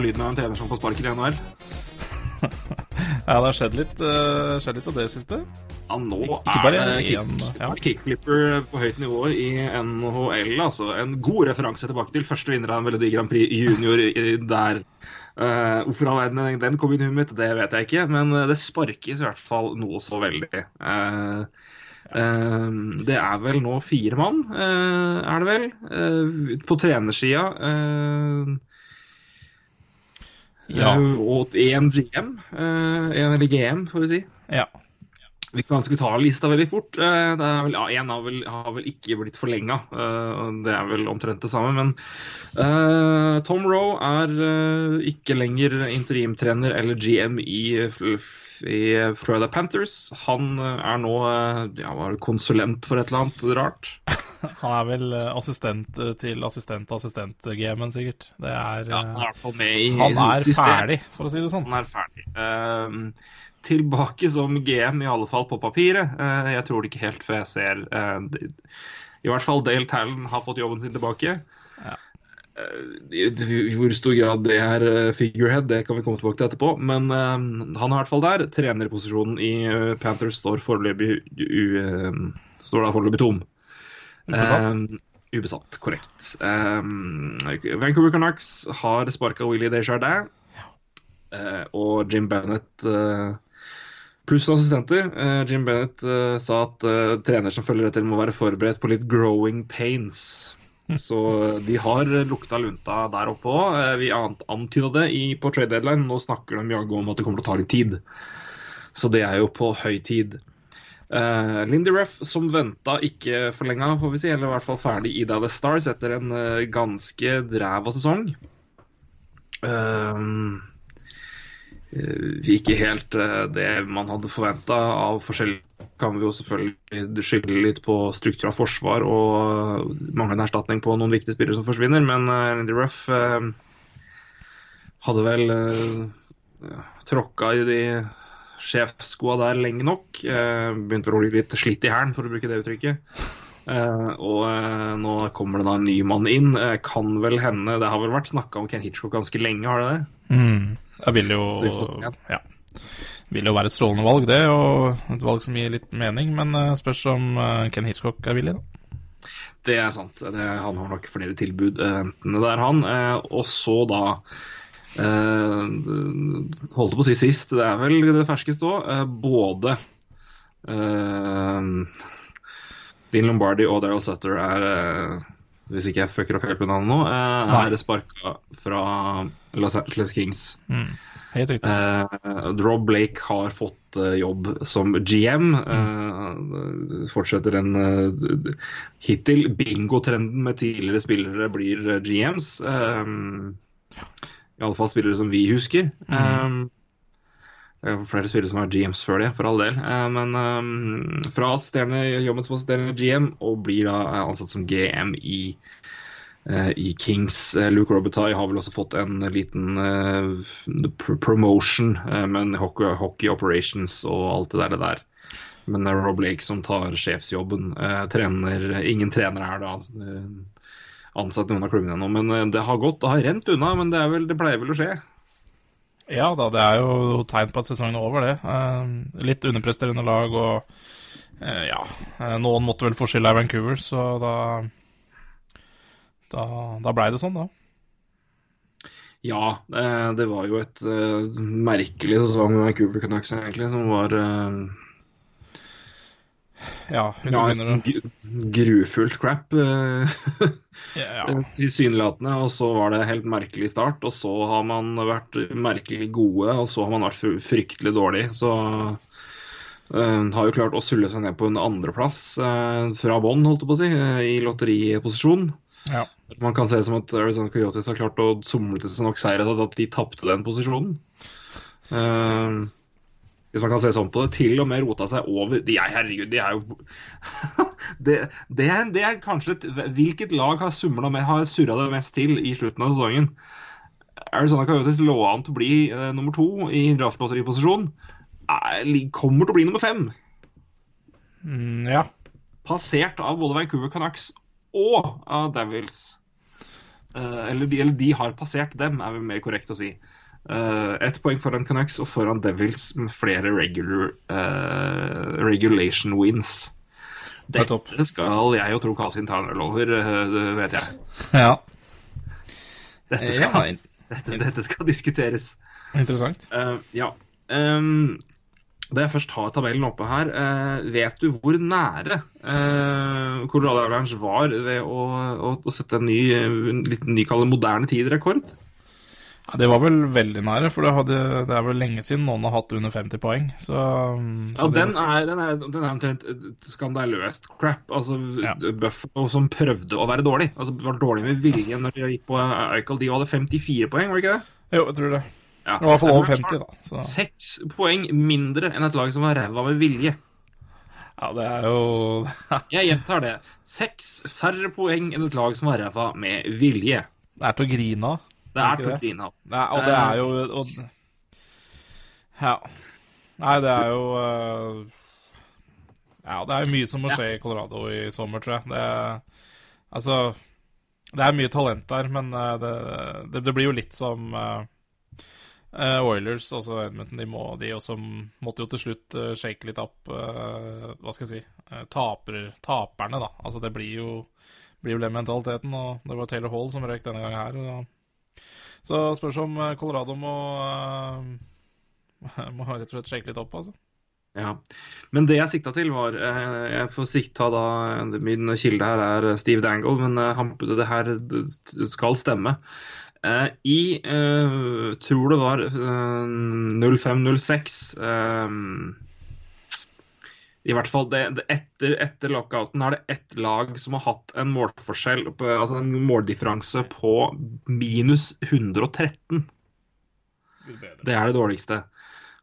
Er lyden av en trener som får sparken i NHL. Ja, det har skjedd litt, uh, skjedd litt av det siste. Ja, nå er det kick, ja. kickflipper på høyt nivå i NHL. Altså. En god referanse tilbake til første vinner av en Melodi Grand Prix junior der. Eh, hvorfor all verden den kom inn i huet mitt, det vet jeg ikke, men eh, det sparkes i hvert fall noe så veldig. Uh, Uh, det er vel nå fire mann, uh, er det vel, Uh, på trenersida. Eh, Ja. eh, og én GM, eh, en eller GM, får vi si. Ja. Vi kan skal ta lista veldig fort. Eh, Det vel, ja, En har vel, har vel ikke blitt forlenga. Det er vel omtrent det samme. Men eh, Tom Roe er eh, ikke lenger interimtrener eller GM i, i Florida Panthers. Han eh, er nå eh, ja, konsulent for et eller annet rart. Han er vel eh, assistent eh, til assistent-assistent-GM-en, sikkert. Det er Ja, han er i eh, Han er ferdig, for å si det sånn. Han er ferdig. Eh, tilbake som GM, i alle fall på papiret. Uh, jeg tror det ikke helt før jeg ser uh, I hvert fall Dale Talon har fått jobben sin tilbake. Ja. Eh, I hvor stor grad det er eh, figurehead, det kan vi komme tilbake til etterpå. Men eh, han er i hvert fall der. Trenerposisjonen i Panthers står foreløpig står da foreløpig tom. Ubesatt. Eh, ubesatt, korrekt. Eh, Vancouver Canucks har sparka Willy Desjardins. Uh, og Jim Bennett pluss assistenter. Jim Bennett sa at trener som følger etter, må være forberedt på litt growing pains. Så de har lukta lunta der oppe òg. Eh, vi ant- antyda det på trade deadline. Nå snakker de jaggu om at det kommer til å ta litt tid. Så det er jo på høy tid. Uh, Lindy Ruff, som venta ikke forlenga, får vi si, eller i hvert fall ferdig i Dallas Stars etter en uh, ganske dræva sesong. Uh, ikke helt det man hadde forventa av forskjell kan vi jo selvfølgelig skylde litt på struktur av forsvar og manglende erstatning på noen viktige spillere som forsvinner, men Randy Ruff eh, hadde vel uh, tråkka i de sjefsskoa der lenge nok. Eh, begynte å bli litt slitt i hælen, for å bruke det uttrykket. Uh, og uh, nå kommer det da en ny mann inn. Uh, kan vel hende Det har vel vært snakka om Ken Hitchcock ganske lenge, har det det? Mm. Jeg vil jo. Ja. Vil jo være et strålende valg, det, og et valg som gir litt mening, men eh, spørs om eh, Ken Hitchcock er villig, da. Det er sant. Det, han har nok flere tilbud enten det der, han. Eh, og så da eh, Holdt på å si sist, det er vel det ferskeste òg. Eh, både eh, Dean Lombardi og Daryl Sutter er eh, Hvis ikke jeg fucker opp helt navnet nå, eh, er sparka fra Los Angeles Kings. Mm. Helt riktig. Uh, Rob Blake har fått uh, jobb som GM. Uh, fortsetter en hittil bingo-trenden med tidligere spillere blir GMs. Eh, I alle fall spillere som vi husker. Mm. er flere spillere som har GMs før det, for all del. Eh, men eh, fra assisterende jobben som assisterende GM og blir da eh, ansatt som GM i i Kings. Luke Robitaille har vel også fått en liten promotion, men hockey, hockey operations og alt det der. Men det er Rob Lake som tar sjefsjobben. Trener, ingen trener er da eh, ansatt noen av klubbene ennå. Men det har gått, det har rent unna, men det, vel, det pleier vel å skje. Ja da, det er jo tegn på at sesongen er over, det. Eh, litt underpresterende lag og eh, ja eh, Noen måtte vel få skylda i Vancouver, så da Da, da blei det sånn, da. Ja, eh, det var jo et merkelig sesong med Vancouver Canucks, egentlig, som var Ja, å grufullt crap. eh, Tilsynelatende, og så var det helt merkelig start. Og så har man vært merkelig gode, og så har man vært fryktelig dårlig. Så uh, har jo klart å sulle seg ned på en andreplass uh, fra bånn, holdt jeg på å si, uh, i lotteriposisjon. ja. Man kan se det som at Arizona Coyotes har klart å somle til seg nok seire til at de tapte den posisjonen. Eh, hvis man kan se sånn på det. Til og med rota seg over De er, herregud, de er jo det, det, er, det er kanskje et, Hvilket lag har med, har surra det mest til i slutten av sesongen? Arizona Coyotes lå an til å bli eh, nummer to i draftlotteriposisjon. Er- Kommer til å bli nummer fem. Mm, ja. passert av både Vancouver Canucks og av Devils. Eh, eller, de, eller, de, har passert dem, er vel mer korrekt å si. Uh, Ett poeng foran Canucks og foran Devils med flere regular, uh, regulation wins. Dette skal jeg og Tro Kasin ta en øl over, det vet jeg. Ja. Dette skal, ja, dette, dette skal diskuteres. Interessant. ja. Um, da jeg først har tabellen oppe her, eh, vet du hvor nære eh, Colorado Avalanche var ved å, å, å sette en ny, litt ny moderne tid-rekord? Ja, det var vel veldig nære, for det, hadde, det, er vel lenge siden noen har hatt under 50 poeng. Så, så ja, den er, den er, den er omtrent skandaløst crap. Altså, ja. Buffalo som prøvde å være dårlig. Altså, var dårlig med vilje når de gikk på Eichel. De hadde 54 poeng, var det ikke det? Jo, jeg tror det. Ja. I hvert fall over 50, da. Så. Seks poeng mindre enn et lag som var ræva med vilje. Ja, det er jo Jeg gjentar det. Seks færre poeng enn et lag som var ræva med vilje. Det er til å grine av. Det er av. Og det er jo og... Ja. Nei, det er jo uh... Ja, det er jo mye som må skje i Colorado i sommer, tror jeg. Det, altså Det er mye talent der, men uh, det, det, det, blir jo litt som uh, Uh, Oilers, altså Edmonton, de, må, de også måtte jo til slutt uh, shake litt opp uh, Hva skal jeg si taper, Taperne, da. Altså det blir jo, blir jo den mentaliteten, og det var Taylor Hall som røyk denne gangen her. Og, så spørs om Colorado må Må rett og slett shake litt opp, altså. Ja, Men det jeg sikta til, var Jeg får sikta da Min kilde her er Steve Dangle, men det her skal stemme. I tror det var uh, 05-06 I hvert fall det, det etter, etter, lockouten er det ett lag som har hatt en målforskjell Altså en måldifferanse på minus 113. Det er det dårligste.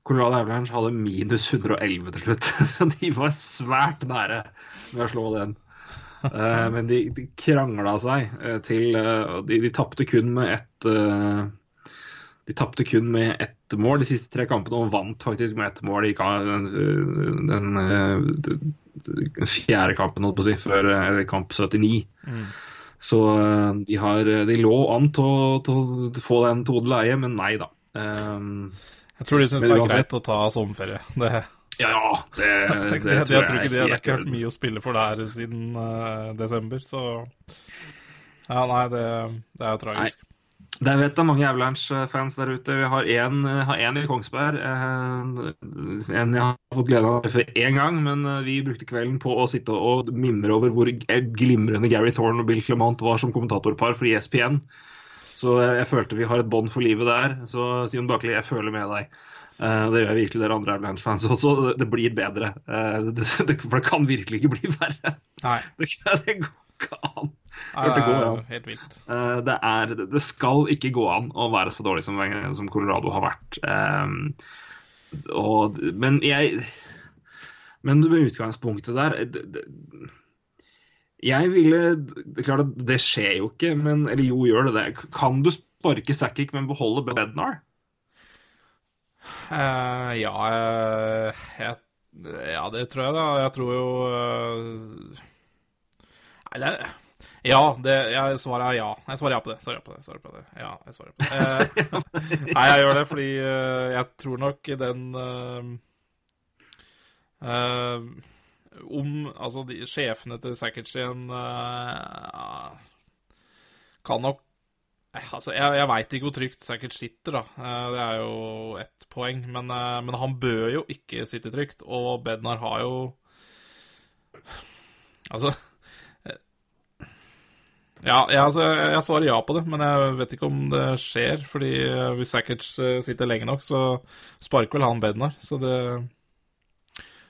Colorado Avalanche hadde minus 111 til slutt, så de var svært nære med å slå den. Uh, men de, de krangla seg uh, til uh, De, de tapte kun med ett De tapte kun med ett mål de siste tre kampene, og vant faktisk med ett mål i den, den, den, fjerde kampen, holdt på å si, før kamp 79. Mm. Så de, har, de lå an til å, få den to leie, men nei da. Um, jeg tror de syns det er greit å ta sommerferie. Det ja, det, det, det, det, jeg tror ikke det. Det har ikke hørt mye å spille for der siden uh, desember, så Ja, nei, det, er jo tragisk. Nei. Jeg vet det er mange Avalanche-fans der ute. Vi har én, en i Kongsberg. Eh, en jeg har fått glede av for én gang, men eh, vi brukte kvelden på å sitte og mimre over hvor glimrende Gary Thorne og Bill Clement var som kommentatorpar for ESPN. Så jeg følte vi har et bånd for livet der. Så Simon Bakli, jeg føler med deg. Det gjør jeg virkelig dere andre Avalanche-fans også. Det blir bedre. Det, det, for det kan virkelig ikke bli verre. Nei. Det, det går ikke an. Det, går an. Helt vilt. Uh, det, er, det skal ikke gå an å være så dårlig som, som Colorado har vært. Og, men jeg Men med utgangspunktet der Jeg ville Det er klart at det skjer jo ikke, men Eller jo, gjør det det. Kan du sparke Sakic, men beholde Bednar? Uh, ja, uh, jeg, ja, det tror jeg, da. Jeg tror jo uh, Nei, det Ja, det, jeg svarer ja. Jeg svarer ja på det. Svarer ja på det. Svarer på det. Ja, jeg svarer på det. nei, jeg gjør det fordi jeg tror nok den Om Altså, de sjefene til Sackage igjen kan nok Altså, jeg, jeg veit ikke hvor trygt sikkert sitter, da. Eh, det er jo ett poeng. Men, eh, men, han bør jo ikke sitte trygt, og Bednar har jo Altså eh, ja, jeg, altså, jeg svarer ja på det, men jeg vet ikke om det skjer. fordi hvis Sackert sitter lenge nok, så sparker vel han Bednar. Så det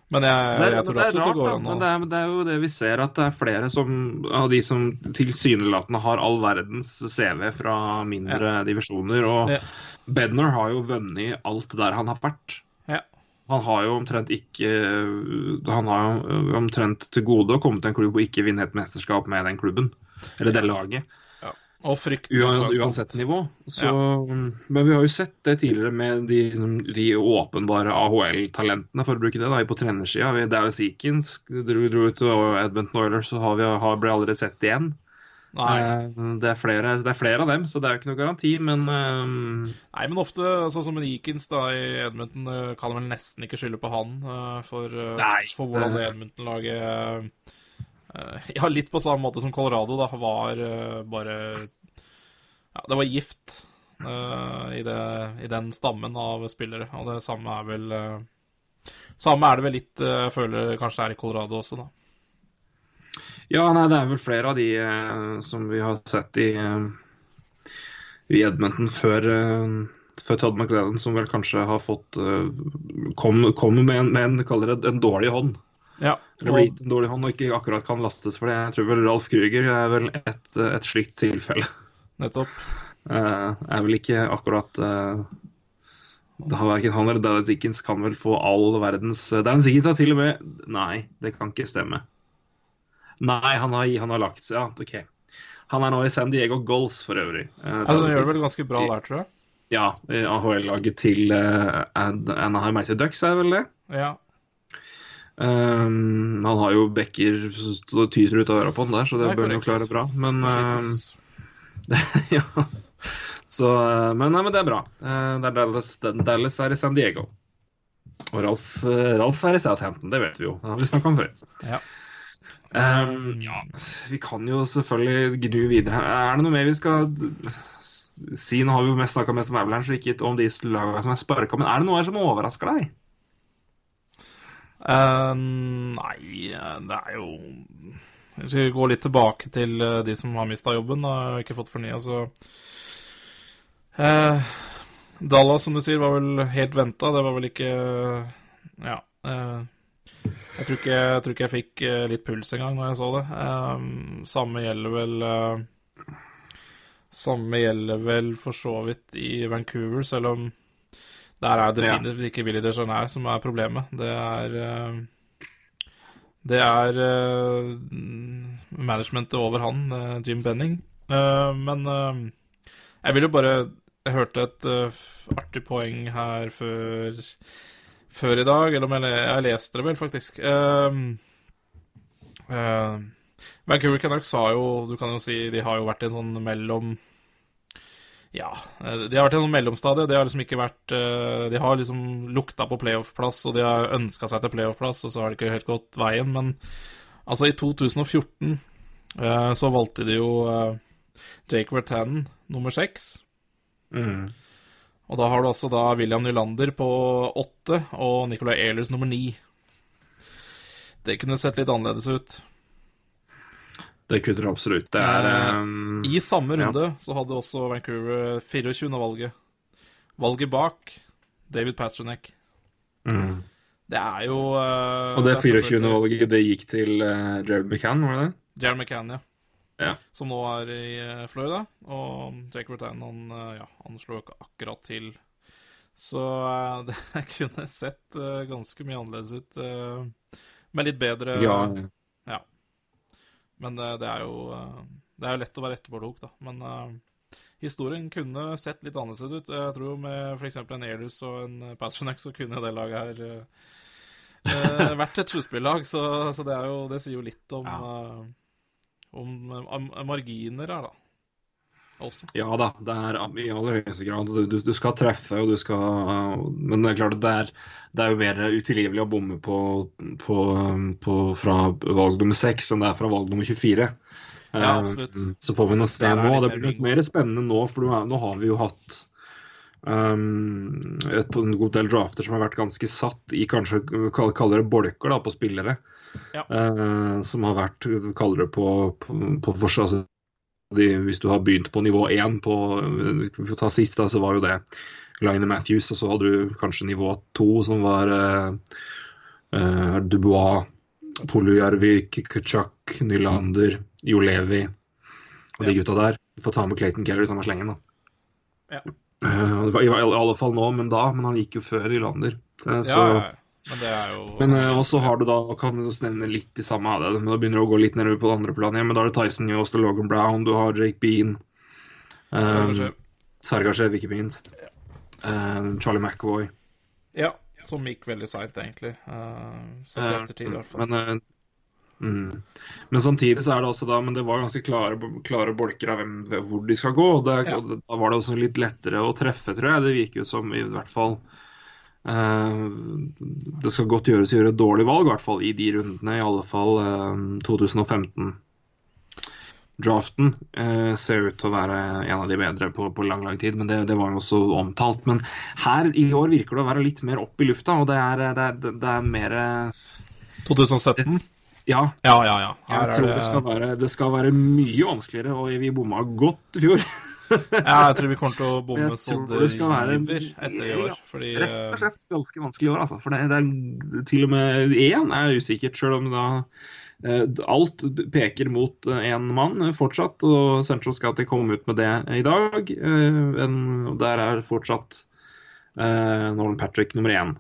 men jeg, jeg, jeg tror absolutt det, går an å det, det, er jo det vi ser, at det er flere som, av de som tilsynelatende har all verdens CV fra mindre ja. divisjoner. Og ja. Bednar har jo vunnet alt der han har vært. Ja. Han har jo omtrent ikke Han har jo omtrent til gode å komme til en klubb og ikke vinne et mesterskap med den klubben. Eller det laget. Og frykt. Uansett, uansett nivå. Så, Men vi har jo sett det tidligere med de, liksom, de åpenbare AHL-talentene, for å bruke det, da, på trenersida. Dallas Seekins. dro, dro ut, og Edmonton Oilers så har vi, har, ble aldri sett igjen. Nei. Det, er flere, det er flere av dem, så det er jo ikke noe garanti, men um... Nei, men ofte, sånn som Eakins da, i Edmonton, kan vel nesten ikke skylde på han for, for hvordan det Edmonton-laget ja, litt på samme måte som Colorado, da, var bare Ja, det var gift uh, i, det, i, den stammen av spillere. Og det samme er vel uh, Samme er det vel litt uh, jeg føler kanskje er i Colorado også, da. Ja, nei, det er vel flere av de som vi har sett i, i Edmonton før, for Todd McLellan, som vel kanskje har fått Kom, kom med en, med en, en dårlig hånd. Ja, Eller gitt en dårlig hånd og ikke akkurat kan lastes for det. Jeg tror vel Ralf Krüger er vel et, et slikt tilfelle. Nettopp. Uh, er vel ikke akkurat uh, det har Verken han eller Dallas Dickens kan vel få all verdens uh, Dallas Dickens har til og med Nei, det kan ikke stemme. Nei, han har, han har lagt seg Ja, OK. Han er nå i San Diego Goals, for øvrig. Uh, ja, Han gjør det vel ganske bra der, tror jeg? Ja, AHL-laget til uh, Anaheim Mighty Ducks er vel det? Ja. Um, han har jo bekker som tyter ut av øra på han der, så det, det bør han jo klare bra. Men uh, ja. Så, men, nei, men det er bra. Det er Dallas, Dallas er i San Diego. Og Ralf, Ralf er i Southampton, det vet vi jo. Det har vi snakka om før. Ja. Um, ja. Vi kan jo selvfølgelig gnu videre. Er det noe mer vi skal si? Nå har vi jo mest snakka mest om Avalanche, ikke om de lagene som er sparka. Men er det noe her som overrasker deg? Uh, nei, det er jo Hvis vi går litt tilbake til de som har mista jobben og ikke fått fornya, så uh, Dallas, som du sier, var vel helt venta. Det var vel ikke Ja. Uh, jeg, tror ikke, jeg tror ikke jeg fikk litt puls engang når jeg så det. samme gjelder vel Samme gjelder vel for så vidt i Vancouver, selv om der er definitivt ikke Willy de Jeanette som er problemet. Det er Det er managementet over han, Jim Benning. Men jeg vil jo bare Jeg hørte et artig poeng her før, før i dag, eller om jeg, jeg leste det vel, faktisk. Vancouver Canucks har jo Du kan jo si de har jo vært i en sånn mellom ja, de har vært i en mellomstadie. De har liksom ikke vært De har liksom lukta på playoff-plass, og de har ønska seg til playoff-plass, og så har det ikke helt gått veien. Men altså, i 2014 så valgte de jo Jake Vertanen nummer seks. Mm. Og da har du altså da William Nylander på åtte og Nicolay Ehlers nummer ni. Det kunne sett litt annerledes ut. Det det absolutt. Det er um, I samme runde ja. så hadde også Vancouver 24. valget. Valget bak David Pasternak. Mm. Det er jo uh, Og det 24. valget, det gikk til uh, Jared McCann, var det det? Jared McCann, ja. ja. Som nå er i uh, Florida. Og Jake Bertan, han, ja, han slo ikke akkurat til. Så det kunne sett ganske mye annerledes ut. med litt bedre ja. ja. Men uh, det er jo uh, Det er jo lett å være etterpåklok, da. Men uh, historien kunne sett litt annerledes ut. Jeg tror med f.eks. en Airlus og en Pasternak så kunne det laget her vært et sluttspillag. Så, så, det, er jo, det sier jo litt om, ja. om, om marginer her, da. Også. Ja da, det er i aller høyeste grad. Du, du skal treffe, og du skal Men det er klart det er, det er jo mer utilgivelig å bomme på, på, på, fra valg nummer seks enn det er fra valg nummer 24. Ja, absolutt. Så får vi nå se nå. Det blir mer spennende nå, for nå har vi jo hatt um, et, en god del drafter som har vært ganske satt i kanskje kaller det bolker da, på spillere. Ja. Uh, som har vært kaller det på, på, på. Altså, de, hvis du har begynt på nivå 1 på For å ta sist, da, så var jo det Line Matthews, og så hadde du kanskje nivå 2, som var uh, Dubois, Polujärvi, Kutchuk, Nylander, Jolevi og de gutta der. Du får ta med Clayton Keller i samme slengen, da. Ja. Uh, I, I alle fall nå, men da. Men han gikk jo før Nylander. Så, ja, ja. Men det er jo Men uh, også har du da kan du nevne litt i samme av det, men da begynner du å gå litt nedover på det andre planet. Men da er det Tyson Yost og Logan Brown, du har Jake Bean. Um, Sergachev, ikke minst. Um, Charlie McAvoy. Ja, som gikk veldig seint, egentlig. Uh, sett i ettertid, i hvert fall. Men, uh, mm. men samtidig så er det også da Men det var ganske klare, klare bolker av hvem, hvor de skal gå. Og, det, Ja. og da var det også litt lettere å treffe, tror jeg. Det virker jo som i hvert fall eh, Det skal godt gjøres å gjøre et dårlig valg, i hvert fall i de rundene. I alle fall eh, 2015. Draften eh, ser ut til å være en av de bedre på, på lang lang tid, men det, det var jo også omtalt. Men her i år virker det å være litt mer opp i lufta, og det er, det er, det er mer eh, 2017? Ja, Ja, ja, ja. jeg tror det skal, være, det skal være mye vanskeligere, og vi bomma godt i fjor. Ja, jeg tror vi kommer til å bomme så det river etter i år. Fordi Rett og eh, slett ganske vanskelig i år, altså. For det, det er til og med én er usikkert, sjøl om da eh, alt peker mot én mann eh, fortsatt. Og Central Scouting kom ut med det i dag. en, der er fortsatt uh, Nolan Patrick nummer én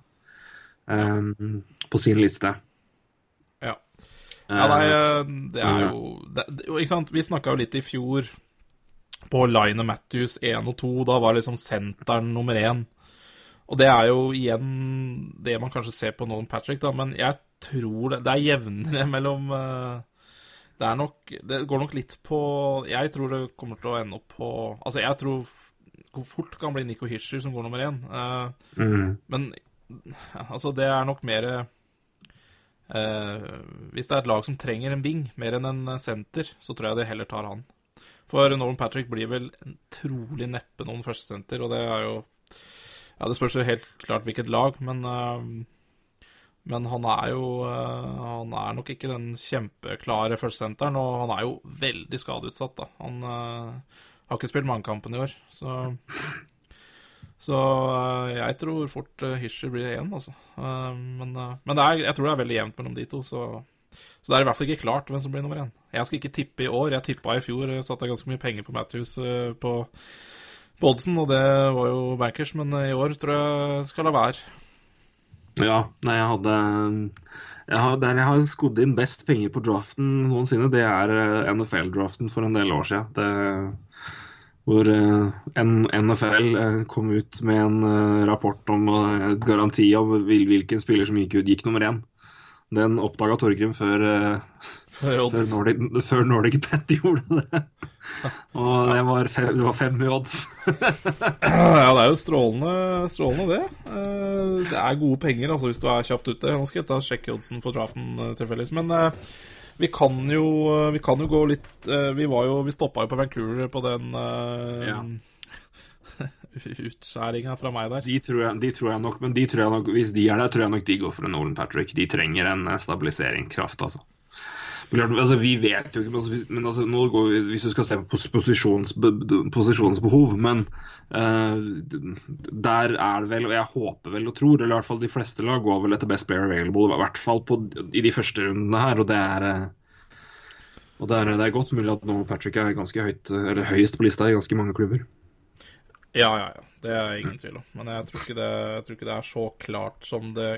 um, på sin liste. Ja. Ja, nei, det er jo det- Ikke sant, vi snakka jo litt i fjor på Line og Matthews 1 og 2. Da var liksom senteren nummer én. Og det er jo igjen det man kanskje ser på Nolan Patrick, da, men jeg tror det, det er jevnere mellom eh, Det er nok Det går nok litt på Jeg tror det kommer til å ende opp på Altså, jeg tror hvor fort kan bli Nico Hischer som går nummer én. Eh, mm, men altså, det er nok mer Uh, Hvis det er et lag som trenger en bing mer enn en eh, senter, så tror jeg det heller tar han. For Nolan Patrick blir vel trolig neppe noen førstesenter, og det er jo Ja, det spørs jo helt klart hvilket lag, men eh, men han er jo eh, Han er nok ikke den kjempeklare førstesenteren, og han er jo veldig skadeutsatt, da. Han eh, har ikke spilt mangekampen i år, så så jeg tror fort Hischer blir én, altså. Men men er, jeg tror det er veldig jevnt mellom de to, så, så det er i hvert fall ikke klart hvem som blir nummer én. Jeg skal ikke tippe i år. Jeg tippa i fjor. Satte ganske mye penger på Matthews uh, på, på oddsen, og det var jo bankers, men uh, i år tror jeg skal la være. Ja, nei, jeg hadde jeg har, Der jeg har skodd inn best penger på draften noensinne, det er eh, NFL-draften for en del år siden. Det, hvor eh, NFL eh, kom ut med en eh, rapport om eh, garanti om hvilken spiller som gikk ut, gikk nummer én. Den oppdaga Torgrim før, før, før. Nordic, før Nordic Bet gjorde det. Og det var fem, det var fem i odds. Ja, det er jo strålende, strålende det. Eh, Det er gode penger altså hvis du er kjapt ute. Nå skal jeg ta sjekke oddsen for draften uh, tilfeldigvis. Men eh, vi kan jo eh, Vi kan jo gå litt eh, Vi var jo Vi stoppa jo på Vancouver på den Ja. Utskjæringa fra meg der. De tror, jeg, de tror jeg nok, men de tror jeg nok, hvis de er der, tror jeg nok de går for en Nolan Patrick. De trenger en eh, stabiliseringskraft, altså. Altså, vi vet jo ikke, men altså, altså, nå vi, hvis du skal se på posisjons, posisjonsbehov, men uh, der er det vel, og jeg håper vel og tror, eller i hvert fall de fleste lag går vel etter best player available, i hvert fall på, i de første rundene her, og det er eh, og det er, det er godt mulig at Nolan Patrick er ganske høyt, eller høyest på lista i ganske mange klubber. Ja, ja, ja. Det er ingen tvil om. Men jeg tror det, jeg tror ikke det er så klart som det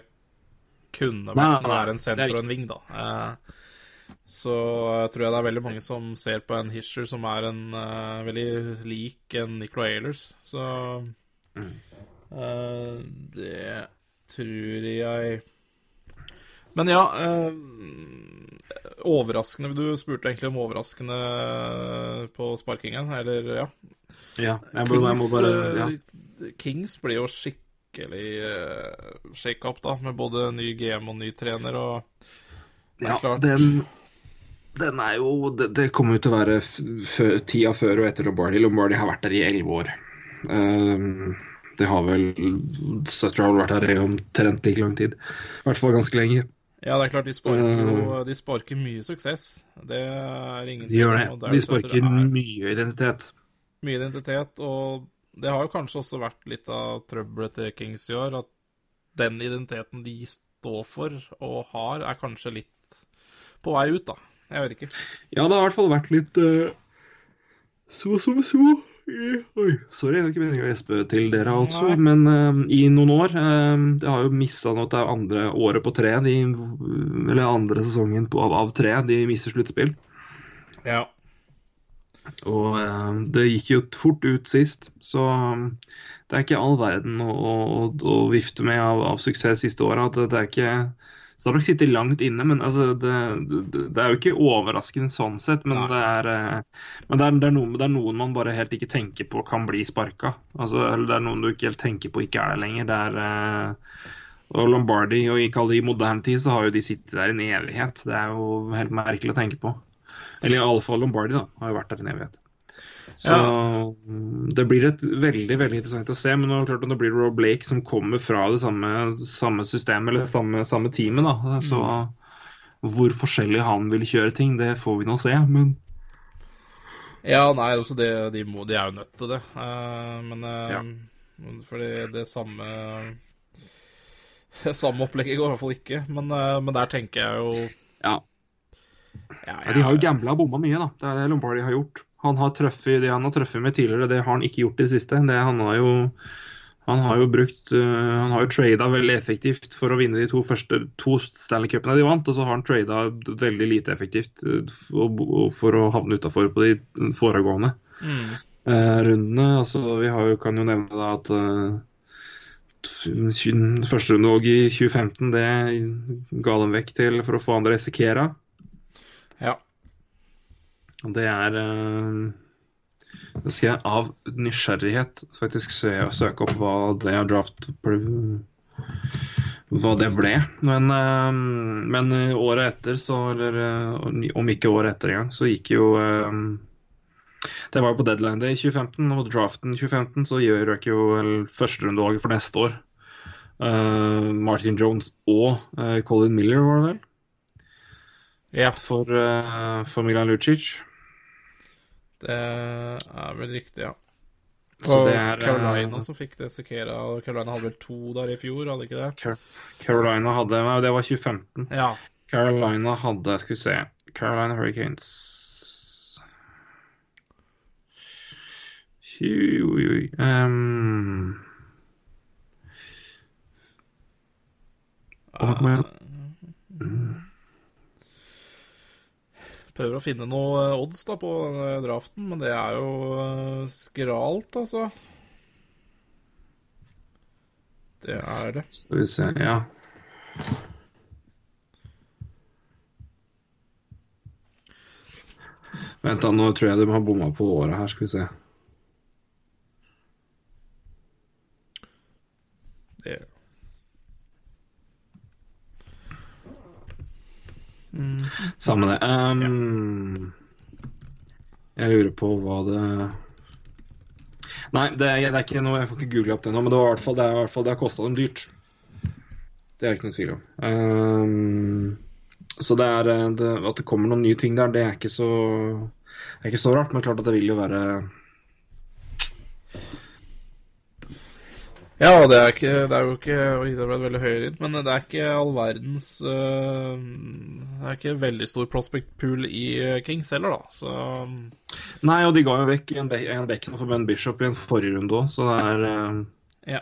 kunne vært når det er en senter er og en ving, da. Eh, så jeg tror jeg det er veldig mange som ser på en Hischer som er en eh, veldig lik en Nicolay Aylers. Så eh, det tror jeg Men ja eh, Overraskende Du spurte egentlig om overraskende på sparkingen, eller ja. Ja, jeg må, jeg må bare ja. eh, Kings blir jo skikkelig uh, shake-up, da, med både ny GM og ny trener, og det er Ja, klart den, den er jo Det, det kommer jo til å være tida før og etter Lombardi. Lombardi har vært der i elleve år. Um, det har vel Sutter har vel vært her i omtrent like lang tid. I hvert fall ganske lenge. Ja, det er klart, de sparker jo Eh. De sparker mye suksess. Det er ingen De gjør det. De jo så at det sparker er mye identitet. mye identitet, og det har jo kanskje også vært litt av trøbbelet til Kings i år, at den identiteten de står for og har, er kanskje litt på vei ut, da. Jeg vet ikke. Ja, det har i hvert fall vært litt uh, så som så. Oi, sorry, det er ikke meningen å gjespe til dere, altså. Nei. Men eh, i noen år uh, Jeg har jo missa nå at det er andre året på tre, de, eller andre sesongen på, av, av tre, de mister sluttspill. Ja. Og uh, det gikk jo fort ut sist, så um, det er ikke all verden å, å, å vifte med av, av suksess siste året. At det er ikke så det har nok sittet langt inne, men altså, det, det, det, er jo ikke overraskende sånn sett. Men, det er, men det, er, er noen, det er, noen, man bare helt ikke tenker på kan bli sparka. Altså, eller det er noen du ikke helt tenker på ikke er der lenger. Det er og Lombardi og i moderne tid så har jo de sittet der en evighet. Det er jo helt merkelig å tenke på. Eller iallfall Lombardi da, har jo vært der en evighet. Så ja. det blir et veldig veldig interessant å se. Men nå, klart, det blir Rob Blake som kommer fra det samme, samme systemet eller samme, samme teamet. Da. Så mm. hvor forskjellig han vil kjøre ting, det får vi nå se. Men Ja, nei, altså det, de, må, de, er jo nødt til det. Uh, men uh, ja. fordi det samme Samme opplegget går i hvert fall ikke. Men, uh, men der tenker jeg jo Ja. Ja, ja, de har jo gambla og bomma mye, da. Det er det Lombardi har gjort. Han har truffet det han har truffet med tidligere, det har han ikke gjort i det siste. Det, han har jo han har jo brukt uh, Han har jo trada veldig effektivt for å vinne de to første to Stanley Cupene de vant, og så har han trada veldig lite effektivt uh, for, å havne utafor på de foregående mm. uh, rundene. Altså, vi har jo, kan jo nevne da at førsterundevalget i 2015 det ga dem vekk til for å få André Sekera. Ja. Og det er Da skal jeg av nysgjerrighet faktisk se og søke opp hva det er draft Hva det ble. Men, uh, men året etter, så Eller om ikke året etter engang, så gikk jo det var jo på deadline day i 2015, og draften i 2015 så gjør ikke jo førsterundevalget for neste år. Martin Jones og Colin Miller, var det vel? Ja. For, for Milan Lucic. Det er vel riktig, ja. Så Og er, Carolina som fikk det Sekera. Og Carolina hadde vel to der i fjor, hadde ikke det? Carolina hadde Det var 2015. Ja. Carolina hadde Skal vi se Carolina Hurricanes um, uh, Prøver å finne noe odds da på draften, men det er jo uh, skralt, altså. Det er det. Skal vi se, ja. Vent, da, nå tror jeg de har bomma på året her, skal vi se. Det Mm. Samme det. Um, jeg lurer på hva det Nei, det er, det er, ikke noe, jeg får ikke google opp det nå, men det, var i hvert fall, det, er, hvert fall, det har kosta dem dyrt. Det er ikke noen tvil om. Um, så det er det, At det kommer noen nye ting der, det er ikke så, er ikke så rart. Men klart at det vil jo være Ja, det er, ikke, det er jo ikke det ble veldig inn, men det er ikke all verdens uh, Det er ikke veldig stor prospect pool i eh, Kings heller, da, så Nei, og de ga jo vekk en, be en bekken for Ben Bishop i en forrige runde òg, så det er uh, Ja.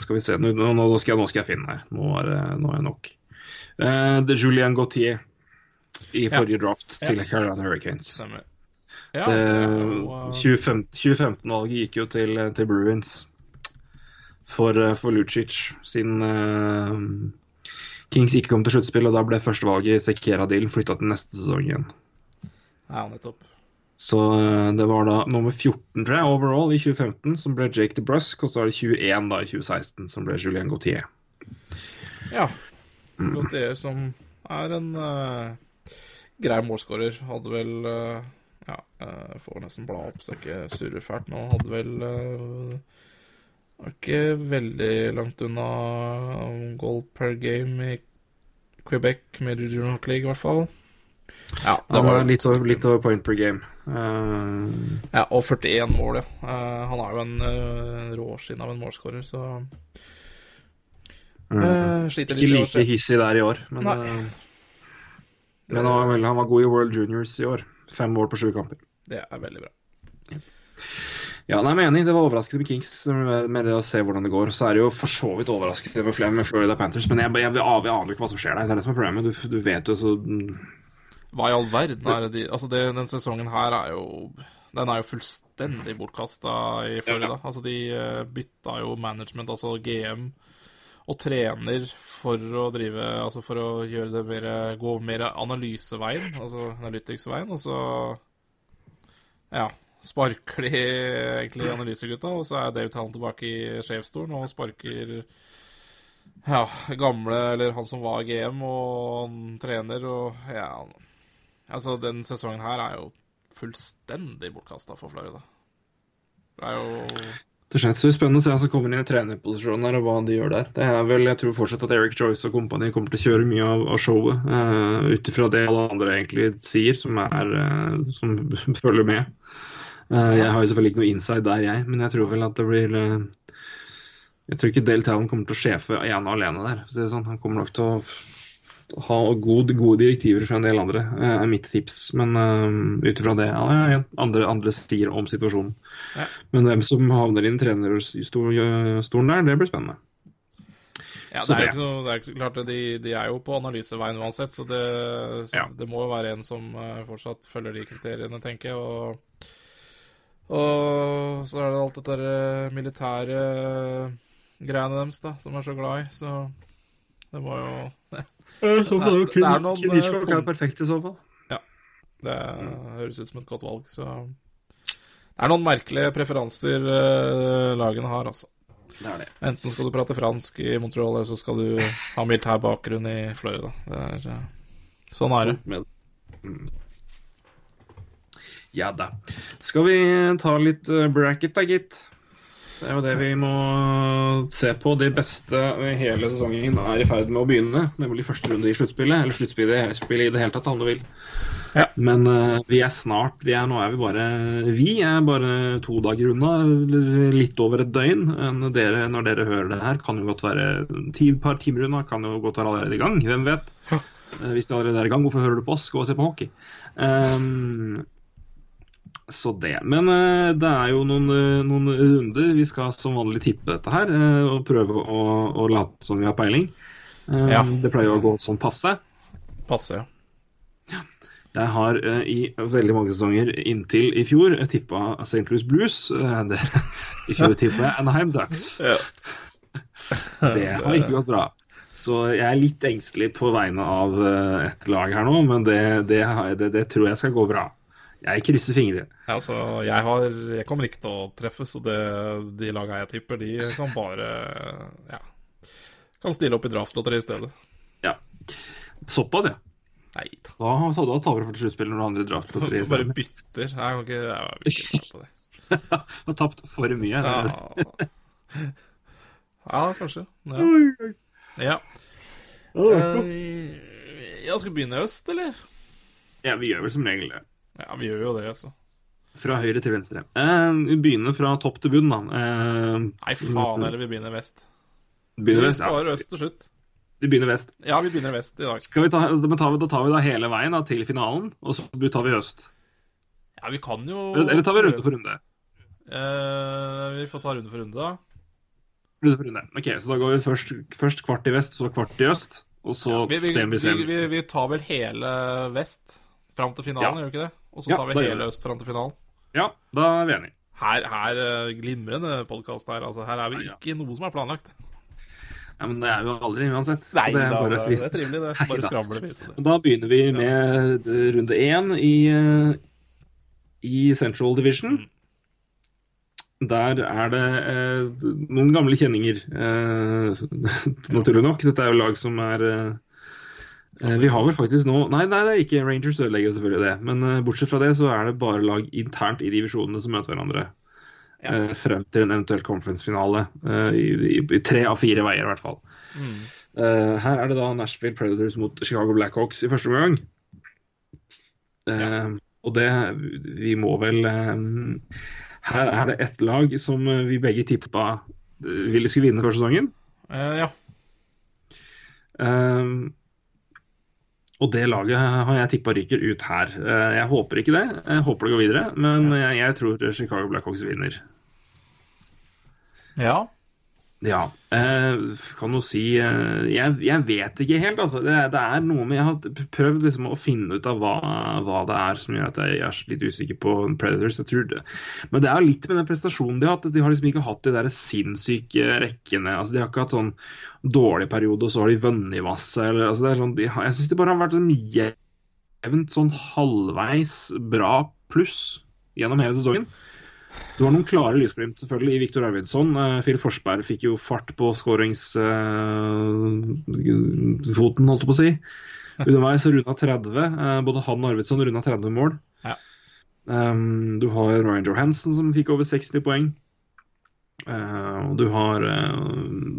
Skal vi se, nå, nå, skal, jeg, nå skal, jeg, finne her. Nå er, nå er jeg nok. Uh, det er Julien Gautier i forrige ja. draft til ja. Carolina Hurricanes. Stemmer. Ja, 2015-valget gikk jo til, til Bruins for, eh, for Lucic, siden uh, Kings ikke kom til sluttspill, og da ble førstevalget Sekera-dealen flytta til neste sesong igjen. Ja, nettopp. Så uh, det var da nummer 14, tror jeg, overall i 2015, som ble Jake DeBrusk, og så er det 21 da i 2016, som ble Julien Gautier. Ja. Gautier som er en uh, grei målskårer. Hadde vel Ja, uh, får nesten bla opp så jeg ikke surrer fælt nå. Hadde vel var ikke veldig langt unna goal per game i Quebec Major Junior League, i hvert fall. Ja, det var litt over, litt over point per game. Uh... Ja, og 41 mål, ja. Uh, han er jo en uh, råskinn av en målskårer, så uh. Ikke like hissig der i år, men, men han, var, han var god i World Juniors i år. Fem mål på sju kamper. Det er veldig bra. Ja, nei, jeg er enig. Det var overraskende med Kings med det å se hvordan det går. Så er det jo for så vidt overraskende med med Florida Panthers, men jeg, jeg, jeg, jeg aner ikke hva som skjer der. Det er det som er problemet. Du, du vet jo så Hva i all verden er det de Altså, det, den sesongen her er jo Den er jo fullstendig bortkasta i Florida. Altså, de eh, bytta jo management, altså GM og trener for å drive Altså for å gjøre det mer Gå mer analyseveien, altså analytics-veien, og så Ja. Sparker egentlig analysegutta, og så er Dave Hallen tilbake i sjefsstolen og sparker ja, gamle, eller han som var GM og han trener og ja Altså, den sesongen her er jo fullstendig bortkasta for Florida. Det er jo Det er så spennende å se hva som kommer inn i trenerposisjonen her, og hva de gjør der. Det er vel, Jeg tror fortsatt at Eric Joyce og kompani kommer til å kjøre mye av, av showet, uh, ut ifra det alle andre egentlig sier, som, er, uh, som følger med. Uh, jeg har jo selvfølgelig ikke noe inside der, jeg, men jeg tror vel at det blir uh, Jeg tror ikke Dale Talon kommer til å sjefe ene alene der. Så sånn. Han kommer nok til å ha gode, gode direktiver fra en del andre, uh, er mitt tips. Men ut ifra det ja, andre, andre sier om situasjonen. Ja. Men hvem som havner i trenerstolen der, det blir spennende. Ja, det er, noe, det er klart, de, de, er jo på analyseveien uansett, så, det, så Ja. det må jo være en som fortsatt følger de kriteriene, tenker jeg. og og så er det alt dette der militære greiene deres, da, som jeg er så glad i, så det var jo Så det er- det er noen, eh, er perfekt i så fall. Det høres ut som et godt valg, så Det er noen merkelige preferanser lagene har, altså. Det er det. Enten skal du prate fransk i Montreal, eller så skal du ha militær bakgrunn i Florida. Det er, eh, sånn er det. Mm. Ja da. Skal vi ta litt eh, bracket da, gitt? Det er jo det vi må se på. De beste hele sesongen er i ferd med å begynne. Nemlig første runde i sluttspillet. Eller sluttspillet i det hele tatt, om du vil. Ja. Men uh, vi er snart vi er, Nå er vi bare Vi er bare to dager unna, litt over et døgn. enn Dere, når dere hører det her, kan jo godt være et par timer unna. Kan jo godt være allerede i gang. Hvem vet? Ja. Eh, Hvis du allerede er i gang, hvorfor hører du på oss? Gå og se på hockey. Um, så det. Men uh, det er jo noen, eh, noen runder. Vi skal som vanlig tippe dette her uh, og prøve å, å late som vi har peiling. Uh, Ja. Det pleier å gå sånn passe. Passe, ja. Jeg har i veldig mange sesonger inntil i fjor tippa St. Louis Blues. Det, I fjor tippa jeg Anaheim Ducks. ja. Det har ikke gått bra. Så jeg er litt engstelig på vegne av et lag her nå, men det, det, det, det tror jeg skal gå bra. Jeg krysser fingre. Altså, jeg, har, jeg kommer ikke til å treffe, så det, de laga jeg tipper, de kan bare Ja. Kan stille opp i draftlotteriet i stedet. Ja. Såpass, ja. Nei da. Da, tar vi for til sluttspill når andre Du Bare bytter. Jeg kan ikke Jeg ikke på det. har tapt for mye. Ja, ja kanskje. Ja. ja. Eh, skal vi begynne i øst, eller? Ja, vi gjør vel som regel det. Ja, vi gjør jo det, altså. Fra høyre til venstre. Eh, vi begynner fra topp til bunn, da. Eh, Nei, faen heller, vi begynner vest. begynner vest, ja. sparer øst til slutt. Vi begynner vest. Ja, vi begynner vest i dag. Skal vi ta, da, tar vi, da vi hele veien da, til finalen, og så tar vi øst. Ja, vi kan jo Eller, tar vi runde for runde? Eh, vi får ta runde for runde, da. Runde for runde. Ok, Så da går vi først, først kvart i vest, så kvart i øst, og så Vi, vi, vi, semi. vi, vi tar vel hele vest fram til finalen, Ja. gjør vi ikke det? Og så Ja, tar vi hele øst fram til finalen. Ja, da er vi enige. Her, her eh, glimrende podkast her. Altså, her er vi ikke ja. noe som er planlagt. Ja, Men det er jo aldri uansett. Nei det er da, bare det er trivelig, det. Bare skravle vise Da begynner vi med ja. runde én i, eh, i Central Division. Der er det eh, noen gamle kjenninger, eh, naturlig nok. Dette er jo lag som er eh, eh, Vi har vel faktisk nå Nei, nei, det er ikke Rangers ødelegger selvfølgelig det. Men eh, bortsett fra det så er det bare lag internt i divisjonene som møter hverandre. Ja. eh, frem til en eventuell conference-finale. eh, i, i, I tre av fire veier, i hvert fall. Mm. Eh, her er det da Nashville Predators mot Chicago Blackhawks i første omgang. Eh, Og det Vi må vel Her er det ett lag som vi begge tippa ville skulle vinne første sesongen. Eh, ja. Eh, og det laget har jeg tippa ryker ut her. Eh, jeg håper ikke det. Jeg håper det går videre, men jeg, jeg tror Chicago Blackhawks vinner. ja. Ja. Eh, kan du si eh, jeg, jeg, vet ikke helt, altså. Det, det, er noe med Jeg har prøvd liksom å finne ut av hva, hva, det er som gjør at jeg er litt usikker på Predators. Jeg tror det. Men det er litt med den prestasjonen de har hatt. De har liksom ikke hatt de der sinnssyke rekkene. Altså, de har ikke hatt sånn dårlig periode, og så har de vunnet masse. Eller, altså, sånn, de jeg syns de bare har vært sånn jevnt sånn halvveis bra pluss gjennom hele sesongen. Du har noen klare lysglimt selvfølgelig i Viktor Arvidsson. Uh, Phil Forsberg fikk jo fart på skåringsfoten, uh, holdt jeg på å si. Underveis runda 30. Uh, både han og Arvidsson runda 30 mål. Ja. Um, du har Ryan Johansen som fikk over 60 poeng. Uh, du har uh,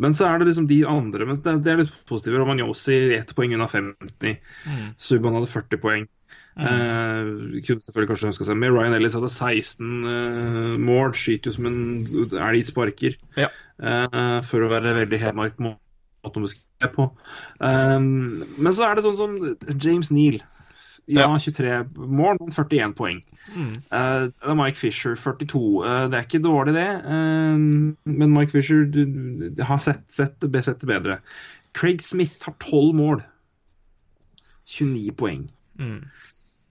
Men så er det liksom de andre men det, det er litt positive. Romagnosi ett poeng unna 50. Mm. Subhaan hadde 40 poeng. Uh, kunne selvfølgelig kanskje ønska seg mer. Ryan Ellis hadde 16 uh, mål, skyter jo som en elg sparker. Ja. Uh, for å være veldig Hedmark måte å beskrive på. Um, men så er det sånn som James Neal. Ja, 23 mål, men 41 poeng. Mm. det er Mike Fisher, 42. det er ikke dårlig, det. men Mike Fisher du, du, har sett, sett, sett det bedre. Craig Smith har 12 mål. 29 poeng. Mm.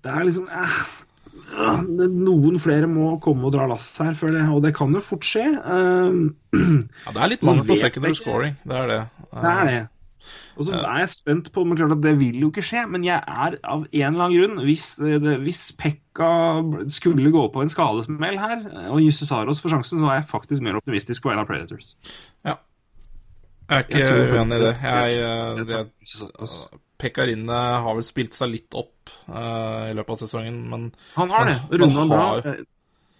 Det er liksom eh, Noen flere må komme og dra lass her, føler jeg. Og det kan jo fort skje. Uh, ja, det er litt mangel på secondary scoring. Det er det. Uh, det er det. Og så er jeg spent på men klart at Det vil jo ikke skje, men jeg er av en eller annen grunn Hvis, det, hvis Pekka skulle gå på en skadesmell her, og Jusse Saros får sjansen, så er jeg faktisk mer optimistisk på en av Predators. Ja. Jeg er ikke uenig i det. Jeg, jeg, det, Pekarine har vel spilt seg litt opp uh, i løpet av sesongen, men Han har det. Runda bra.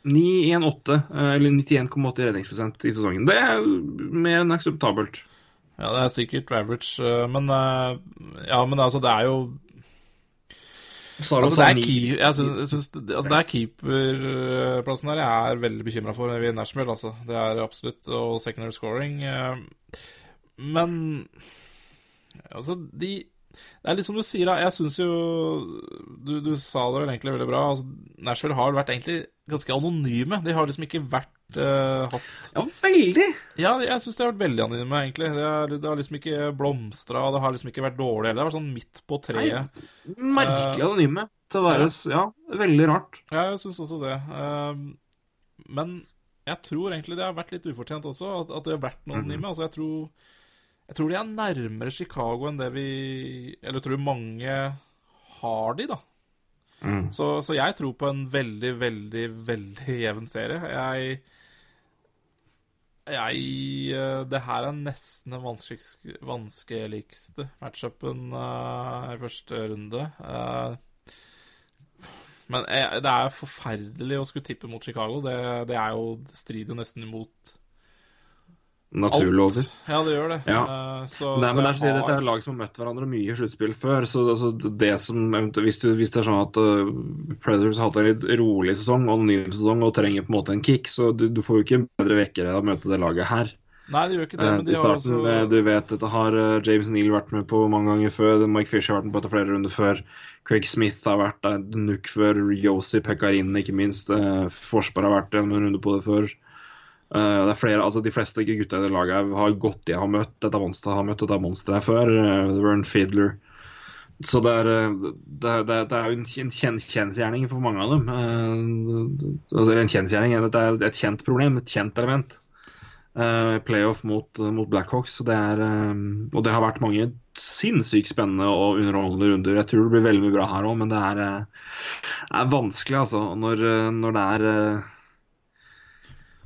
9-1-8, eh, eller 91,8 redningsprosent i sesongen. Det er mer enn akseptabelt. Ja, det er sikkert average, eh, men Ja, men altså, det er jo Altså, det er, keep, jeg synes, synes, altså, det er keeperplassen her jeg er veldig bekymra for i Nashville. Altså. Det er absolutt Og secondary scoring. Men altså, de det er litt som du sier, da. Jeg syns jo du, du, sa det vel egentlig veldig bra. Altså, Nashville har vært egentlig ganske anonyme. De har liksom ikke vært uh, hatt Ja, veldig! Ja, jeg syns de har vært veldig anonyme, egentlig. Det har, det har liksom ikke blomstra, det har liksom ikke vært dårlig heller. Det har vært sånn midt på treet. Merkelig uh, anonyme til å være Ja, veldig rart. Ja, jeg syns også det. Uh, men jeg tror egentlig det har vært litt ufortjent også, at, at det har vært noe anonyme. Mm. Altså, jeg tror jeg tror de er nærmere Chicago enn det vi Eller jeg tror mange har de, da. Mm. Så, så, jeg tror på en veldig, veldig, veldig jevn serie. Jeg jeg eh, Det her er nesten den vanskeligste, vanskeligste matchupen uh, i første runde. Uh, men jeg, det er forferdelig å skulle tippe mot Chicago. Det, det er jo det strider jo nesten imot naturlover. Ja, det gjør det. Ja. Uh, så, Nei, men det er, har... Dette er lag som har møtt hverandre mye i sluttspill før. så altså, det som, hvis, du, hvis, det er sånn at uh, Predators har hatt en litt rolig sesong og anonym sesong og trenger på en måte en kick, så du, du får jo ikke en bedre vekkere av å møte det laget her. Nei, det gjør ikke det, men de I starten, har også Du vet, dette har James Neal vært med på mange ganger før. Mike Fisher har vært med på etter flere runder før. Craig Smith har vært der, Nook før. Yosi Pekarin, ikke minst. Forsberg har vært der en runde på det før. Uh, det er flere, altså De fleste gutta i det laget har gått i har møtt dette monsteret har møtt dette monsteret før. Uh, Vern Fiddler. Så det er, eh, det, det, det er jo en kjen, kjensgjerning for mange av dem. Uh, altså en kjensgjerning, Det er et kjent problem, et kjent element. Playoff mot, mot Blackhawks. Det er, um, og det har vært mange sinnssykt spennende og underholdende runder. Jeg tror det blir veldig mye bra her òg, men det er, er, vanskelig, altså. Når, når det er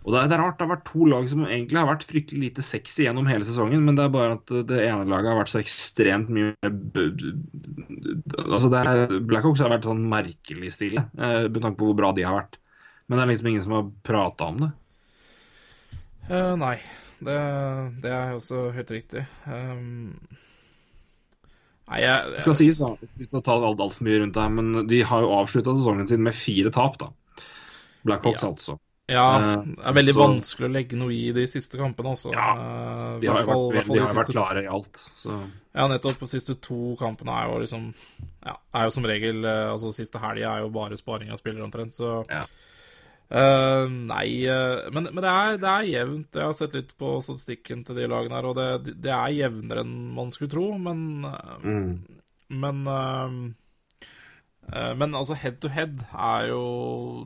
og det er, det er, rart. Det har vært to lag som egentlig har vært fryktelig lite sexy gjennom hele sesongen, men det er bare at det ene laget har vært så ekstremt mye Altså det er, Blackhawks har vært sånn merkelig stille, eh, med tanke på hvor bra de har vært. Men det er liksom ingen som har prata om det. Uh, nei, det, det, er også helt riktig. Um, nei, jeg, jeg skal sies, da, uten å ta alt altfor mye rundt det her, men de har jo avslutta sesongen sin med fire tap, da. Blackhawks, ja. altså. Ja, eh, det er veldig så, vanskelig å legge noe i de siste kampene, altså. Ja, vi de har, fall, vært, de har vært klare i alt, så Ja, nettopp. De siste to kampene er jo liksom Ja, er jo som regel eh, Altså, siste helga er jo bare sparing av spillere, omtrent, så ja. Uh, nei, men, men det, er, det, er, jevnt. Jeg har sett litt på statistikken til de lagene her, og det, det er jevnere enn man skulle tro, men mm. Men men altså head to head er jo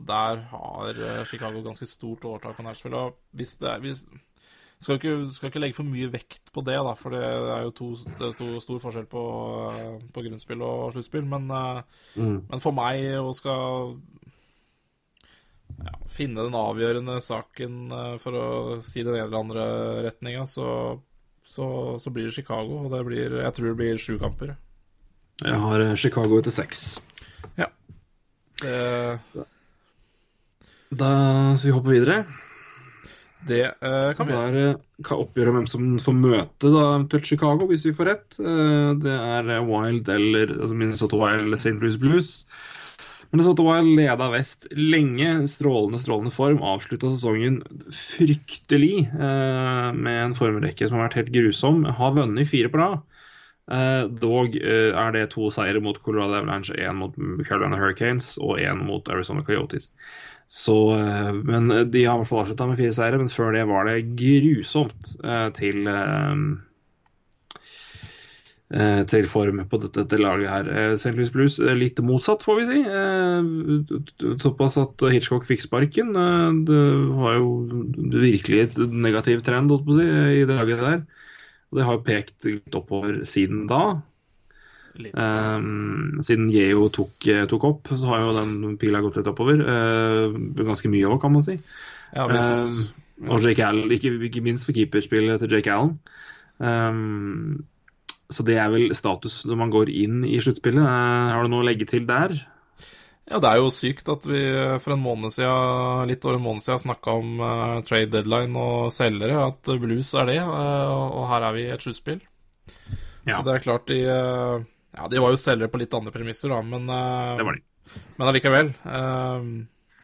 Der har Chicago ganske stort overtak på Nashville. Og hvis det er hvis, skal ikke, skal ikke legge for mye vekt på det, da, for det er jo to, det er stor, stor, forskjell på, på grunnspill og sluttspill. Men, mm. men, for meg å skal ja, finne den avgjørende saken for å si den ene eller andre retninga, så, så, så, blir det Chicago. Og det blir, jeg tror det blir sju kamper. Jeg har Chicago etter seks. Det... Da skal vi hoppe videre. Det uh, kan vi gjøre. Det er oppgjør om hvem som får møte da, eventuelt Chicago, hvis vi får rett. Uh, det er Wild eller altså Minnesota Wild eller St. Louis Blues. Minnesota Wild leda vest lenge. Strålende, strålende form. Avslutta sesongen fryktelig uh, med en formrekke som har vært helt grusom. Har vunnet fire på rad. Uh, dog uh, er det to seire mot Colorado Avalanche, én mot Carolina Hurricanes og én mot Arizona Coyotes. Så, eh, men de har i hvert fall avslutta med fire seire, men før det var det grusomt eh, til eh, til form på dette, dette laget her. St. Louis Blues litt motsatt, får vi si. Såpass at Hitchcock fikk sparken. Det var jo virkelig et negativ trend si, i det laget der. Og det har jo pekt litt oppover siden da. Um, siden Yeo tok, eh, tok, opp, så har jo den pila gått litt oppover. Uh, ganske mye òg, kan man si. Ja, hvis, um, og Jake Allen, ikke, ikke, minst for keeperspillet til Jake Allen. Um, så det er vel status når man går inn i sluttspillet. Uh, har du noe å legge til der? Ja, det er jo sykt at vi for en måned siden, litt over en måned siden snakka om uh, trade deadline og selgere, at blues er det, uh, og her er vi i et sluttspill. Ja. Så det er klart de uh, ja, de var jo selgere på litt andre premisser, da, men uh, Det var de. Men allikevel. Uh,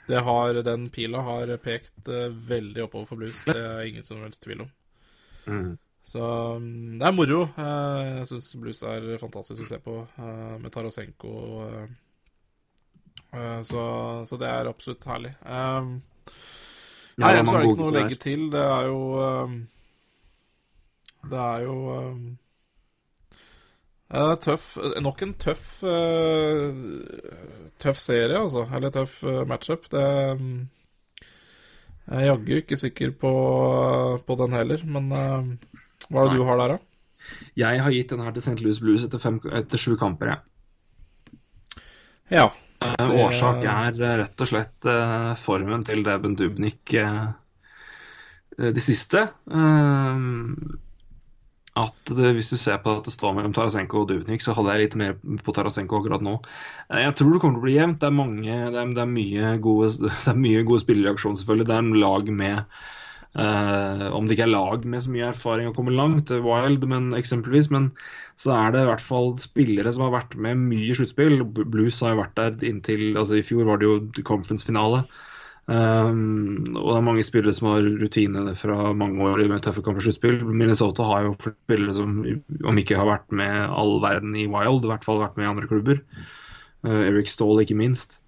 det har, den pila har pekt uh, veldig oppover for blues. Det er ingen som helst tvil om. Mm. Så um, det er moro. jeg syns blues er fantastisk å se på med Tarasenko. Så, så, det er absolutt herlig. Um, Nei, så er det ikke noe å legge til. Det er jo Det er jo ja, tøff. Nok en tøff uh, Tøff serie, altså. Eller tøff uh, matchup. Det um, Jeg er jaggu ikke sikker på, på den heller, men uh, hva er det Nei. du har der, da? Jeg har gitt den her til St. Louis Blues etter, fem, etter sju kamper, jeg. Ja. Det... Årsak er rett og slett formen til Deben Dubnik de siste. At det, hvis du ser på at det står mellom Tarasenko og Dubnik, så hadde jeg litt mer på Tarasenko akkurat nå. Eh, jeg tror det kommer til å bli jevnt. Det er, mange, det er, det er mye gode, det er mye gode spillereaksjoner, selvfølgelig. Det er en lag med uh, Om det ikke er lag med så mye erfaring og kommer langt, Wild, men eksempelvis. Men så er det i hvert fall spillere som har vært med mye sluttspill. Blues har jo vært der inntil altså I fjor var det jo conference-finale. Um, og det er mange spillere som har rutinene fra mange år med tøffe kamper sluttspill. Minnesota har jo spillere som om ikke har vært med all verden i Wild, i hvert fall vært med i andre klubber. Uh, Eric Stahl, ikke minst.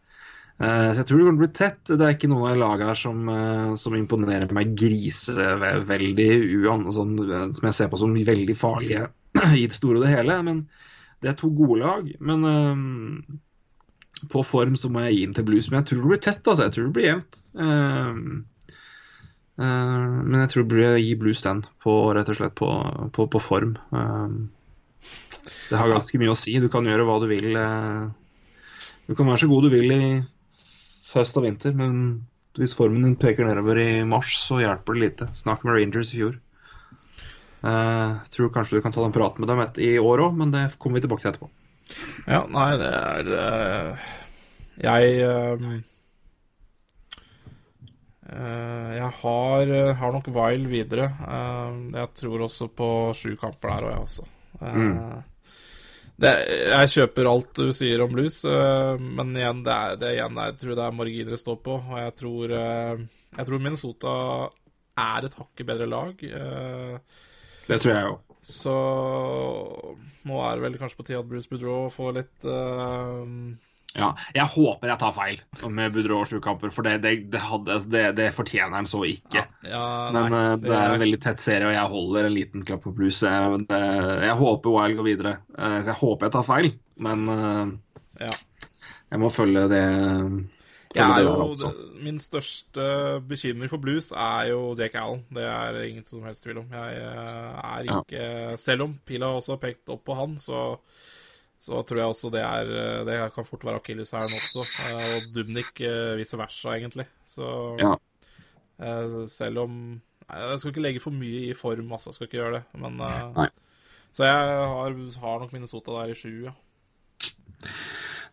Uh, så jeg tror det kommer til å bli tett. Det er ikke noen av lagene her som, uh, som imponerer meg griseveldig, sånn, som jeg ser på som veldig farlige i det store og det hele. Men det er to gode lag. Men på form så må jeg gi den til blues. Men jeg tror det blir tett, altså. Jeg tror det blir jevnt. Um, uh, men jeg tror det blir gi blues den, på, rett og slett på, på, på form. Uh, det har ganske mye å si. Du kan gjøre hva du vil. du kan være så god du vil i høst og vinter, men hvis formen din peker nedover i mars, så hjelper det lite. Snakk med Rangers i fjor. Uh, tror kanskje du kan ta en prat med dem i år òg, men det kommer vi tilbake til etterpå. Ja, nei, det er uh, Jeg uh, Jeg har, har, nok Vile videre. jeg tror også på sju kamper der òg, jeg også. Mm. Det, jeg kjøper alt du sier om blues, men igjen, det er, det igjen, jeg tror det er marginer det står på. Og jeg tror, jeg tror Minnesota er et hakket bedre lag. det tror jeg òg. Så nå er det vel kanskje på tide at Bruce Boudreau får litt uh, Ja, jeg håper jeg tar feil med Budrå sju kamper, for det, det, det, hadde, det, det, fortjener han så ikke. Ja, ja, Men nei, eh, det er en veldig tett serie, og jeg holder en liten klapp på blues. Jeg, jeg håper Wild går videre. Uh, Så jeg håper jeg tar feil, men uh, ja. jeg må følge det. Følge jo, altså. min største bekymring for blues er jo Jake Allen. Det er ingen som helst tvil om. Jeg er ikke Selv om Pila også har pekt opp på han, så, så tror jeg også det er Det kan fort være akilleshælen også. Eh, Og Dubnik eh, vice versa, egentlig. Så Ja. eh, selv om Nei, Jeg skal ikke legge for mye i form, altså. Jeg skal ikke gjøre det. Men eh, Nei. Så jeg har, har nok Minnesota der i sju, ja.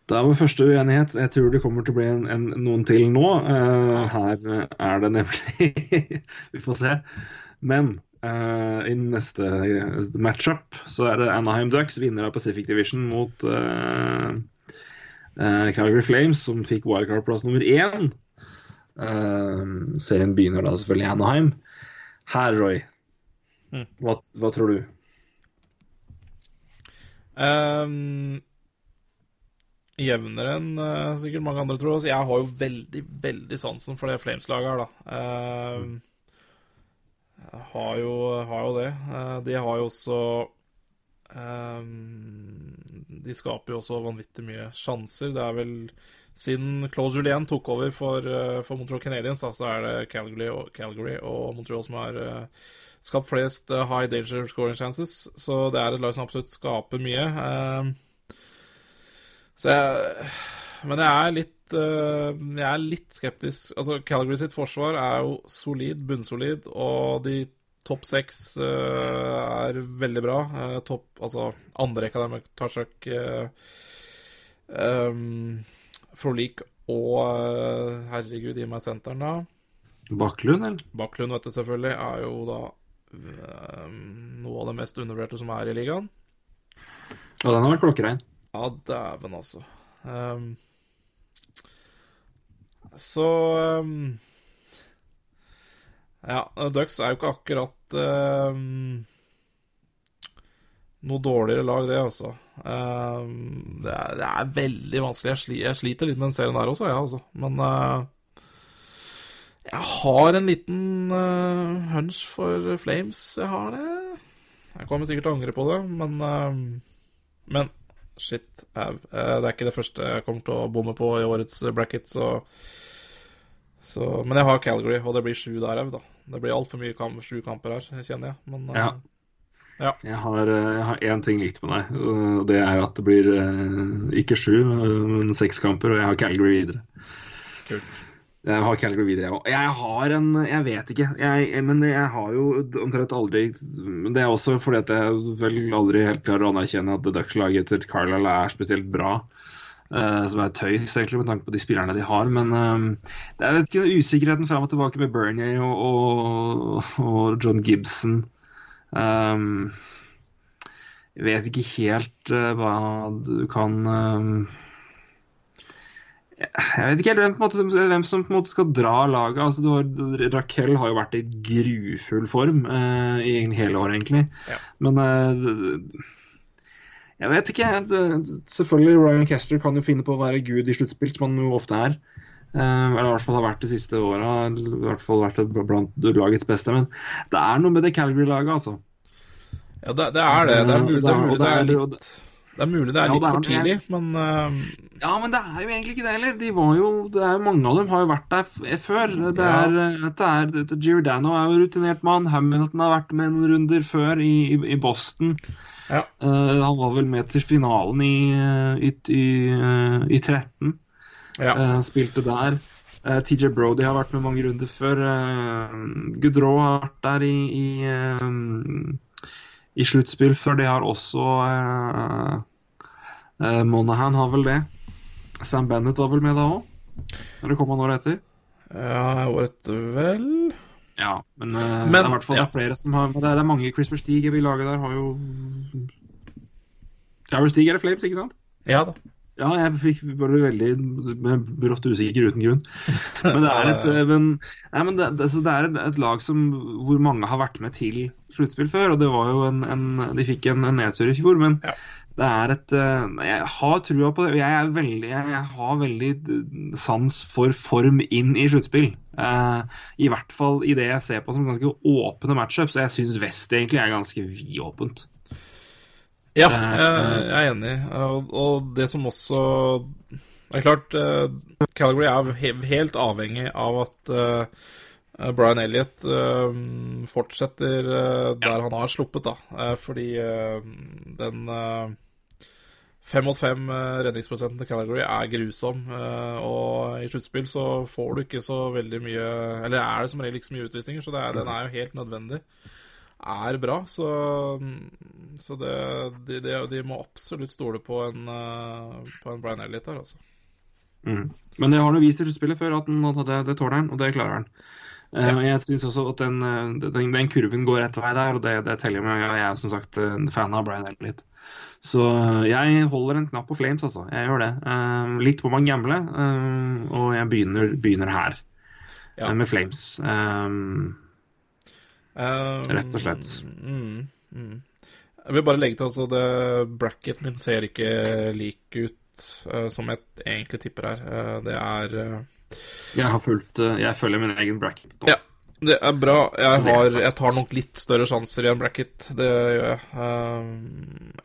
Det er vår første uenighet. Jeg tror det kommer til å bli en, en, noen til nå. Eh, her er det nemlig Vi får se. Men eh, i neste matchup så er det Anaheim Ducks, vinner av Pacific Division, mot uh, uh, Calgary Flames, som fikk wildcard-plass nummer én. Eh, serien begynner da selvfølgelig i Anaheim. Her, Roy, Mm. hva, hva tror du? Um, jevnere enn eh, sikkert mange andre, tror jeg. Har jo veldig, veldig sansen for det Flames-laget her, da. Um, har jo, har jo det. Eh, de har jo også um, De skaper jo også vanvittig mye sjanser. Det er vel siden Claude Julien tok over for, eh, for Montreal Canadiens, da, så er det Calgary og, Calgary og Montreal som har eh, skapt flest high danger scoring chances. Så det er et lag som absolutt skaper mye. Um, så jeg Men jeg er litt eh, Jeg er litt skeptisk. Altså, Calgary sitt forsvar er jo solid, bunnsolid, og de topp seks uh, er veldig bra. Uh, topp Altså andre rekka der med Tajak, uh, um, Frolik og Herregud, gi meg senteren, da. Baklund, eller? Bakklund, vet du selvfølgelig, er jo da noe av det mest undervurderte som er i ligaen. Ja, den har vært klokkerein. Ja, dæven, altså. Ehm, så um, Ja, Ducks er jo ikke akkurat um, noe dårligere lag, det, altså. Um, det, er, det er veldig vanskelig. Jeg, sli, jeg sliter litt med den serien der også, jeg, ja, altså. Men uh, jeg har en liten uh, hunch for Flames. Jeg har det. Jeg kommer sikkert til å angre på det, men uh, Men shit, au. Eh, det er ikke det første jeg kommer til å bomme på i årets bracket, så, så Men jeg har Calgary, og det blir sju der òg, da. Det blir altfor mye kamp, sju kamper her, kjenner jeg. Men eh, Ja. Ja. Jeg har, eh, jeg har én ting likt med deg, og det er at det blir ikke sju, men seks kamper, og jeg har Calgary videre. kult. Jeg har Calgary videre, jeg òg. Jeg har en Jeg vet ikke, jeg, men jeg har jo omtrent aldri Det er også fordi at jeg vel aldri helt klarer å anerkjenne at Ducks-laget til Carlisle er spesielt bra. Uh, som er tøys, egentlig, med tanke på de spillerne de har. Men uh, det er vet ikke, usikkerheten fram og tilbake med Bernier og, og, og John Gibson. Um, jeg vet ikke helt uh, hva du kan um, Jeg vet ikke helt hvem, måte, hvem som på en måte skal dra laget. Altså, du har, Raquel har jo vært i grufull form eh, i hele år, egentlig. Ja. Men eh, jeg vet ikke. Det, selvfølgelig, Ryan Kester kan jo finne på å være gud i sluttspill, som han jo ofte er. Eh, eller i hvert fall har vært de siste åra. I hvert fall vært blant lagets beste. Men det er noe med det Calgary-laget, altså. Ja, det, det er det. Det er mulig det er, det er er- litt Det er mulig det er Ja, litt det er for tidlig, men uh... Ja, men det er jo egentlig ikke det heller. De var jo, det er jo Mange av dem har jo vært der f før. Det Ja. er, det er, det, Giordano er jo rutinert mann. Hamilton har vært med noen runder før i, i, i Boston. Ja. Uh, han var vel med til finalen i, i, i, eh, i 13. ja. Uh, spilte der. Eh, TJ Brody har vært med mange runder før. Uh, Goodrow har vært der i, i, um, i sluttspill før. Det har også uh, Monahan har vel det. Sam Bennett var vel med da òg? Eller kom han året etter? ja året vel Ja, men, uh, Men, det er i hvert fall ja. er flere som har Det er, det er mange Christopher Stig i laget der har jo Stig er det Flames, ikke sant? Ja da. Ja, jeg fikk bare veldig brått usikker uten grunn. Men det er et, eh, men, nei, men det, det, det er et lag som, hvor mange har vært med til sluttspill før. Og det var jo en, en De fikk en, en nedtur i fjor, men Ja. Det er et eh, Jeg har trua på det. Jeg, er veldig, jeg har veldig sans for form inn i sluttspill. Eh, I hvert fall i det jeg ser på som ganske åpne matchups. Jeg syns Vest egentlig er ganske vidåpent. Ja, jeg er enig. Og, det som også Det er klart, Calgary er helt avhengig av at Brian Elliot uh, fortsetter der ja. han har sluppet, da. fordi den Fem mot fem redningsprosenten til Calgary er grusom. Og i sluttspill så får du ikke så veldig mye Eller er det som regel ikke så mye utvisninger, så er, den er jo helt nødvendig er bra. Så, så det, de, de, de, må absolutt stole på en, eh, på en Brian Elliot her, altså. Mm. Men det har han vist i sluttspillet før at, den, at det, det, tåler han, og det klarer han. Eh, ja. Uh, jeg syns også at den, eh, den, den, kurven går rett vei der, og det, det teller med. Jeg er som sagt fan av Brian Elliot. Så jeg holder en knapp på Flames, altså. Jeg gjør det. Uh, litt på man gamble, uh, og jeg begynner, begynner her ja. med Flames. Um, Rett og slett. Mm, mm. Jeg vil bare legge til altså det Bracket min ser ikke lik ut uh, som jeg egentlig tipper her. Uh, det er uh, Jeg har fulgt Jeg følger min egen bracket nå. Ja, det er bra. Jeg, har, jeg tar nok litt større sjanser i en bracket, det gjør jeg.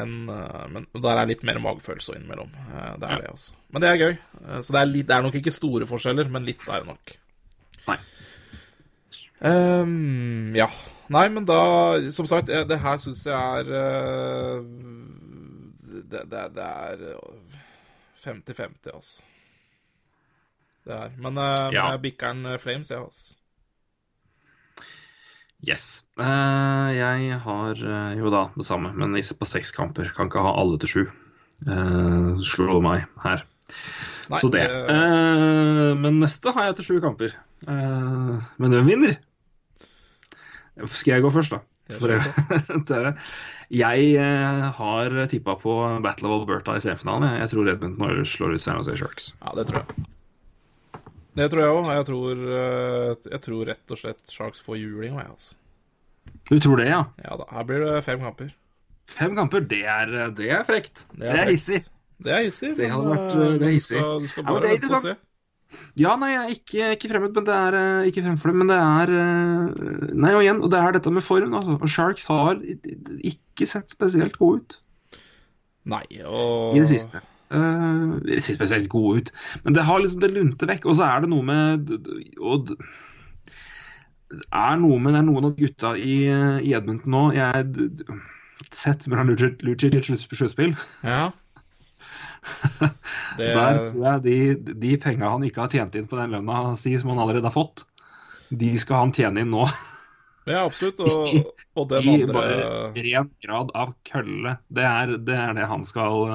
En, men der er litt mer magefølelse innimellom. det er det, altså. Men det er gøy. så det er, litt, det er nok ikke store forskjeller, men litt er det nok. Nei. Um, ja. Nei, men da Som sagt, det her syns jeg er det, det, det, er 50-50, altså. Det er Men, uh, ja. jeg bikker den Flames, jeg, altså. Yes. Uh, jeg har jo da det samme, men på seks kamper. Kan ikke ha alle til sju. Uh, slå meg her. Nei, Så det. Uh, men neste har jeg til sju kamper. men hvem vinner? Skal jeg gå først, da? jeg eh, har tippa på Battle of Alberta i semifinalen. Jeg tror Edmundton slår ut San Jose Sharks. Ja, det tror jeg. Det tror jeg òg. Jeg, tror, eh, jeg tror rett og slett Sharks får juling. Jeg, Altså. Du tror det, ja? Ja da. Her blir det fem kamper. Fem kamper, det er, det er frekt. Det er, hissig. Det er hissig. Det hadde vært eh, det er hissig. Du skal, du skal bare ja, vente og se. Ja, nei, jeg er ikke, ikke fremmed, men det er ikke fremfor men det er Nei, og igjen, og det er dette med form. Altså. Og Sharks har ikke sett spesielt gode ut. Nei, og I det siste. Uh, ser spesielt gode ut, men det har liksom det lunter vekk. Og så er det noe med og, er noe med det er noen av gutta i, i Edmonton nå Jeg sett mellom Lucic i et sluttspill. Ja. Det... Der tror jeg de, de penga han ikke har tjent inn på den lønna si, som han allerede har fått, de skal han tjene inn nå. Ja, absolutt. Og, og den andre I bare ren grad av kølle. Det er, det er, det han skal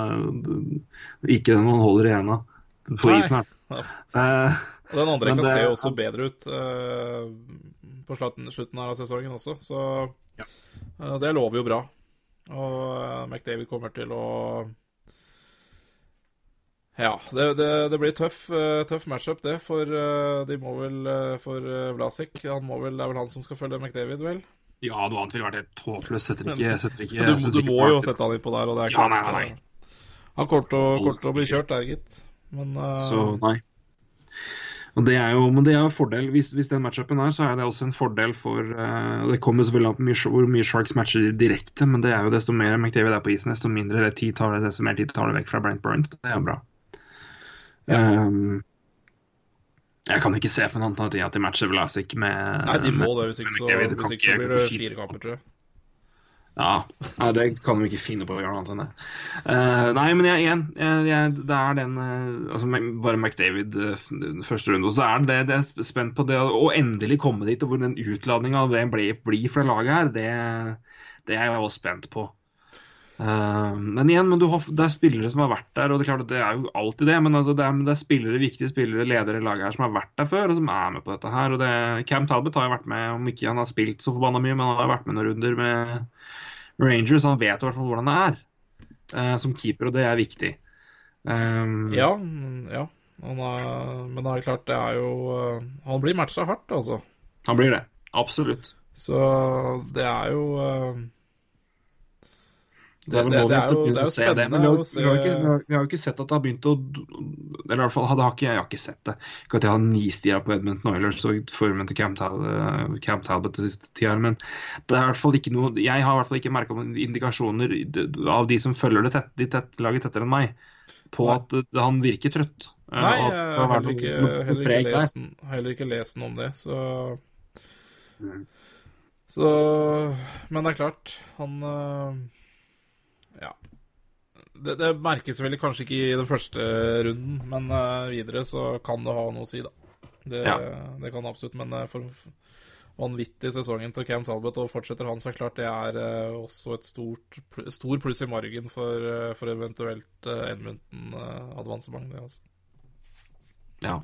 Ikke den man holder i henda på isen her. Uh, og den andre kan det, se også bedre ut uh, på slutten, av sesongen også, så ja. uh, det lover jo bra. Og McDavid kommer til å ja, det, det, det blir tøff, uh, tøff matchup, det. For uh, de må vel uh, For Vlasic han må vel, Det er vel han som skal følge McDavid, vel? Ja, noe annet ville vært helt håpløst. Setter ikke, setter ikke Du, du må jo sette han innpå der, og det er klart. Ja, nei, nei. Han kommer til å bli kjørt der, gitt. Men Så nei. Og det er jo, men det er jo fordel, hvis, hvis den matchupen er, så er det også en fordel for uh, Det kommer selvfølgelig an på mye, hvor mye Sharks matcher direkte, men det er jo desto mer McDavid er på isen, desto mindre tid tar det, desto mer tid tar det vekk fra Brent Burns. Det er jo bra. Um, jeg kan ikke se for noen at de matcher Vlasic med Nei, de må det. Hvis ikke, så, hvis ikke så blir det fire kamper, tror jeg. Ja, nei, det kan de ikke finne på å gjøre noe annet enn det. Uh, nei, men jeg, igjen, jeg, jeg, det er den uh, altså Bare McDavid uh, første runde. Og så er det det er spent på det å endelig komme dit, og hvor den utladninga det blir, blir fra laget her, det, det er jeg også spent på. Uh, men igjen, men har, det er spillere som har vært der, og det er klart at det er jo alltid det. Men altså, det, er, det, er, spillere, viktige spillere, ledere i laget her som har vært der før, og som er med på dette her. og det, Cam Talbot har jo vært med, om ikke han har spilt så forbanna mye, men han har vært med noen runder med Rangers. Han vet i hvert fall hvordan det er uh, som keeper, og det er viktig. Um, ja, ja. Han er, men det er klart, det er jo uh, Han blir matcha hardt, altså. Han blir det. Absolutt. Så det er jo Det Det- det er jo- det er jo spennende vi har, å se- vi, har ikke, vi, har, vi har ikke sett at det har begynt å Eller i hvert fall har ikke, jeg har ikke sett det. Ikke at jeg har nistirra på Edmund Oilers og formen til Camp, Tal eh, Camp Talbot de siste tida, men det er i hvert fall ikke noe Jeg har i hvert fall ikke merka indikasjoner av de som følger det tett, de tett, laget tettere enn meg, på Nei. at eh, han virker trøtt. Eh, Nei, jeg har heller ikke, heller ikke, lest, heller ikke lest noe om det, så Mm. Så Men det er klart, han Ja. Det, det merkes vel kanskje ikke i den første runden, men øh, videre så kan det ha noe å si, da. Det, Ja. det kan absolutt, men øh, for vanvittig sesongen til Cam Talbot, og fortsetter han, så klart det er øh, også et stort, stor pluss i margen for, for eventuelt Edmonton-avansement, det, altså. Ja.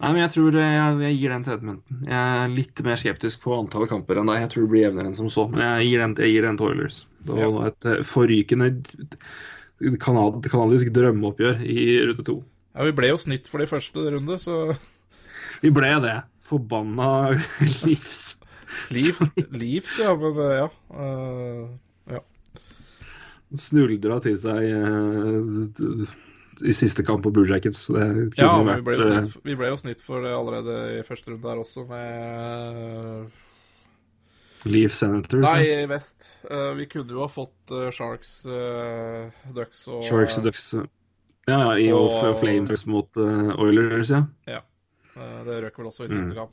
Nei, men jeg tror eh, jeg, jeg gir den til Edmundton. Jeg er litt mer skeptisk på antallet kamper enn deg. Jeg tror det blir jevnere enn som så. Men jeg gir den, jeg gir den til Oilers. Det var Ja. et eh, forrykende kanad, kanadisk drømmeoppgjør i runde to. Ja, vi ble jo snitt for de første runde, så Vi ble det. Forbanna livs. Liv, Leafs, ja, men øh, ja. øh, Snuldra til seg eh, i siste kamp på Blue Jackets. Ja, vi ble, eh, snitt, vi ble jo snitt for det allerede i første runde der også, med Leaf Senators. Nei, i vest. Eh, vi kunne jo ha fått eh, Sharks, eh, Ducks og Sharks og Ducks. Ja, ja, i Og- og Flames mot eh, Oilers, ja. eh, Det røk vel også i Mm. siste kamp.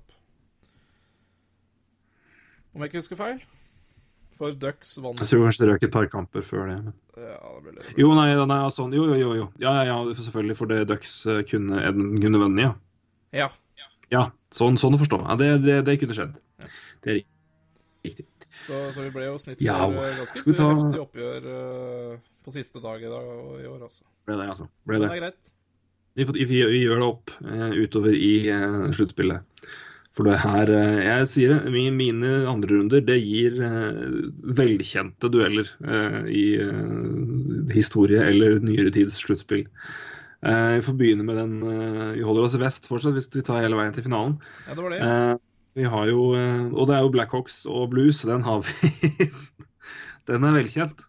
Om jeg ikke husker feil. For Ducks vant Jeg tror kanskje det røk et par kamper før det. men- Ja, det ble. Jo, nei, nei sånn, jo, jo, jo, jo. Ja, ja, ja, selvfølgelig, for det Ducks eh, kunne, kunne vunnet, ja. Ja. Ja, sånn, sånn å forstå. Det, det, det kunne skjedd. Det er riktig. Så, så vi ble jo snitt for eh, ganske ta- heftig oppgjør uh, på siste dag i, dag, og i år, altså. Ble det, altså. Ble det. det er greit. Vi, vi, vi gjør det opp uh, utover i uh, sluttspillet. For det her eh, Jeg sier det, mine andre runder det gir eh, velkjente dueller eh, i historie eller nyere tids sluttspill. Vi får begynne med den Vi holder oss vest fortsatt, hvis vi tar hele veien til finalen. Ja, det var det. Vi har jo Og det er jo Blackhawks og Blues, den har vi. den er velkjent.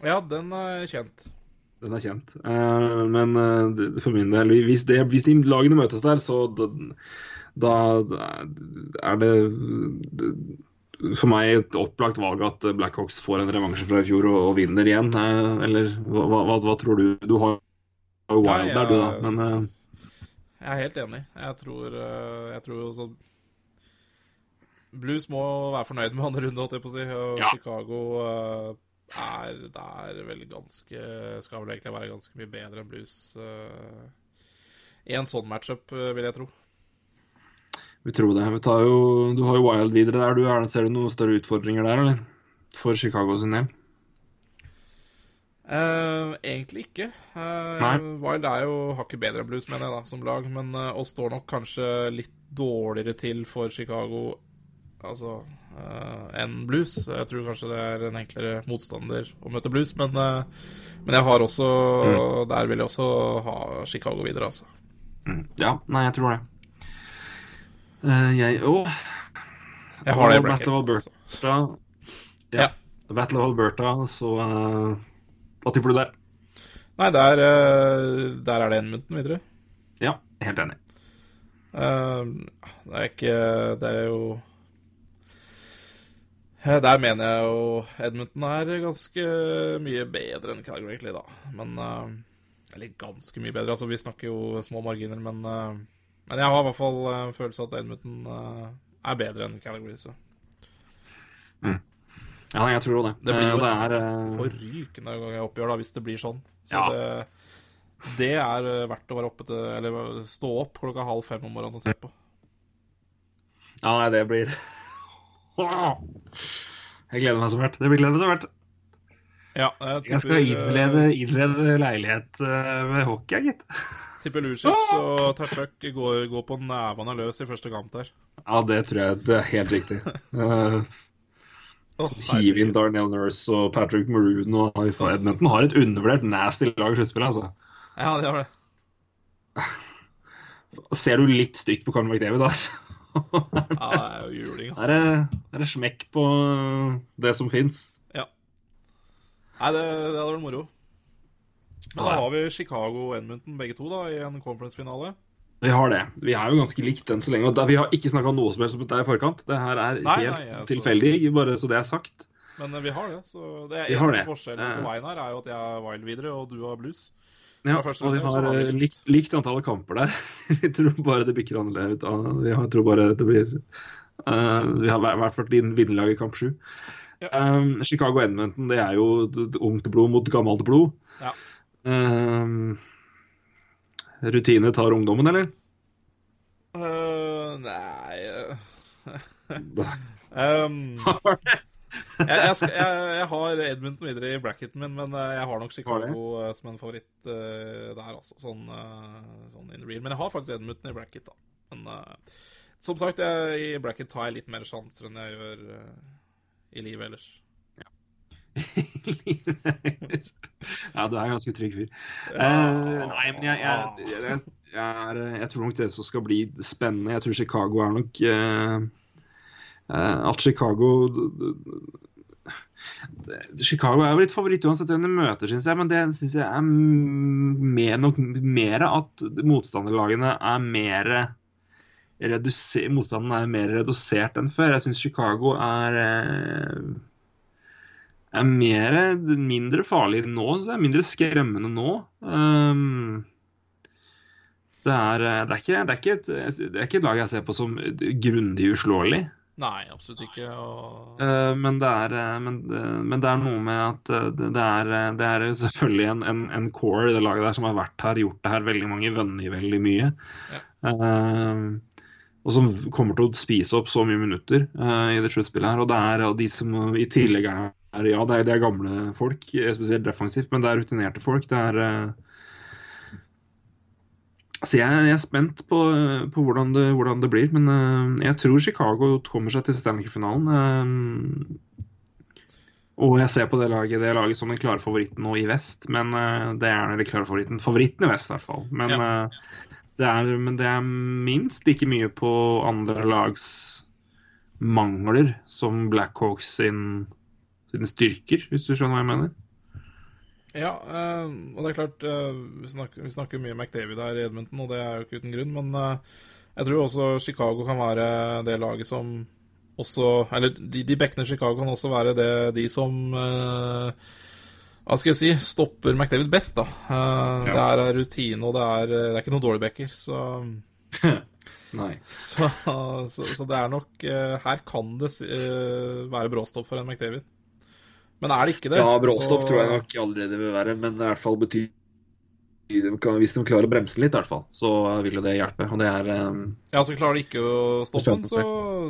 Ja, den er kjent. Den er kjent. Men for min del, hvis, det, hvis de lagene møtes der, så da er det, for meg et opplagt valg at Blackhawks får en revansje fra i fjor og, og vinner igjen. eh, eller hva, hva, hva tror du? Du har jo Wild der, du, da. Men uh... Jeg er helt enig. Jeg tror, eh, jeg tror også Blues må være fornøyd med andre runde, holdt jeg på å si. Og Ja. Chicago uh, er der vel ganske Skal vel egentlig være ganske mye bedre enn Blues. uh, I en sånn matchup, vil jeg tro. Vi tror det. Vi tar jo, du har jo Wild videre der. Du, er, ser du noen større utfordringer der, eller? For Chicago sin del? Uh, egentlig ikke. Uh. Wild er jo hakket bedre enn Blues, mener jeg, da, som lag. Men uh, og står nok kanskje litt dårligere til for Chicago altså, enn Blues. Jeg tror kanskje det er en enklere motstander å møte Blues, men, men jeg har også Der vil jeg også ha Chicago videre, altså. Mm. Ja, nei, jeg tror det. Eh, jeg òg. Jeg har det i. Battle of Alberta. Ja. Ja. Battle of Alberta, så uh, Hva tipper du der? Nei, der, eh, der er det Edmonton videre. Ja, helt enig. Uh, det er ikke Det er jo Der mener jeg jo Edmundton er ganske mye bedre enn Calgary, egentlig, da. Men Eller ganske mye bedre, altså. Vi snakker jo små marginer, men Men jeg har i hvert fall en følelse av at Edmonton eh, er bedre enn Calgary, så Ja, jeg tror det. Det blir jo Eh, det et er forrykende oppgjør, da, hvis det blir sånn. Så Ja. det, det er eh, verdt å være oppe til Eller stå opp klokka halv fem om morgenen og se på. Ja, nei, det blir Jeg gleder meg så fælt. Det blir gleder meg så fælt. Ja, jeg Jeg skal innlede, innrede leilighet eh, med hockey, gitt. Tipper Lucic og Tatchuk går, går på nevene løs i første kamp der. Ja, det tror jeg det er helt riktig. Uh, Oh, Hiv inn Darnell Nurse og Patrick Maroon og Edmonton har et undervurdert nasty lag i sluttspillet, altså. Ja, det har det. Ser du litt stygt på Conor McDavid, altså. Ja, det er jo juling. da. Er det, er det smekk på det som fins? Ja. Nei, det, det hadde vært moro. Da har vi Chicago og Edmonton begge to da, i en conference-finale. Vi har det. Vi er jo ganske likt enn så lenge. Og da, vi har ikke snakka noe som helst om dette i forkant. Det her er Nei, helt nei, altså- tilfeldig, bare så det er sagt. Men eh, vi har det. Så det er eneste det. forskjellen på veien her er jo at jeg er wild videre, og du har blues. Ja, og vi har har vi eh, likt. likt, likt antall kamper der. Vi tror bare det bikker annerledes. ut. Vi har- tror bare det blir uh, Vi har i hvert fall din vinnerlag i kamp sju. Ja. Um, Chicago Edmonton, det er jo ungt blod mot gammelt blod. Ja. Um, rutine tar ungdommen, eller? Uh, nei um, jeg, jeg, skal, jeg, jeg har Edmundton videre i bracketen min, men eh, jeg har nok Chicago har som en favoritt uh, der, altså. Sånn, uh, sånn in real. Men jeg har faktisk Edmundton i bracket, da. Men uh, som sagt, jeg, i bracket tar jeg litt mer sjanser enn jeg gjør i livet ellers. ja, du er en ganske trygg fyr. Uh, nei, men jeg, jeg, jeg, jeg, er, jeg tror nok det som skal bli spennende Jeg tror Chicago er nok uh, At Chicago Chicago er jo litt favoritt uansett hvem de møter, syns jeg. Men det syns jeg er mer, nok mer at motstanderlagene er mer reduser, Motstanden er mer redusert enn før. Jeg syns Chicago er eh, er mer, mindre farlig nå, så er mindre skremmende nå. Um, det, er, det, er ikke, det, er et, det er ikke et lag jeg ser på som grundig uslåelig. Nei, absolutt ikke. Og... Uh, men, det er, men, men, det er noe med at det, det, er, det er, selvfølgelig en, en, en, core i det laget der som har vært her, gjort det her veldig mange, vunnet veldig mye. Ja. Uh, og som kommer til å spise opp så mye minutter uh, i det sluttspillet her. Og det er og de som i tillegg er ja, det er, det er, gamle folk, spesielt defensivt, men det er rutinerte folk. Det er Så jeg, jeg, er spent på, på hvordan, det, hvordan, det, blir. Men uh, jeg tror Chicago kommer seg til Stanley Cup-finalen. Og jeg ser på det laget, det laget som den klare favoritten nå i vest. Men det er den klare favoritten. Favoritten i vest, i hvert fall. Men, Ja. det er, men det er minst like mye på andre lags mangler som Blackhawks sin sine styrker, hvis du skjønner hva jeg mener? Ja, eh, og det er klart eh, vi, snakker, vi snakker mye McDavid her i Edmonton, og det er jo ikke uten grunn, men eh, jeg tror også Chicago kan være det laget som også Eller de, de bekkene Chicago kan også være det, de som Hva skal jeg si stopper McDavid best, da. Ja. Det er rutine, og det er, det er ikke noen dårlige backer, så Nei. så, så, så det er nok Her kan det eh, være bråstopp for en McDavid. Men er det ikke det Ja, bråstopp så- tror jeg nok allerede det vil være, men i hvert fall betyr hvis de klarer å bremse den litt, i hvert fall, så vil jo det hjelpe. Og det er um, Ja, så klarer de ikke å stoppe den, så,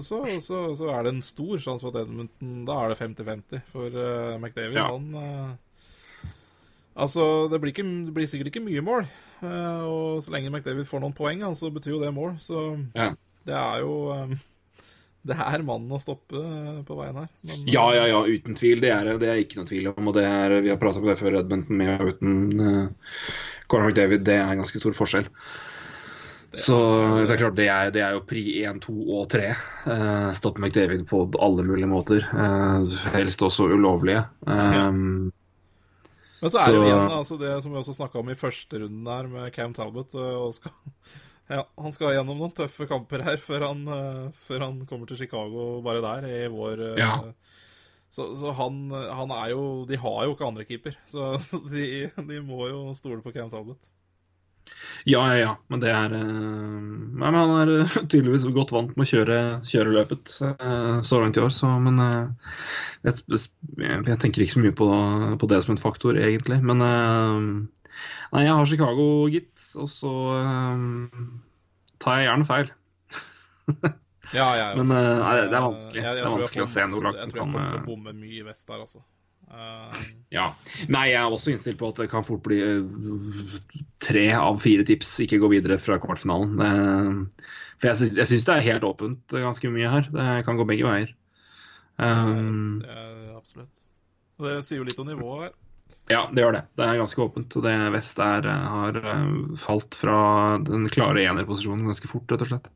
så, så, så er det en stor sjanse for at Edmundton Da er det 50-50 for uh, McDavid. Ja. Han uh, Altså, det blir, ikke, det blir sikkert ikke mye mål. Uh, og så lenge McDavid får noen poeng, så så betyr jo det mål. Så Ja. det er jo eh, Det er mannen å stoppe eh, på veien her. Men, Ja, ja, ja, uten tvil. Det er det er ikke noe tvil om. og det er, Vi har pratet om det før, Edmonton med og uten uh, Conor McDavid. Det er en ganske stor forskjell. Så det er klart, det er, det er jo pri 1, 2 og 3. Uh, stoppe McDavid på alle mulige måter. Uh, helst også ulovlige. Um, Men så er det jo igjen altså det som vi også snakka om i første runden her med Cam Talbot. Og skal, ja, han skal gjennom noen tøffe kamper her før han, øh, før han kommer til Chicago bare der i vår. øh, Ja. Så, så han, han er jo De har jo ikke andre keeper, så, så de, de må jo stole på Cam Talbot. Ja, ja, ja. Men det er eh, Nei, men han er eh, tydeligvis godt vant med å kjøre, kjøre løpet eh, så langt i år, så Men eh, jeg, jeg, tenker ikke så mye på, på det som en faktor, egentlig. Men eh, Nei, jeg har Chicago, gitt. Og så um, tar jeg gjerne feil. Ja, ja, Men, uh, nei, det er vanskelig. Jeg, jeg Det er vanskelig å se noe lag som Jeg tror jeg kan, kommer til øh, å bomme mye i vest der, altså. Uh, Ja. Nei, jeg er også innstilt på at det kan fort bli eh, tre av fire tips ikke gå videre fra kvartfinalen. Eh, For jeg syns, jeg syns det er helt åpent eh, ganske mye her. Det kan gå begge veier. Um, det er absolutt. Og det sier jo litt om nivået her. Ja, det gjør det. Det er ganske åpent. Og det Vest er, eh, har eh, falt fra den klare enerposisjonen ganske fort, rett og slett.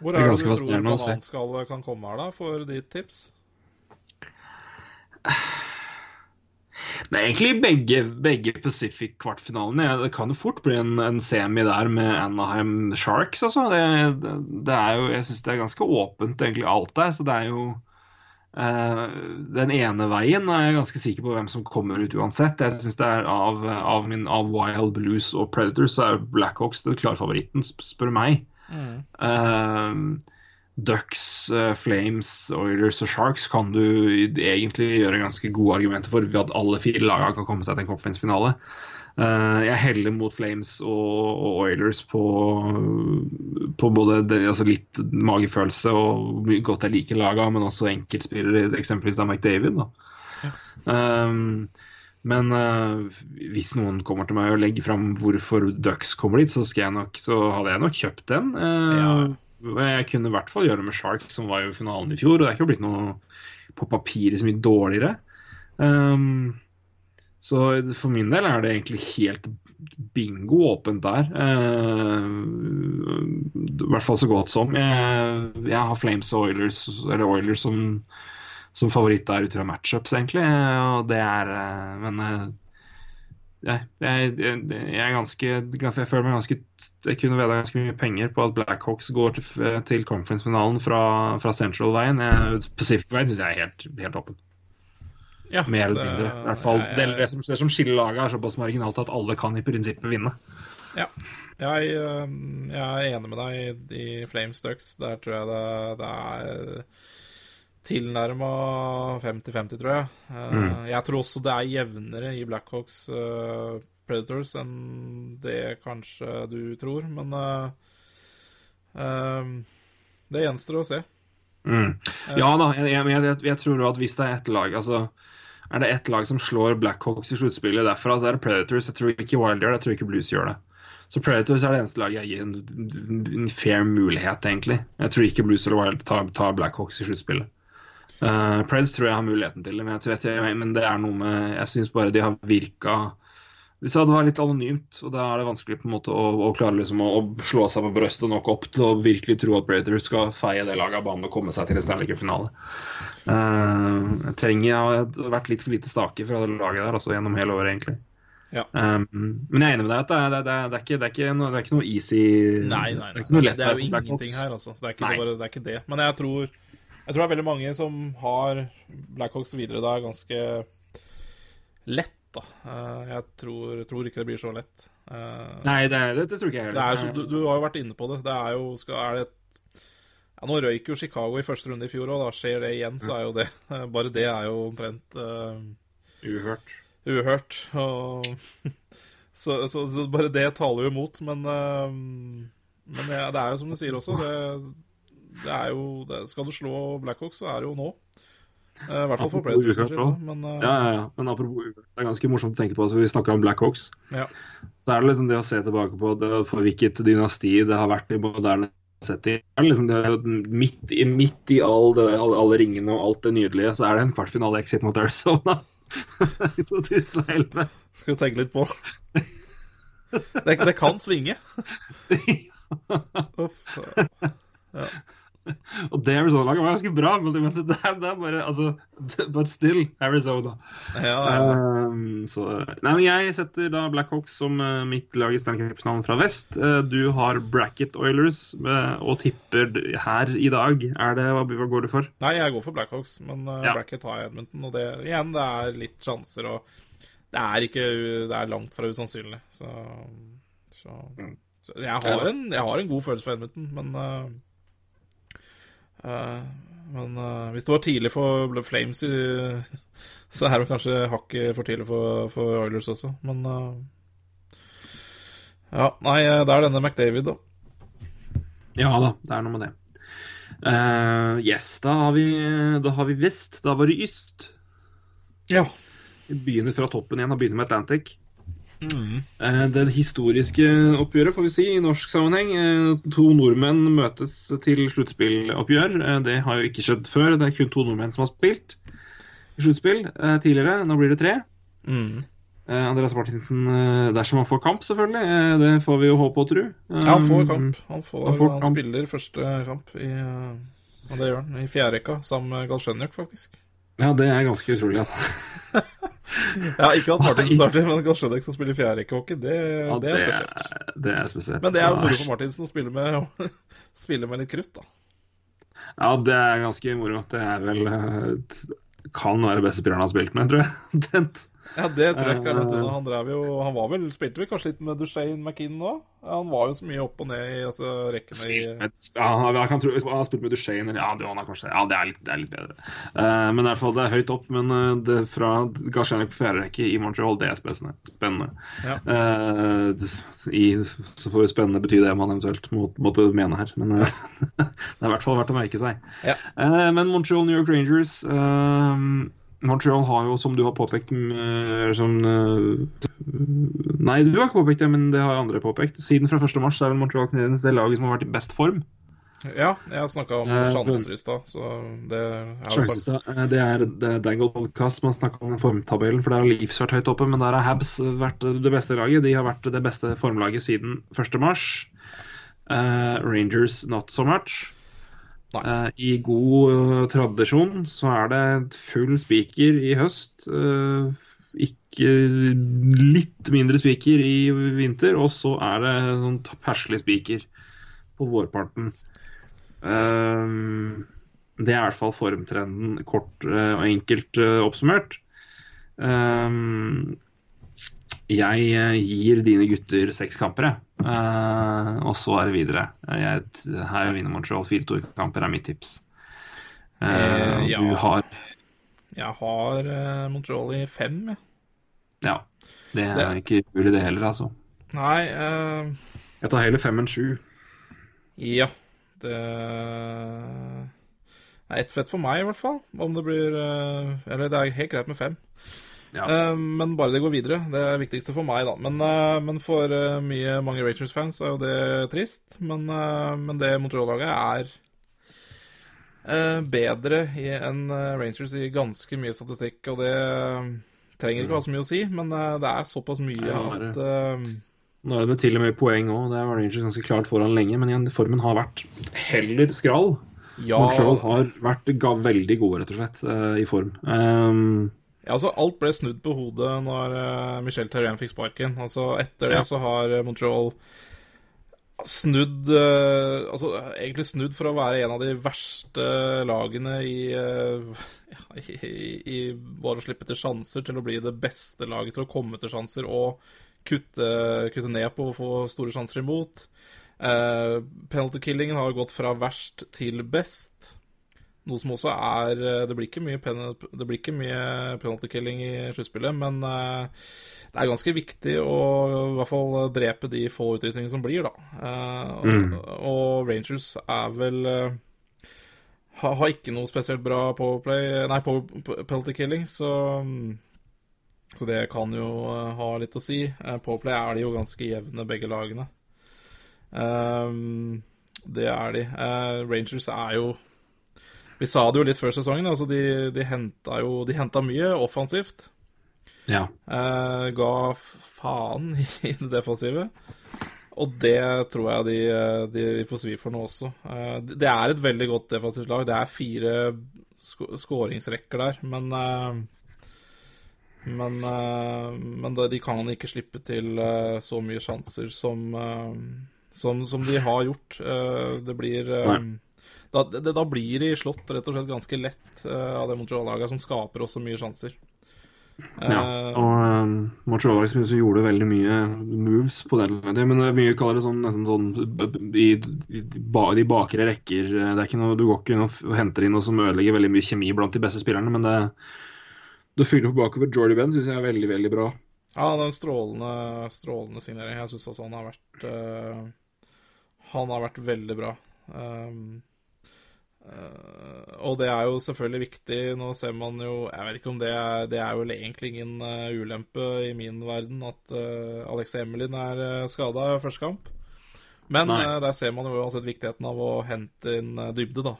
Hvor Det er er det ganske du tror bananskallet kan komme her, da, for ditt tips? Det er egentlig begge, begge Pacific-kvartfinalene. Det kan jo fort bli en, en, semi der med Anaheim Sharks, altså. Det, det, det er jo, jeg syns det er ganske åpent, egentlig, alt der. Så det er jo Den ene veien er jeg ganske sikker på hvem som kommer ut uansett. Jeg synes det er av, av, min, av, Wild Blues og Predators så er Blackhawks den klare favoritten, spør meg. Mm. Uh, Ducks, uh, Flames, Oilers og Sharks kan du egentlig gjøre ganske gode argumenter for ved at alle fire lagene kan komme seg til en conference-finale. Uh, jeg heller mot Flames og, Oilers på, på både det, altså litt magefølelse og godt jeg liker laga, men også enkeltspillere, eksempelvis da McDavid. Da. Ja. Um, men uh, hvis noen kommer til meg og legger fram hvorfor Ducks kommer dit, så, nok, så hadde jeg nok kjøpt den. Uh, ja. Jeg kunne i hvert fall gjøre det med Shark, som var jo finalen i fjor. Og det er ikke blitt noe på papiret så mye dårligere. Um, så for min del er det egentlig helt bingo åpent der. Uh, I hvert fall så godt som. Jeg, jeg har Flames og Oilers, eller Oilers som, som favoritt der ut fra matchups, egentlig. Og det er uh, Men uh, jeg, jeg, jeg, er ganske Jeg føler meg ganske Jeg kunne vedda ganske mye penger på at Blackhawks går til, til conference-finalen fra, fra Central-veien. Pacific-veien syns jeg er helt, helt åpen. Ja, Mer eller mindre. I hvert fall, det, det, som, det som skiller laget, er såpass marginalt at alle kan i prinsippet vinne. Ja. Jeg, jeg er enig med deg i, i Flames Ducks. Der tror jeg det, det er tilnærma 50-50, tror jeg. Uh, mm. Jeg tror også det er jevnere i Blackhawks uh, Predators enn det kanskje du tror, men uh, det gjenstår å se. Mm. Ja da, jeg, jeg, jeg, jeg tror at hvis det er ett lag altså er det ett lag som slår Blackhawks i sluttspillet derfra, så er det Predators. Jeg tror ikke Wild gjør det, jeg tror ikke Blues gjør det. Så Predators er det eneste laget jeg gir en, en fair mulighet, egentlig. Jeg tror ikke Blues eller Wild tar, tar Blackhawks i sluttspillet. Uh, Preds tror jeg har muligheten til det, men, vet, men det er noe med Jeg syns bare de har virka Hvis det hadde vært litt anonymt, og da er det vanskelig på en måte å, å klare liksom å, å, slå seg på brøstet nok opp til å virkelig tro at Brader skal feie det laget av banen og komme seg til en Stanley Cup-finale. Uh, jeg trenger Jeg har vært litt for lite stake fra det laget der, altså gjennom hele året, egentlig. Ja. Um, men jeg er enig med deg at det er, det, er, det, er ikke, det, er ikke noe, det er ikke noe easy Nei, nei, nei. Det er, jo ingenting her, altså. Så det er ikke, bare, det er ikke det. Men jeg tror jeg tror det er veldig mange som har Blackhawks videre da ganske lett, da. Eh, jeg tror, tror ikke det blir så lett. Eh, Nei, det, det, det tror ikke jeg heller. Du, du, har jo vært inne på det. Det er jo skal, er det ja, Nå røyk jo Chicago i første runde i fjor, og da skjer det igjen, så er jo det Bare det er jo omtrent uh, Uhørt. Uhørt. Og, så, så, så, bare det taler jo imot, men uh, Men ja, det er jo som du sier også. Det, det er jo det, Skal du slå Blackhawks, så er det jo nå. Eh, I hvert fall for Predators Men, uh... ja, ja, ja. men apropos det er ganske morsomt å tenke på. Altså, vi snakka om Blackhawks. Ja. Så er det liksom det å se tilbake på det, for hvilket dynasti det har vært i moderne setting. Liksom midt, i, midt i all det, alle, alle, ringene og alt det nydelige, så er det en kvartfinale-exit mot Arizona i 2011. Skal vi tenke litt på. Det, det kan svinge. Uff. Ja. Og det Arizona-laget var ganske bra, men det, det, er, det er bare altså, But still Arizona. Ja, ja. Um, så, nei, men Jeg setter da Blackhawks som uh, mitt lag i Stanley Cup-finalen fra vest. Uh, du har Bracket Oilers uh, og tipper her i dag. Er det, hva, hva, går du for? Nei, jeg går for Blackhawks, men ja. Bracket har jeg Edmonton. Og det, igjen, det er litt sjanser, og det er, ikke, det er langt fra usannsynlig. Så, så, mm. så jeg, har en, jeg, har en, god følelse for Edmonton, men men uh, hvis det var tidlig for Flames, så er det kanskje hakket for tidlig for, for Oilers også. Men uh, Ja, nei, det er denne McDavid, da. Ja da, det er noe med det. Uh, yes, da har vi, da har vi vest. Da var det yst. Ja. Vi begynner fra toppen igjen og begynner med Atlantic. Mm. Det historiske oppgjøret, får vi si, i norsk sammenheng. Eh, to nordmenn møtes til sluttspilloppgjør. Eh, det har jo ikke skjedd før. Det er kun to nordmenn som har spilt i sluttspill tidligere. Nå blir det tre. Mm. Andreas Martinsen, dersom han får kamp, selvfølgelig. Det får vi jo håpe og tro. Ja, han får kamp. Han, får, han, får han spiller første kamp i, og det gjør han, i fjerderekka sammen med Galsjenjuk, faktisk. Ja, det er ganske utrolig. Altså. ja, ikke at Martinsen starter, men Galsjødek som spiller fjerdekkehockey, det, ja, det, er spesielt. Det er spesielt. Men det er moro for Martinsen å spille med, spille med litt krutt, da. Ja, det er ganske moro. Det er vel eh, Kan være beste spilleren han har spilt med, tror jeg. Ja, det tror jeg ikke er noe Han drev jo Han var vel, spilte vel kanskje litt med Duchene McKinn òg? Han var jo så mye opp og ned i altså, rekkene i ja, han, kan tro, han har spilt med Duchene Ja, det, han er kanskje, ja det, er litt, det er litt bedre. Uh, men i hvert fall, det er høyt opp. Men uh, det, fra Gasjenik på fjerde rekke i Montreal, det er spennende. spennende. Ja. Uh, i, så får jo spennende bety det man eventuelt må, måtte mene her. Men det er i hvert fall verdt å merke seg. Ja. men Montreal New York Rangers Montreal har jo, som du har påpekt som, Nei, du har ikke påpekt det, men det har andre påpekt. Siden fra 1. mars er vel Montreal Canadiens det laget som har vært i best form. Ja, jeg har snakka om eh, sjanser i stad, så det er jo sagt. Eh, det er, Dangle Podcast man snakker om formtabellen, for der har Leafs vært høyt oppe, men der har Habs vært det beste laget. De har vært det beste formlaget siden 1. mars. Uh, Rangers not so much. Uh, I god uh, tradisjon så er det full spiker i høst. Uh, ikke litt mindre spiker i vinter, og så er det sånn perslig spiker på vårparten. det er i hvert fall formtrenden kort og enkelt oppsummert. Jeg gir dine gutter seks kamper, jeg. Uh, og så er det videre. Jeg, her vinner Montreal 4-2-kamper, er mitt tips. Uh, ja. Du har Jeg har uh, Montreal i fem, jeg. Ja. Det er det... ikke mulig, det heller, altså. Nei Jeg tar heller fem enn sju. Ja. Det er ett fett for meg, i hvert fall. Om det blir Eller det er helt greit med fem. Ja. Uh, men bare det går videre. Det er det viktigste for meg, da. Men, uh, men for uh, mye, mange Rangers-fans er jo det trist. Men, men det Montreal-laget er bedre enn Rangers i ganske mye statistikk, og det trenger ikke å ha så mye å si, men det er såpass mye ja, at Nå er det til og med poeng òg. Det var Rangers ganske klart foran lenge, men igjen, formen har vært heller skral. Ja. Montreal har vært veldig gode, rett og slett, i form. Um, ja, altså Alt ble snudd på hodet når uh, Michel Terrain fikk sparken. Altså Etter det ja. så har eh, Montreal snudd uh, Altså egentlig snudd for å være en av de verste lagene i, uh, i, i, bare å slippe til sjanser, til å bli det beste laget til å komme til sjanser og kutte, kutte ned på å få store sjanser imot. Uh, penalty killingen har gått fra verst til best. Noe som også er eh, Det blir ikke mye, pen, det blir ikke mye penalty killing i sluttspillet, men uh, det er ganske viktig å i hvert fall drepe de få utvisningene som blir, da. Uh, mm. og, Rangers er vel uh, har, har ikke noe spesielt bra powerplay Nei, power, penalty killing, så så det kan jo ha litt å si. Powerplay er de jo ganske jevne, begge lagene. Um, det er de. Rangers er jo vi sa det jo litt før sesongen. altså De, de henta jo De henta mye offensivt. Ja. Eh, ga faen i det defensive. Og det tror jeg de, de får svi for nå også. Eh, det er et veldig godt defensivt lag. Det er fire sk skåringsrekker der, men eh, men, eh, men de kan ikke slippe til eh, så mye sjanser som, eh, som, som de har gjort. Det blir Nei da, det, da, blir de slått rett og slett ganske lett uh, av det Montreal-laget, som skaper også mye sjanser. Ja, eh, og um, Montreal som gjorde veldig mye moves på det. Men mye kaller det sånn, nesten sånn i, i, de bakre rekker. Det er ikke noe, Du går ikke inn og henter inn noe som ødelegger veldig mye kjemi blant de beste spillerne, men det, det fyller på bakover. Jordy Benn syns jeg er veldig, veldig bra. Ja, det er en strålende, strålende signering. Jeg syns også han har vært uh, Han har vært veldig bra. Um, og det er jo selvfølgelig viktig. Nå ser man jo Jeg vet ikke om det er Det er jo egentlig ingen uh, ulempe i min verden at uh, Alex Emelin er uh, skada i første kamp. Men der ser man jo uansett viktigheten av å hente inn dybde, da.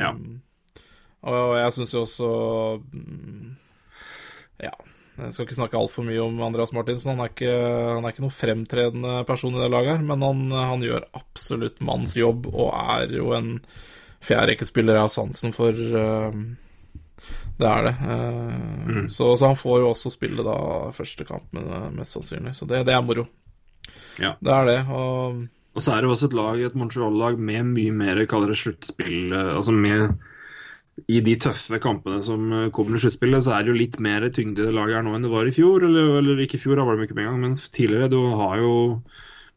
ja. Og jeg syns jo også mm, Ja. Jeg skal ikke snakke altfor mye om Andreas Martinsen. Han er ikke, han er ikke noen fremtredende person i det laget her, men han, han gjør absolutt manns jobb og er jo en fjerderekkespiller jeg har sansen for uh, Det er det. Eh, mm. så, så, han får jo også spille da første kamp, mest sannsynlig. Så det, det er moro. Ja. Det er det. Og, og så er det også et lag, et Montreal-lag med mye mer kaller det sluttspill Altså med i de tøffe kampene som kommer til sluttspillet, så er det jo litt mer tyngde i det laget her nå enn det var i fjor. Eller, eller ikke i fjor, da var det ikke med engang, men tidligere. Du har jo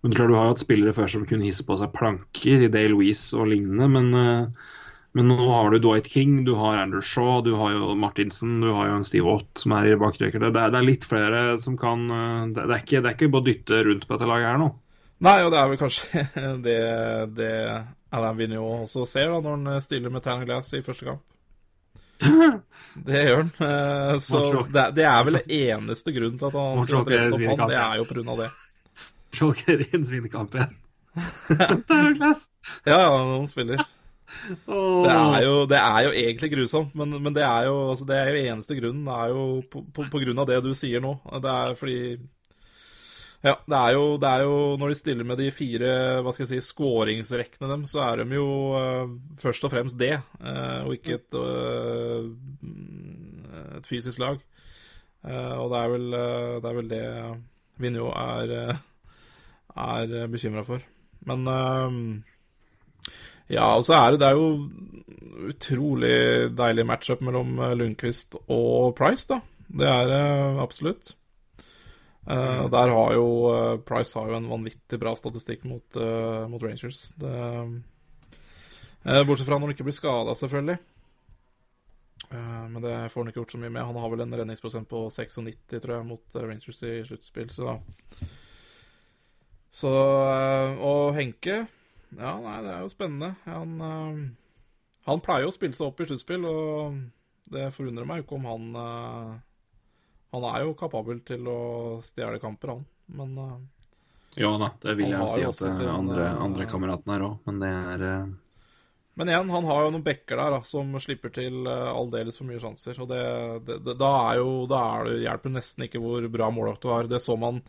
men klar, du har jo hatt spillere før som kunne hisse på seg planker, i Dale Louise og lignende. Men, eh, men, nå har du Dwight King, du har Andrew Shaw, du har jo Martinsen, du har jo en Steve Watt som er i bakrekker. Det, det, er litt flere som kan eh, det, er ikke, det er ikke bare å dytte rundt på dette laget her nå. Nei, og det er vel kanskje det, det Alain Vigneault også ser da, når han stiller med Tanner Glass i første kamp. Det gjør han. Eh, så det, er vel eneste grunnen til at han skal dresse opp han, det er jo pga. det. Sjokkerins svinekamp igjen. Douglas! ja, ja, han spiller. Oh. Det, er jo, det, er jo, egentlig grusomt, men, men det, er jo, altså, det er jo eneste grunnen. Det er jo på, på, på, grunn av det du sier nå. Det er fordi Ja, det er, jo, det er jo Når de stiller med de fire hva skal jeg si, skåringsrekkene dem, så er de jo uh, først og fremst det, uh, og ikke et, uh, et fysisk lag. og det er vel det, er vel Vinjo er er eh, bekymra for. Men uh, ja, og så er det, det er jo utrolig deilig matchup mellom eh, Lundqvist og Price, da. Det er det absolutt. Uh, der har jo Price har jo en vanvittig bra statistikk mot, mot Rangers. Det, bortsett fra når han ikke blir skada, selvfølgelig. men det får han ikke gjort så mye med. Han har vel en redningsprosent på 96, tror jeg, mot Rangers i sluttspill, så så eh, Og Henke Ja, nei, det er jo spennende. Han, eh, han pleier jo å spille seg opp i sluttspill, og det forundrer meg jo ikke om han eh, Han er jo kapabel til å stjele kamper, han. Men Ja da, det vil jeg jo si at sin, andre, andre kameraten her òg, men det er men igjen, han har jo noen backer der da, som slipper til aldeles for mye sjanser. Og det, det, det, da er jo Da er det, hjelper nesten ikke hvor bra målvakt du har. Det så man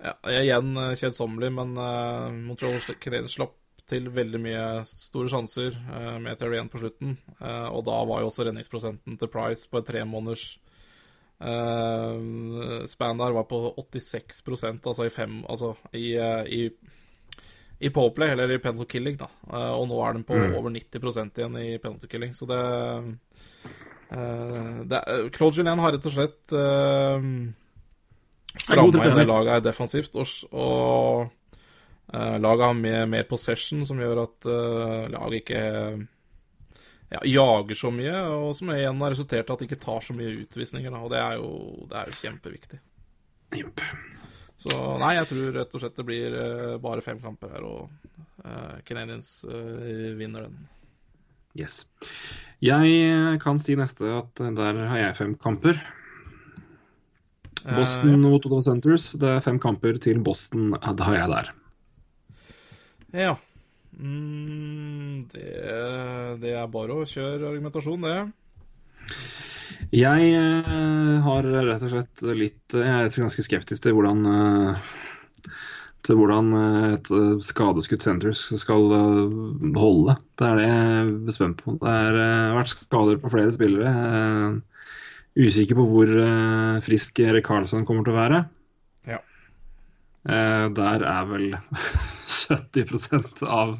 ja, igjen eh, kjedsommelig, men uh, Montreal Canadiens slapp til veldig mye store sjanser uh, med Terry 1 på slutten. Uh, og da var jo også redningsprosenten til Price på et tremåneders uh, span der var på 86% altså i fem Altså i, i, i powerplay, eller i penalty killing, da. og nå er den på mm. over 90% igjen i penalty killing, så det, det Claude Julien har rett og slett stramma inn det laget er defensivt, og, og uh, laget har mer, mer, possession, som gjør at uh, laget ikke ja, jager så mye, og som igjen har resultert i at de ikke tar så mye utvisninger. Og det er jo, det er jo kjempeviktig. Yep. Så nei, jeg tror rett og slett det blir uh, bare fem kamper her, og uh, Canadians uh, vinner den. Yes. Jeg kan si neste at der har jeg fem kamper. Boston uh, mot Ottawa Centres. Det er fem kamper til Boston. Det har jeg der. Ja. Mm, det, det, er bare å kjøre argumentasjon, det. Jeg uh, har rett og slett litt Jeg er ganske skeptisk til hvordan til hvordan et skadeskutt Centres skal holde. Det er det jeg er spent på. Det har vært skader på flere spillere. Usikker på hvor uh, frisk Erik Karlsson kommer til å være. Ja. Uh, der er vel 70% av,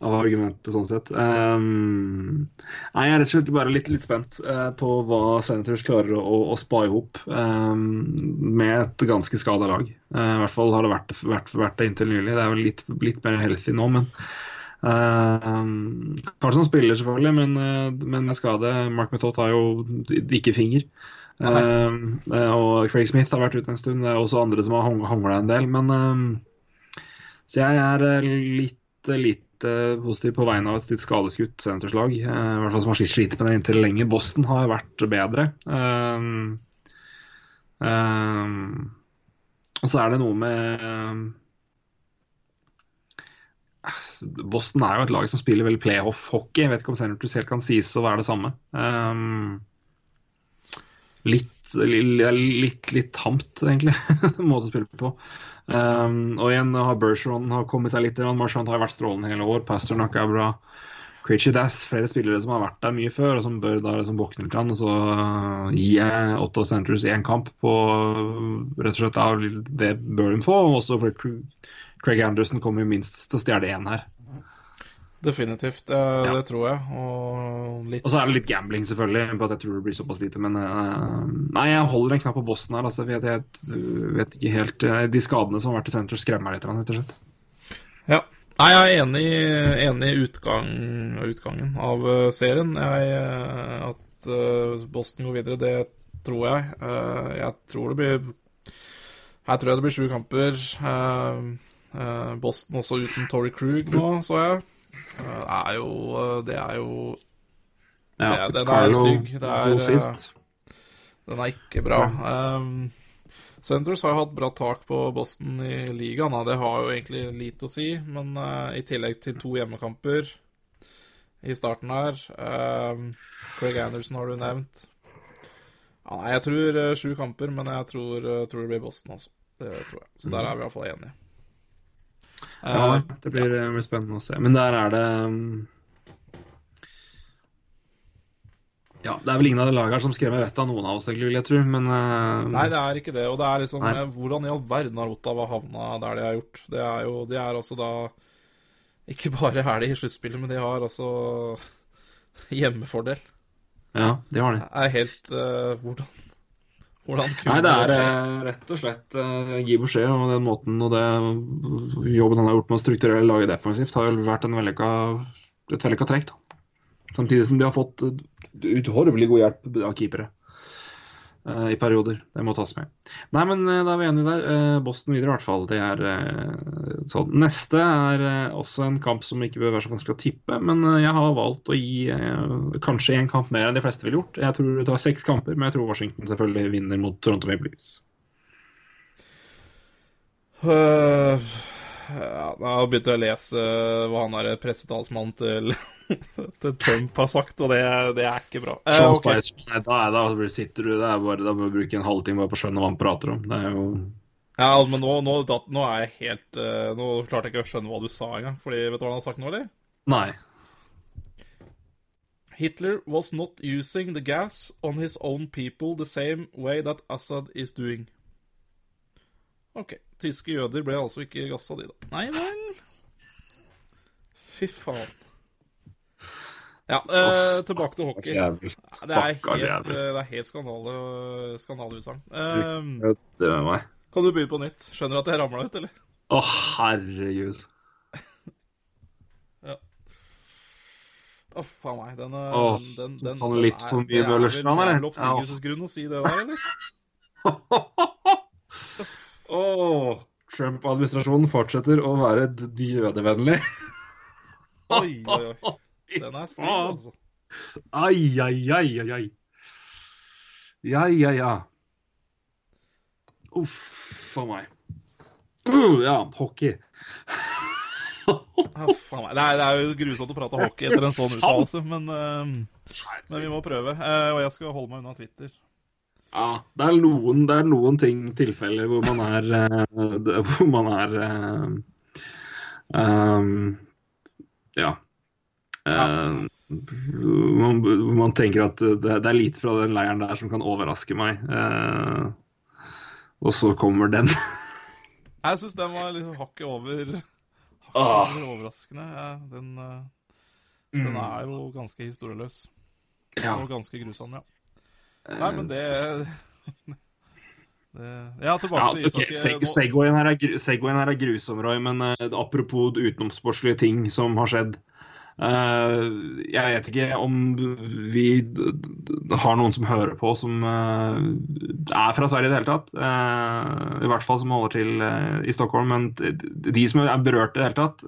av argumentet, sånn sett. Um, nei, jeg er rett og slett bare litt, litt spent uh, på hva Senators klarer å, å spa i hop um, med et ganske skada lag. I hvert fall har det vært, vært, vært, det inntil nylig. Det er vel litt, litt mer healthy nå, men Uh, Carlsen spiller selvfølgelig, men, uh, men, med skade. Mark Methot har jo ikke finger. Uh, og Craig Smith har vært ute en stund. Det er også andre som har hangla en del. Men, så jeg er litt, litt positiv på vegne av et litt skadeskutt senterslag. I hvert fall som har slitt med det inntil lenge. Boston har vært bedre. og så er det noe med Boston er jo et lag som spiller veldig playoff-hockey. Jeg vet ikke om Senators helt kan sies å være det samme. Um, litt, litt, litt, tamt, egentlig, måte å spille på. Um, og igjen har Bergeron har kommet seg litt. Marchand har vært strålende hele år. Pasternak er bra. Krejci Dass, flere spillere som har vært der mye før, og som bør da liksom våkne litt. Og så uh, gir jeg Otto Centres én kamp på rett og slett av det bør de få. Og også fordi Craig Anderson kommer jo minst til å stjele én her. Definitivt, det, ja. det, tror jeg. Og, litt... og, så er det litt gambling, selvfølgelig, på at jeg tror det blir såpass lite. Men uh, nei, jeg holder en knapp på Boston her. Altså, jeg, jeg, vet ikke helt De skadene som har vært i senter, skremmer meg litt, rett og slett. Ja. Nei, jeg er enig, enig i utgang, utgangen av uh, serien. Jeg, uh, at Boston går videre, det tror jeg. jeg tror det blir Her tror jeg det blir sju kamper. Boston også uten Tory Krug nå, så jeg. Det er jo eh, Det er jo ja, det, Den er stygg. Det er, eh, den er ikke bra. Um, Centres har jo hatt bra tak på Boston i ligaen. Det har jo egentlig lite å si, men uh, i tillegg til to hjemmekamper i starten her um, Craig Anderson har du nevnt. Ja, jeg tror uh, sju kamper, men jeg tror, uh, tror, det blir Boston, altså. Det tror jeg. Så der er vi i hvert fall enige. Ja, eh, det blir, ja. blir, spennende å se. Men der er det um, Ja, det er vel ingen av de lagene som skremmer vettet av noen av oss, egentlig, vil jeg tro, men uh, Nei, det er ikke det. Og det er liksom nei. Hvordan i all verden har Ottawa havna der de har gjort? Det er jo De er altså da Ikke bare er de i sluttspillet, men de har altså hjemmefordel. Ja, de har det. Det er helt uh, Hvordan hvordan Nei, det er det rett og slett uh, gi beskjed om den måten og det jobben han har gjort med å strukturere laget defensivt, har jo vært en vellykka, et vellykka trekk. da. Samtidig som de har fått uthorvelig god hjelp av keepere. Eh, i perioder. Det må tas med. Nei, men eh, da er vi enige der. Eh, Boston videre, i hvert fall. Det er sånn. Neste er også en kamp som ikke bør være så vanskelig å tippe, men jeg har valgt å gi kanskje én kamp mer enn de fleste ville gjort. Jeg tror det tar seks kamper, men jeg tror Washington selvfølgelig vinner mot Toronto Maple Leafs. Uh, ja, Jeg har begynt å lese hva han derre pressetalsmann til til Trump har sagt, og det, det er ikke bra. Eh, okay. Nei, da, da, sitter du der, bare, da må du bruke en halvtime bare på å skjønne hva han prater om. Det er jo Ja, men nå, nå, da, nå er jeg helt uh, Nå klarte jeg ikke å skjønne hva du sa engang. Fordi, vet du hva han har sagt nå, eller? Nei. Hitler was not using the gas on his own people the same way that Assad is doing. OK. Tyske jøder ble altså ikke gassa, de, da. Nei vel. Fy faen. Ja, eh, tilbake til hockey. Det er helt, eh, det er helt skandale, skandaleutsagn. Eh, kan du begynne på nytt? Skjønner du at jeg ramla ut, eller? Å, oh, herregud. ja. Uff a meg. Den, oh, den, den, den, litt for mye Møllerstrand, eller? Det er vel oppsigelsesgrunn å si det òg, eller? oh, Trump-administrasjonen fortsetter å være jødevennlig. oi, oi, oi. Den er stiv, altså. Ai, ai, ai, ai, ai. Ja, ja, ja. Uff a meg. Uh, ja, hockey. Det er, det er, jo grusomt å prate hockey etter en sånn uttalelse, men, uh, men, vi må prøve. Uh, og jeg skal holde meg unna Twitter. Ja, det er noen, det er noen ting, tilfeller, hvor man er uh, Hvor man er um, Ja. Uh, Man, man, tenker at det, det, er lite fra den leiren der som kan overraske meg. Uh, og så kommer den. jeg syns den var liksom hakket over hakket ah. over overraskende. Ja, den, uh, mm. den, er jo ganske historieløs. Ja. Og ganske grusom, ja. Nei, men det, det Ja, tilbake ja, til Isak. Okay. Segwayen her, her, er grusom, Roy, men uh, apropos utenomsportslige ting som har skjedd. Uh, jeg vet ikke om vi har noen som hører på som uh, er fra Sverige i det hele tatt. Uh, I hvert fall som holder til i Stockholm. Men de som er berørt i det hele tatt,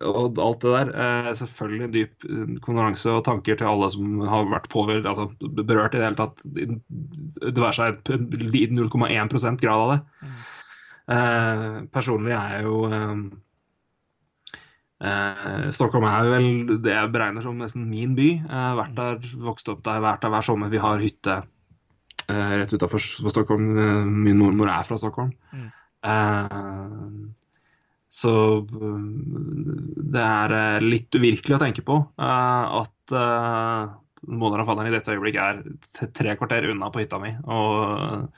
og alt det der Selvfølgelig dyp konkurranse og tanker til alle som har vært påvirket, altså berørt i det hele tatt. Det være seg 0,1% grad av det. Mm. Personlig er jeg jo Eh, Stockholm er vel det jeg beregner som nesten min by. Har vært der, vokst opp der, vært der hver sommer. Vi har hytte eh, rett utafor Stockholm. Eh, min mormor er fra Stockholm. Mm. Eh, Så det er litt uvirkelig å tenke på at moderen og faderen i dette øyeblikk er tre kvarter unna på hytta mi. og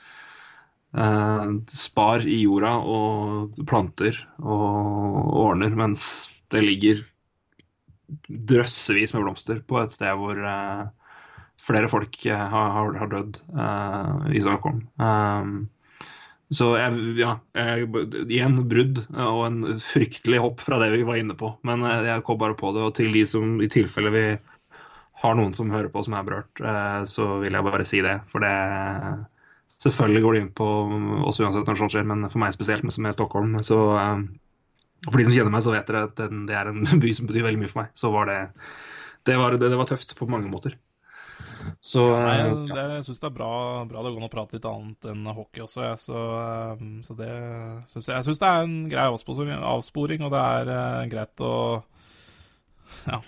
spar i jorda og planter og ordner, mens det ligger drøssevis med blomster på et sted hvor flere folk uh, har, har, dødd i Stockholm. Um, så jeg, ja, jeg, igjen brudd og en fryktelig hopp fra det vi var inne på. Men jeg kom bare på det. Og til de som i tilfelle vi har noen som hører på som er berørt, så vil jeg bare si det. For det Selvfølgelig går det inn på oss uansett når sånt skjer, men for meg spesielt, som er Stockholm, så og For de som kjenner meg, så vet dere at det er en by som betyr veldig mye for meg. Så var det Det var, det, det var tøft på mange måter. Så Nei, eh, det, Jeg syns det er bra, bra det går an å prate litt annet enn hockey også, jeg. Så, eh, så det synes jeg, jeg syns det er en grei avsporing, og det er uh, greit å ja,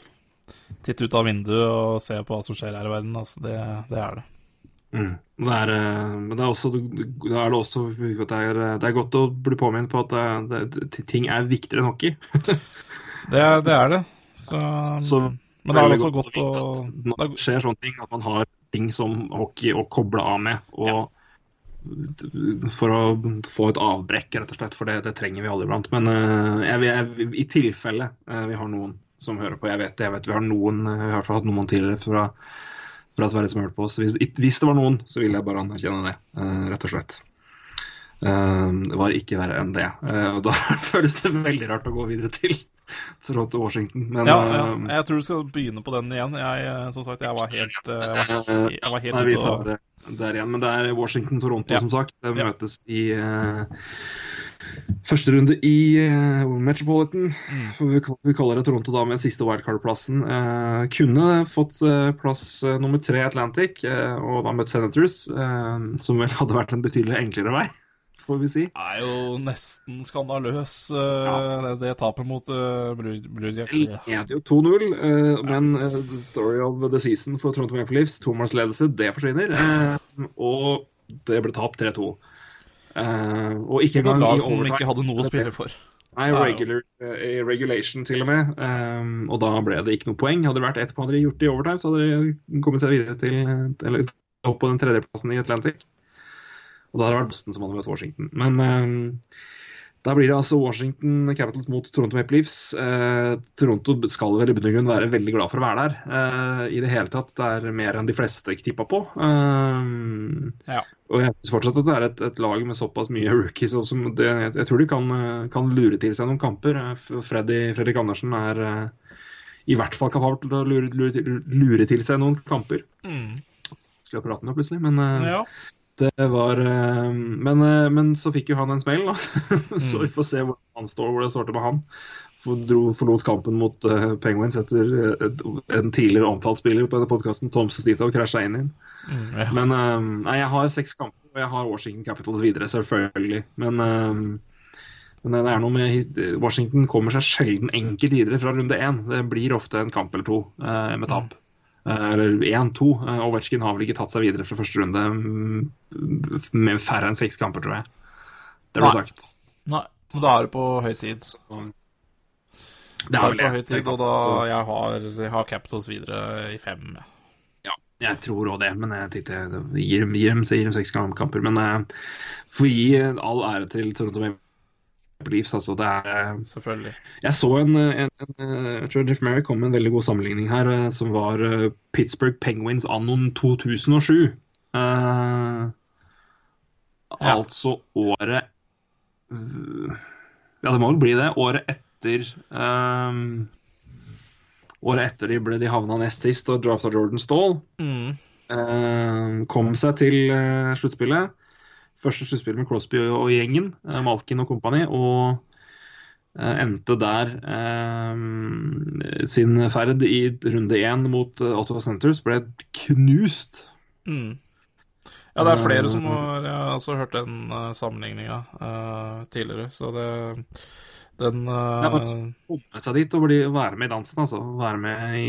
titte ut av vinduet og se på hva som skjer her i verden. Altså, det, det er det. Mm. Det er, men det er, også, det er det også det er, det er, godt å bli påminnet på at det, ting er viktigere enn hockey. det, det, er det. Så, Så, men det er også godt, godt å det skjer sånne ting, at man har ting som hockey å koble av med. og ja. For å få et avbrekk, rett og slett. For det, trenger vi alle iblant. Men uh, jeg, jeg, i tilfelle uh, vi har noen som hører på Jeg vet, jeg vet vi har noen, vi har hvert fall hatt noen tidligere fra fra Sverige som hørte på oss. Hvis, hvis, det var noen, så ville jeg bare anerkjenne det, rett og slett. Det var ikke verre enn det. Og da føles det veldig rart å gå videre til Toronto Washington. Men, ja, ja, jeg tror du skal begynne på den igjen. Jeg, som sagt, jeg var helt, jeg var, jeg var helt Nei, vi tar det der igjen. Men det er Washington-Toronto, ja. som sagt. Det møtes i Første runde i uh, Metropolitan. Mm. Vi, vi, kaller det Toronto da med den siste wildcard-plassen. Uh, kunne fått uh, plass nummer tre Atlantic, og da møtt Senators, som vel hadde vært en betydelig enklere vei. Får vi si. Det er jo nesten skandaløs, ja. det, det tapet mot uh, Blue Jack. Det jo 2-0, men story of the season for Toronto Maple Leafs, Tomars ledelse, det forsvinner. og det ble tapt 3-2. Uh, og ikke engang lag som ikke hadde noe å spille for. Nei, regular, uh, regulation til og med. Um, og da ble det ikke noe poeng. Hadde det vært ett på hadde de gjort det i overtime, så hadde de kommet seg videre til eller opp på den tredjeplassen i Atlantic. Og da hadde det vært Boston som hadde møtt Washington. Men eh, da blir det altså Washington Capitals mot Toronto Maple Leafs. Eh, Toronto skal vel i bunn og grunn være veldig glad for å være der. Eh, I det hele tatt. Det er mer enn de fleste tippa på. Eh, ja. Og jeg syns fortsatt at det er et, et, lag med såpass mye rookies som det, jeg, tror de kan, kan, lure til seg noen kamper. Eh, Freddy, Fredrik Andersen er eh, i hvert fall kapabel til å lure, lure, lure, til seg noen kamper. Mm. Skal jeg prate nå plutselig, men eh, ja det var eh, men, eh, men, så fikk jo han en smell, da. så vi får se hvor han står, hvor det står til med han. For, forlot kampen mot uh, Penguins etter en tidligere omtalt spiller på denne podkasten, Tom Sestito, krasja inn i den. Mm, ja. Men um, nei, jeg har seks kamper, og jeg har Washington Capitals videre, selvfølgelig. Men, um, men det er noe med Washington kommer seg sjelden enkelt videre fra runde én. Det blir ofte en kamp eller to med tap. Mm. Eh, eller 1-2. Eh, Ovetsjkin har vel ikke tatt seg videre fra første runde mm, med færre enn seks kamper, tror jeg. Det ble sagt. Nei, men da er det på høy tid. det er vel på høy tid, og da jeg har, jeg har Capitals videre i fem. Ja, jeg tror òg det, men jeg tenkte gir, gir, dem, gir dem seks kamper. Men uh, for å gi all ære til Toronto Maple Leafs. Altså, det er eh, Selvfølgelig. Jeg så en, en, en, eh, jeg tror Jeff Merrick kom med en veldig god sammenligning her, eh, som var Pittsburgh Penguins anno 2007. Uh, ja. Altså året Ja, det må vel bli det. Året etter um, Året etter de ble de havna nest sist og drafta Jordan Stall. Mm. Uh, kom seg til uh, sluttspillet første sluttspill med Crosby og gjengen, eh, Malkin og kompani, og eh, endte der eh, sin ferd i runde én mot Ottawa Centres, ble knust. Mm. Ja, det er flere som har Jeg har også hørt den uh, sammenligninga uh, tidligere, så det Den uh... ja, Komme seg dit og bli, være med i dansen, altså. Være med, i,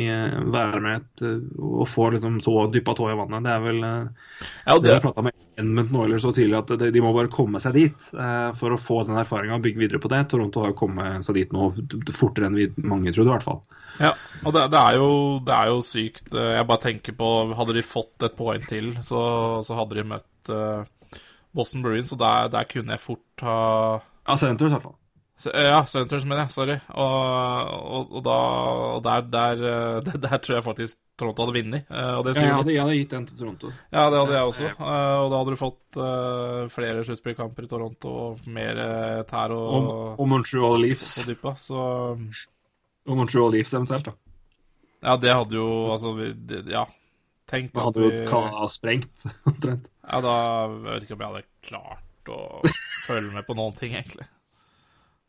være med et, og få liksom tå, dyppa tåa i vannet. Det er vel ja, det... jeg prata med Edmund eller så tidlig, at de, de, må bare komme seg dit uh, for å få den erfaringa og bygge videre på det. Toronto har jo kommet seg dit nå fortere enn vi mange trodde, i hvert fall. Ja, og det, det, er jo, det, er jo, sykt. Jeg bare tenker på Hadde de fått et poeng til, så, så hadde de møtt uh, Boston Bruins, og der, der kunne jeg fort ha Ja, Senators i hvert fall. Ja, Senators, mener jeg. Sorry. Og, og, og da og der, der, der, der, tror jeg faktisk Toronto hadde vunnet. Eh, og det sier ja, jeg, hadde, jeg hadde gitt den til Toronto. Ja, det hadde jeg også. Eh, og da hadde du fått uh, flere sluttspillkamper i Toronto og mer tær og Og, og Montreal Leafs. Og, dypa, så... og Montreal Leafs eventuelt, da. Ja, det hadde jo Altså, det, ja. Tenk da hadde jo vi... sprengt, omtrent. Ja, da Jeg vet ikke om jeg hadde klart å følge med på noen ting, egentlig.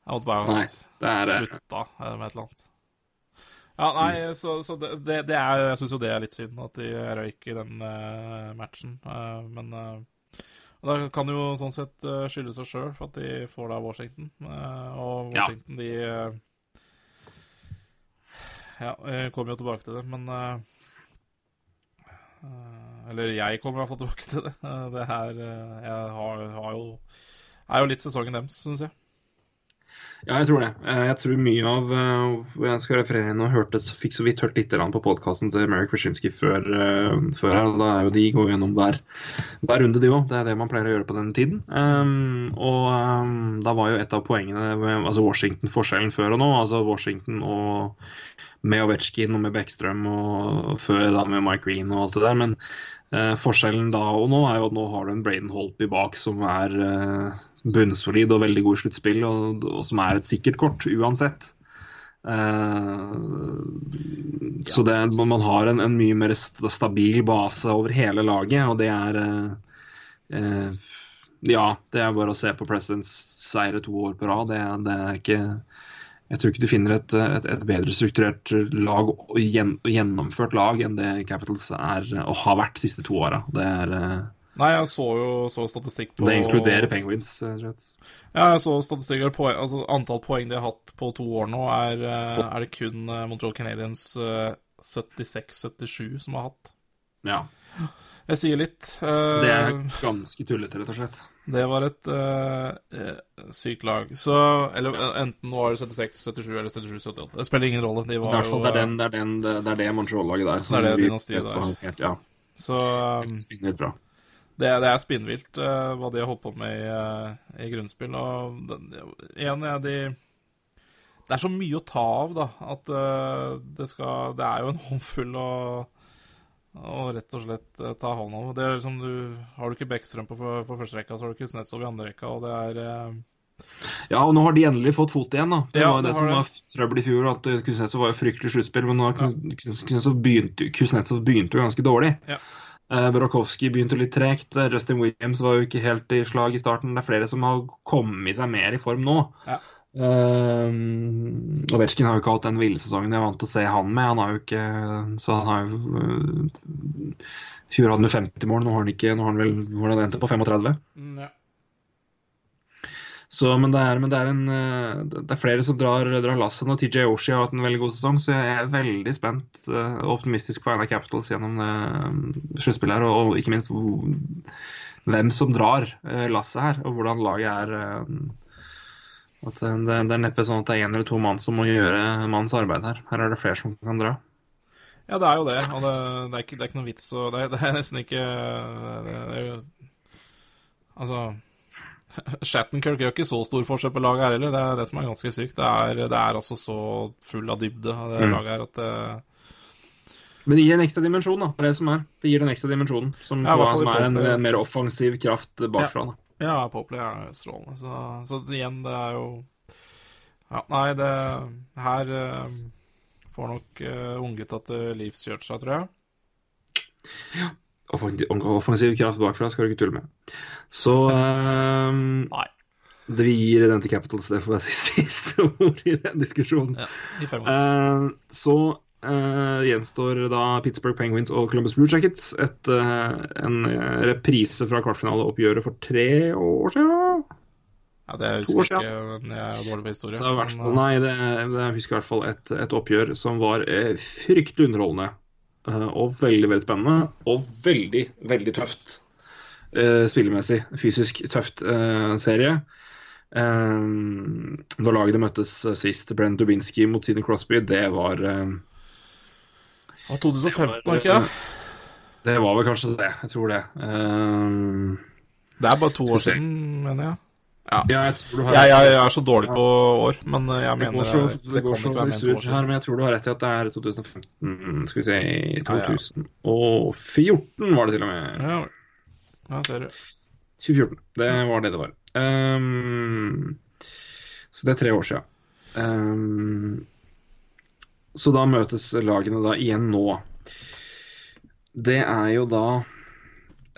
Jeg måtte bare nei, det er, slutta med et eller annet. Ja, nei, så, så det, det, er Jeg syns jo det er litt synd at de røyk i den uh, matchen, uh, men uh, da kan jo sånn sett skylde seg sjøl for at de får da Washington. og Washington, ja. de Ja, jeg kommer jo tilbake til det, men Eller jeg kommer i hvert fall tilbake til det. Det her Jeg har, har jo er jo litt sesongen deres, syns jeg. Ja, jeg tror det. Eh, jeg tror mye av uh, Jeg skal referere inn og hørte, fikk så vidt hørt litt på podkasten til Merrick Wyszynski før, uh, før, her. Da er jo de går gjennom hver, hver runde, de òg. Det er det man pleier å gjøre på denne tiden. Um, og um, da var jo et av poengene altså Washington-forskjellen før og nå. Altså Washington og med Ovetsjkin og med Beckstrøm og før da med Mike Green og alt det der. Men uh, forskjellen da og nå er jo at nå har du en Braden Holtby bak som er bunnsolid og veldig god i sluttspill, og, og, som er et sikkert kort uansett. Eh, ja. Så det, man har en, en, mye mer stabil base over hele laget, og det er uh, uh, Ja, det er bare å se på Presidents seire to år på rad. Det, det, er ikke Jeg tror ikke du finner et, et, et bedre strukturert lag og gjennomført lag enn det Capitals er og har vært de siste to åra. Det er Nei, jeg så jo så statistikk på Det inkluderer Penguins, rett Ja, jeg så statistikk på altså Antall poeng de har hatt på to år nå, er, eh, er det kun eh, Montreal Canadiens 76-77 eh, som har hatt. Ja. Jeg sier litt. Uh, det er ganske tullete, rett og slett. Det var et uh, sykt lag. Så Eller enten var det 76-77 eller 77-78. Det spiller ingen rolle. De var det, er jo, det er, den, det er, den, det er det Montreal-laget der. det er det dynastiet der. Helt, ja. Så um, bra det, det er spinnvilt uh, hva de har holdt på med i, uh, i grunnspill. Og den, igjen, ja, de Det er så mye å ta av, da, at uh, det skal Det er jo en håndfull å, å rett og slett ta hånd om. Det er liksom du Har du ikke Bekkstrøm på, på første rekka, så har du Kuznetsov i andre rekka, og det er ja, og nå har de endelig fått fot igjen. da. Det ja, var det, det som var trøbbel i fjor, at Kuznetsov var jo fryktelig sluttspill, men nå har ja. Kuznetsov begynt, begynte jo ganske dårlig. Ja. Uh, Brochowski begynte litt tregt. Eh, Justin Williams var jo ikke helt i slag i starten. Det er flere som har kommet seg mer i form nå. Ja. Uh, Ovetsjkin har jo ikke hatt den ville sesongen jeg er vant til å se han med. Han har jo ikke Så han har jo uh, fjor hadde han 50 mål, nå har han ikke Nå har han vel hvordan endte på 35. Mm, ja. Så, men, det er, men det, er en, eh, det er, flere som drar, drar lasset nå. TJ Oshie har hatt en veldig god sesong, så jeg er veldig spent eh, og optimistisk på Aina Capitals gjennom sluttspillet her. Og, og, ikke minst hvem som drar lasset her, og hvordan laget er. At det, det, er neppe sånn at det er én eller to mann som må gjøre mannens arbeid her. Her er det flere som kan dra. Ja, det er jo det. Og det, det, er, ikke, det er, ikke, noe vits å det, det, er nesten ikke det, er jo Altså Shattenkirk gjør ikke så stor forskjell på laget her heller. Det er det som er ganske sykt. Det er, det er altså så full av dybde, av det mm. laget her, at det men det gir en ekstra dimensjon, da. Det er det som er. Det gir den ekstra dimensjonen, som, ja, som er en, en, mer offensiv kraft bakfra. Da. Ja, Popley er strålende. Så, så, igjen, det er jo Ja, nei, det Her uh, får nok uh, unggutta til livs kjørt seg, tror jeg. Ja. Offensiv kraft bakfra skal du ikke tulle med. Så um, Nei. Det vi gir den til Capitals, det får jeg siste ord i den diskusjonen. Ja, i uh, så uh, gjenstår da Pittsburgh Penguins og Columbus Blue Jackets. Et, uh, en reprise fra kvartfinaleoppgjøret for tre år siden. Ja, Det husker jeg ikke, men jeg er dårlig på historie. Det har vært, Men, nei, det, det, jeg husker i hvert fall et, et oppgjør som var eh, fryktelig underholdende. eh, og veldig veldig spennende. Og veldig, veldig tøft eh, spillemessig. Fysisk tøft eh, serie. Eh, da lagene møttes sist, Brent Dubinski mot Sidney Crosby, det var eh, uh, 2015, var det ikke det? Det var vel kanskje det. Jeg tror det. Um, Det er bare to år siden, mener jeg. ja, jeg har Jeg, jeg, jeg er så dårlig på år, men jeg jeg Det mener går så, det, det går så sur her, men jeg tror du har rett i at det er 2015 Skal vi se Ja, ja. 2014 var det til og med. Ja, ja ser du. 2014. Det var det det var. Um, så det er tre år siden. Ehm, så da møtes lagene da igjen nå. Det er jo da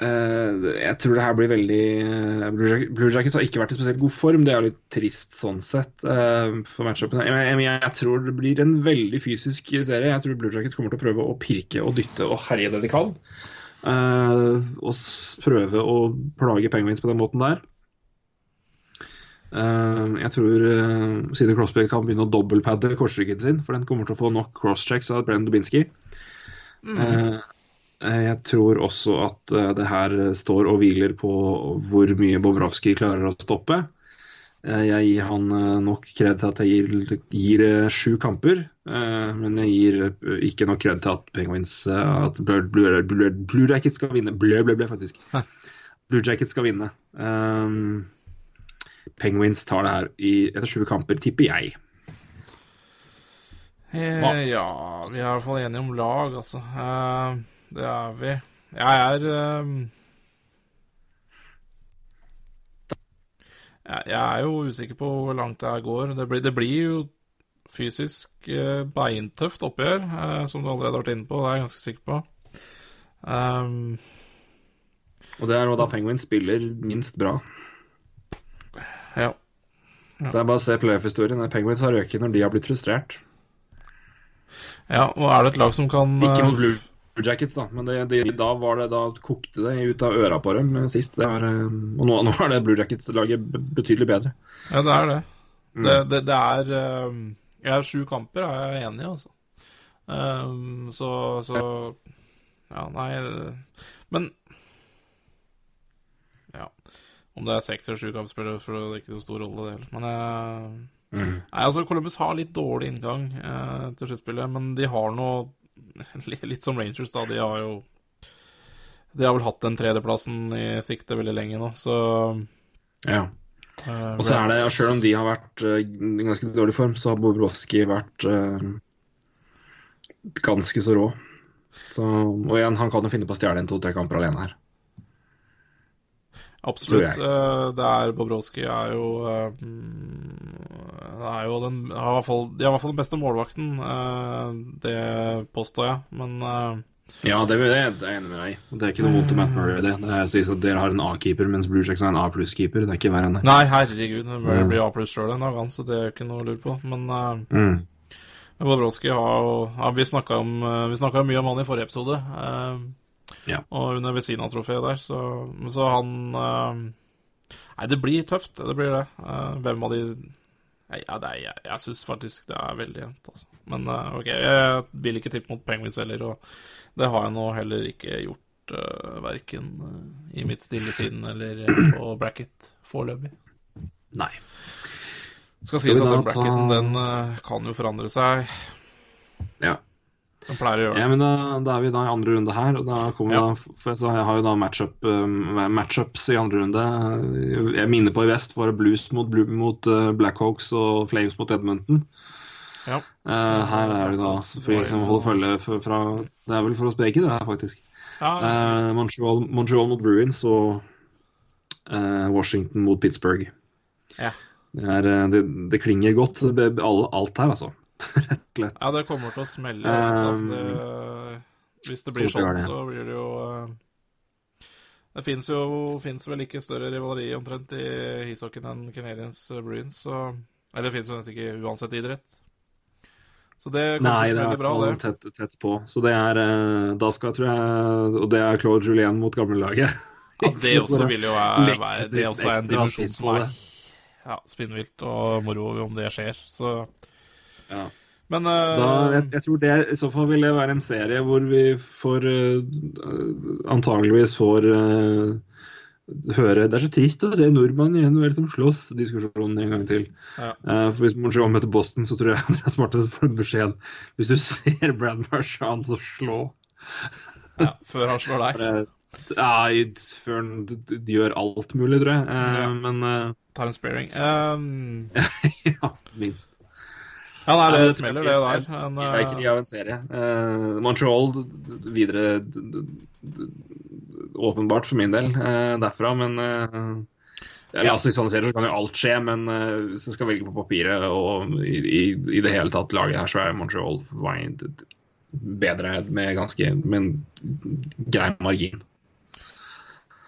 Uh, Jeg tror det her blir veldig uh, Blue, Jack- Blue Jackets har ikke vært i spesielt god form. Det er litt trist sånn sett uh, for matchupene. Jeg, jeg, jeg tror det blir en veldig fysisk serie. Jeg tror Blue Jackets kommer til å prøve å pirke og dytte og herje det de kan. Og prøve å plage Penguins på den måten der. Eh, jeg tror uh, Sidney Crosby kan begynne å dobbeltpadde korsryggen sin, for den kommer til å få nok crosschecks av Brenn Dubinski. Mm. eh, jeg tror også at eh, det her står og hviler på hvor mye Bobrovskij klarer å stoppe. Eh, jeg gir han eh, nok kred til at jeg gir, gir eh, sju kamper, eh, men jeg gir eh, ikke nok kred til at Penguins eh, At Blue, Blue, Blue, Blue Jackets skal vinne. Blø, blø, blø, faktisk. Blue Jackets skal vinne. Um, Penguins tar det her i, etter 20 kamper, tipper jeg. Eh, Hva? ja, vi er i hvert fall enige om lag, altså. Eh, det er vi. Jeg er eh, jeg, jeg er jo usikker på hvor langt det her går. Det blir, det blir jo fysisk eh, beintøft oppgjør, eh, som du allerede har vært inne på. Det er jeg ganske sikker på. Um, Og det er jo da Penguins spiller minst bra. Ja. Det er bare å se playoff-historien. Penguins har røket når de har blitt frustrert. ja, og er det et lag som kan Ikke eh, mot Blue Jackets, da, men det, det, da, var det, da kokte det ut av øra på dem eh, sist. Det var, eh, og nå, nå er det Blue Jackets-laget betydelig bedre. Ja, det er det. Mm. Det, det, det er Jeg har sju kamper, er jeg enig i, altså. Um, så, så Ja, nei Men Ja. Om det er seks eller sju kampspillere, for det er ikke noen stor rolle, det heller. Men eh, Nei, altså, Columbus har litt dårlig inngang eh, til sluttspillet, men de har noe Litt som Rangers, da. De har jo De har vel hatt den tredjeplassen i sikte veldig lenge nå, så Ja. Uh, Og så er det, selv om de har vært uh, i ganske dårlig form, så har Bobrovskij vært uh, ganske så rå. Så, og igjen, han kan jo finne på å stjele en to-tre kamper alene her. Absolutt. eh, Det er Bobrovskij er jo eh, mm, Det er jo den De har i hvert fall den beste målvakten. eh, Det påstår jeg, men Ja, det, er jeg enig med deg i. Det er ikke noe vondt om Matt Murray det. Det er å si at Dere har en A-keeper, mens Blue Jacks har en A pluss-keeper. Det er ikke verre enn det. Nei, herregud, det blir- A pluss sjøl en dag, så det er ikke noe å lure på. Men uh, Mm. Bobrovskij har jo ja, Vi snakka mye om han i forrige episode. eh, Ja. Og under Vesina-trofeet der, så, så han uh, Nei, det blir tøft, det blir det. Uh, hvem av de ja, det er, jeg jeg syns faktisk det er veldig jevnt, altså. Men uh, OK, jeg vil ikke tippe mot Penguins heller, og det har jeg nå heller ikke gjort uh, verken i mitt stille sinn eller på bracket foreløpig. Nei. Skal sies at den bracketen, den kan jo forandre seg. Ja. Den pleier å gjøre det. Ja, men da, da er vi da i andre runde her, og da kommer Ja. da For så jeg har jo da matchup, um, matchups i andre runde. Jeg minner på i vest var det Blues mot, mot uh, Blackhawks og Flames mot Edmonton. Ja. Uh, her er det da for jeg som holder følge fra Det er vel for oss begge, det her, faktisk. Ja, det Eh, Montreal, Montreal mot Bruins og eh, Washington mot Pittsburgh. Ja. Det, er, det, det klinger godt, alt her, altså. Rett og slett. Ja, det kommer til å smelle. altså. Det, hvis det blir sånn, det så blir det jo eh, Det fins jo finnes vel ikke større rivaleri omtrent i ishockeyen enn Canadiens Bruins, så Eller det fins jo nesten ikke uansett idrett. Så det kommer Nei, til å det er hvert bra, fall det. tett, tett på. Så det er eh, Da skal, tror jeg Og det er Claude Julien mot gamlelaget. Ja, det også vil jo være, være Det er også er en dimensjon som er ja, spinnvilt og moro om det skjer. Så Ja. Men Da, uh, jeg, jeg tror det i så fall vil det være en serie hvor vi får uh, antageligvis får uh, høre Det er så trist å se nordmenn i NHL som slåss, diskusjonen en gang til. Ja. Uh, for Hvis Montreal møter Boston, så tror jeg det er smartest får en beskjed. Hvis du ser Brad Marchand, så slå. ja, før han slår deg. Uh, ja, før han gjør alt mulig, tror jeg. Uh, Ja. Men uh, Tar en sparing. Um, ja, minst. Ja, nei, det det smeller, det der. Men, Det er ikke uh, av en serie. Uh, Montreal videre åpenbart for min del uh, derfra, men uh, ja, Ja. altså, I sånne serier så kan jo alt skje, men hvis en skal velge på papiret og i, i, i det hele tatt laget her, så er Montreal bedre med ganske med en grei margin.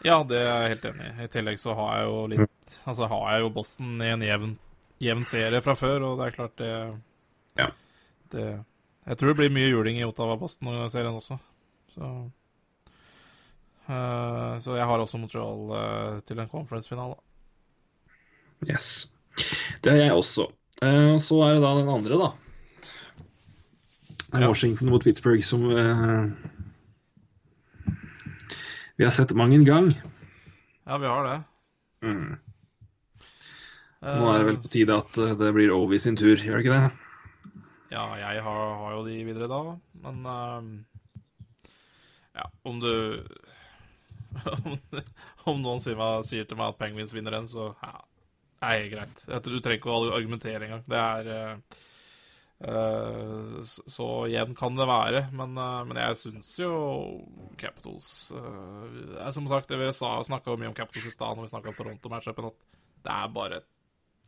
ja, det er jeg helt enig i. I tillegg så har jeg jo litt Altså har jeg jo Boston i en jevn, jevn serie fra før, og det er klart det Ja. det Jeg tror det blir mye juling i Ottawa-Boston-serien også. Så uh, Så jeg har også Montreal uh, til en conference-finale. Yes. Det er jeg også. Uh, så er det da den andre, da. Ja. Washington mot Pittsburgh, som vi har sett mang en gang. Ja, vi har det. Mm. Nå er det vel på tide at eh, det blir Ovi sin tur, gjør det ikke det? Ja, jeg har, har jo de videre da, men uh, Ja, om du om, noen sier, meg, sier til meg at Penguins vinner den, så ja, er det greit. Du trenger ikke å argumentere engang. Det er uh, eh, så, så igjen kan det være, men, uh, men jeg syns jo Capitals Som sagt, vi snakka mye om Capitals i stad når vi snakka om Toronto-matchupen, at det er bare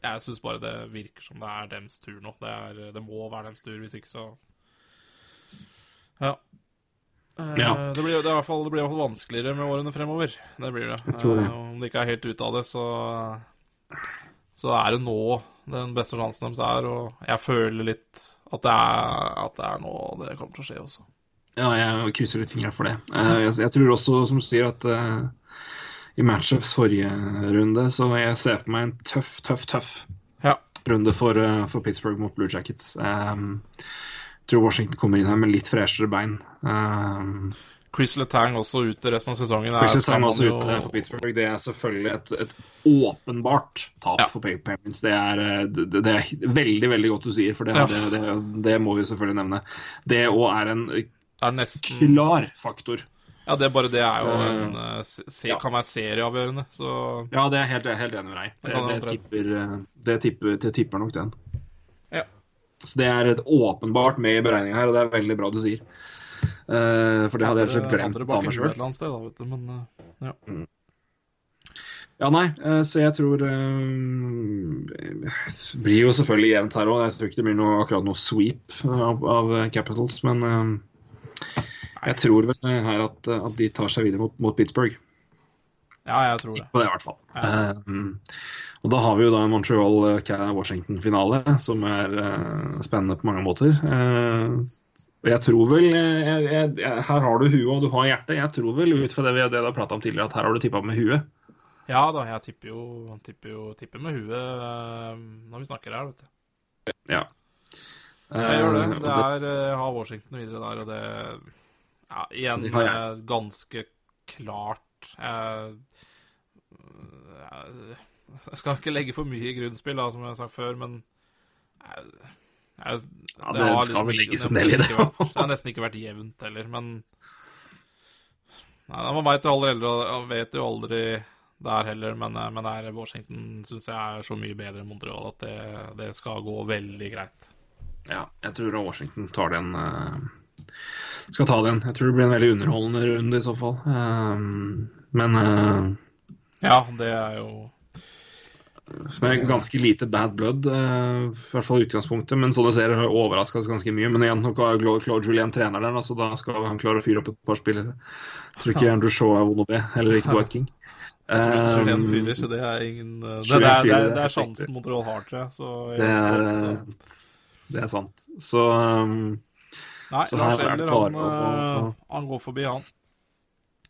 jeg syns bare det virker som det er dems tur nå. Det, er, det må være dems tur, hvis ikke så Ja. Eh, Ja. Det, blir, det, fall, det blir i hvert fall vanskeligere med årene fremover. Det blir det. Jeg tror det. Eh, om de ikke er helt ute av det, så Så er det nå den beste sjansen deres er, og jeg føler litt at det er, at det er nå det kommer til å skje også. Ja, jeg krysser litt fingra for det. Eh, jeg, jeg tror også, som du sier, at i matchups forrige runde, så jeg ser for meg en tøff, tøff, tøff Ja. runde for, eh, for Pittsburgh mot Blue Jackets. Um, tror Washington kommer inn her med litt freshere bein. Um, Chris Letang også ute resten av sesongen. Chris Letang også ute for Pittsburgh. Det er selvfølgelig et, et åpenbart tap Ja. for Payments. Det er, eh, det, det er veldig veldig godt du sier, for det, Ja. det må vi selvfølgelig nevne. Det òg er en er nesten klar faktor. Ja, det er bare det er jo en Eh, eh, se, ja. kan være serieavgjørende, så Ja, det er helt, helt enig med deg. Det, Det det, tipper, eh, det, tipper, det tipper nok den. Ja. Så det er åpenbart med i beregninga her, og det er veldig bra du sier. Uh, for det hadde jeg rett og slett glemt å ta med sjøl. Ja. eh, ja. Ja, nei, eh, så jeg tror eh, Det blir jo selvfølgelig jevnt her òg. Jeg tror ikke det blir noe, akkurat noe sweep av, av Capitals, men eh, jeg tror vel her at, at de tar seg videre mot, mot Pittsburgh. ja, jeg tror det. På det, i hvert fall. Ja. Uh, og da har vi jo da en Montreal-Washington-finale, som er uh, spennende på mange måter. Uh, og jeg tror vel eh, jeg, jeg, jeg, Her har du huet og du har hjertet. Jeg tror vel ut fra det vi det har prata om tidligere, at her har du tippa med huet. Ja da, jeg tipper jo, tipper jo tipper med huet eh, når vi snakker her, vet du. Ja. Jeg gjør det. Eh, Det er eh, Jeg har Washington videre der, og det Ja, igjen eh, ganske klart Jeg, jeg, skal ikke legge for mye i grunnspill, da, som jeg har sagt før, men jeg, jeg, Ja, det skal vel ikke- legges en del i det. vært- Det har nesten ikke vært jevnt heller, men Nei, Man veit jo aldri, vet jo aldri der heller, men, eh, men der Washington syns jeg er så mye bedre enn Montreal at det, det skal gå veldig greit. Ja, jeg tror Washington tar den eh, Skal ta den. Jeg tror det blir en veldig underholdende runde i så fall. Eh, men eh, Ja, det er jo med ganske lite bad blood, uh, i hvert fall utgangspunktet. Men sånne serier har overraska oss ganske mye. Men igjen, nå er Claude Julien trener der, så da skal han klare å fyre opp et par spillere. Jeg tror ikke Andrew Shaw er vond å be, heller ikke White King. Julien Eh, fyller, så det er ingen eh, Det, det, er, det, er, det det er er sjansen mot Roll Hartre. Så, Det er, det er sant. Så um, Nei, så Lars er Eller, han, å- eh, han går forbi, han.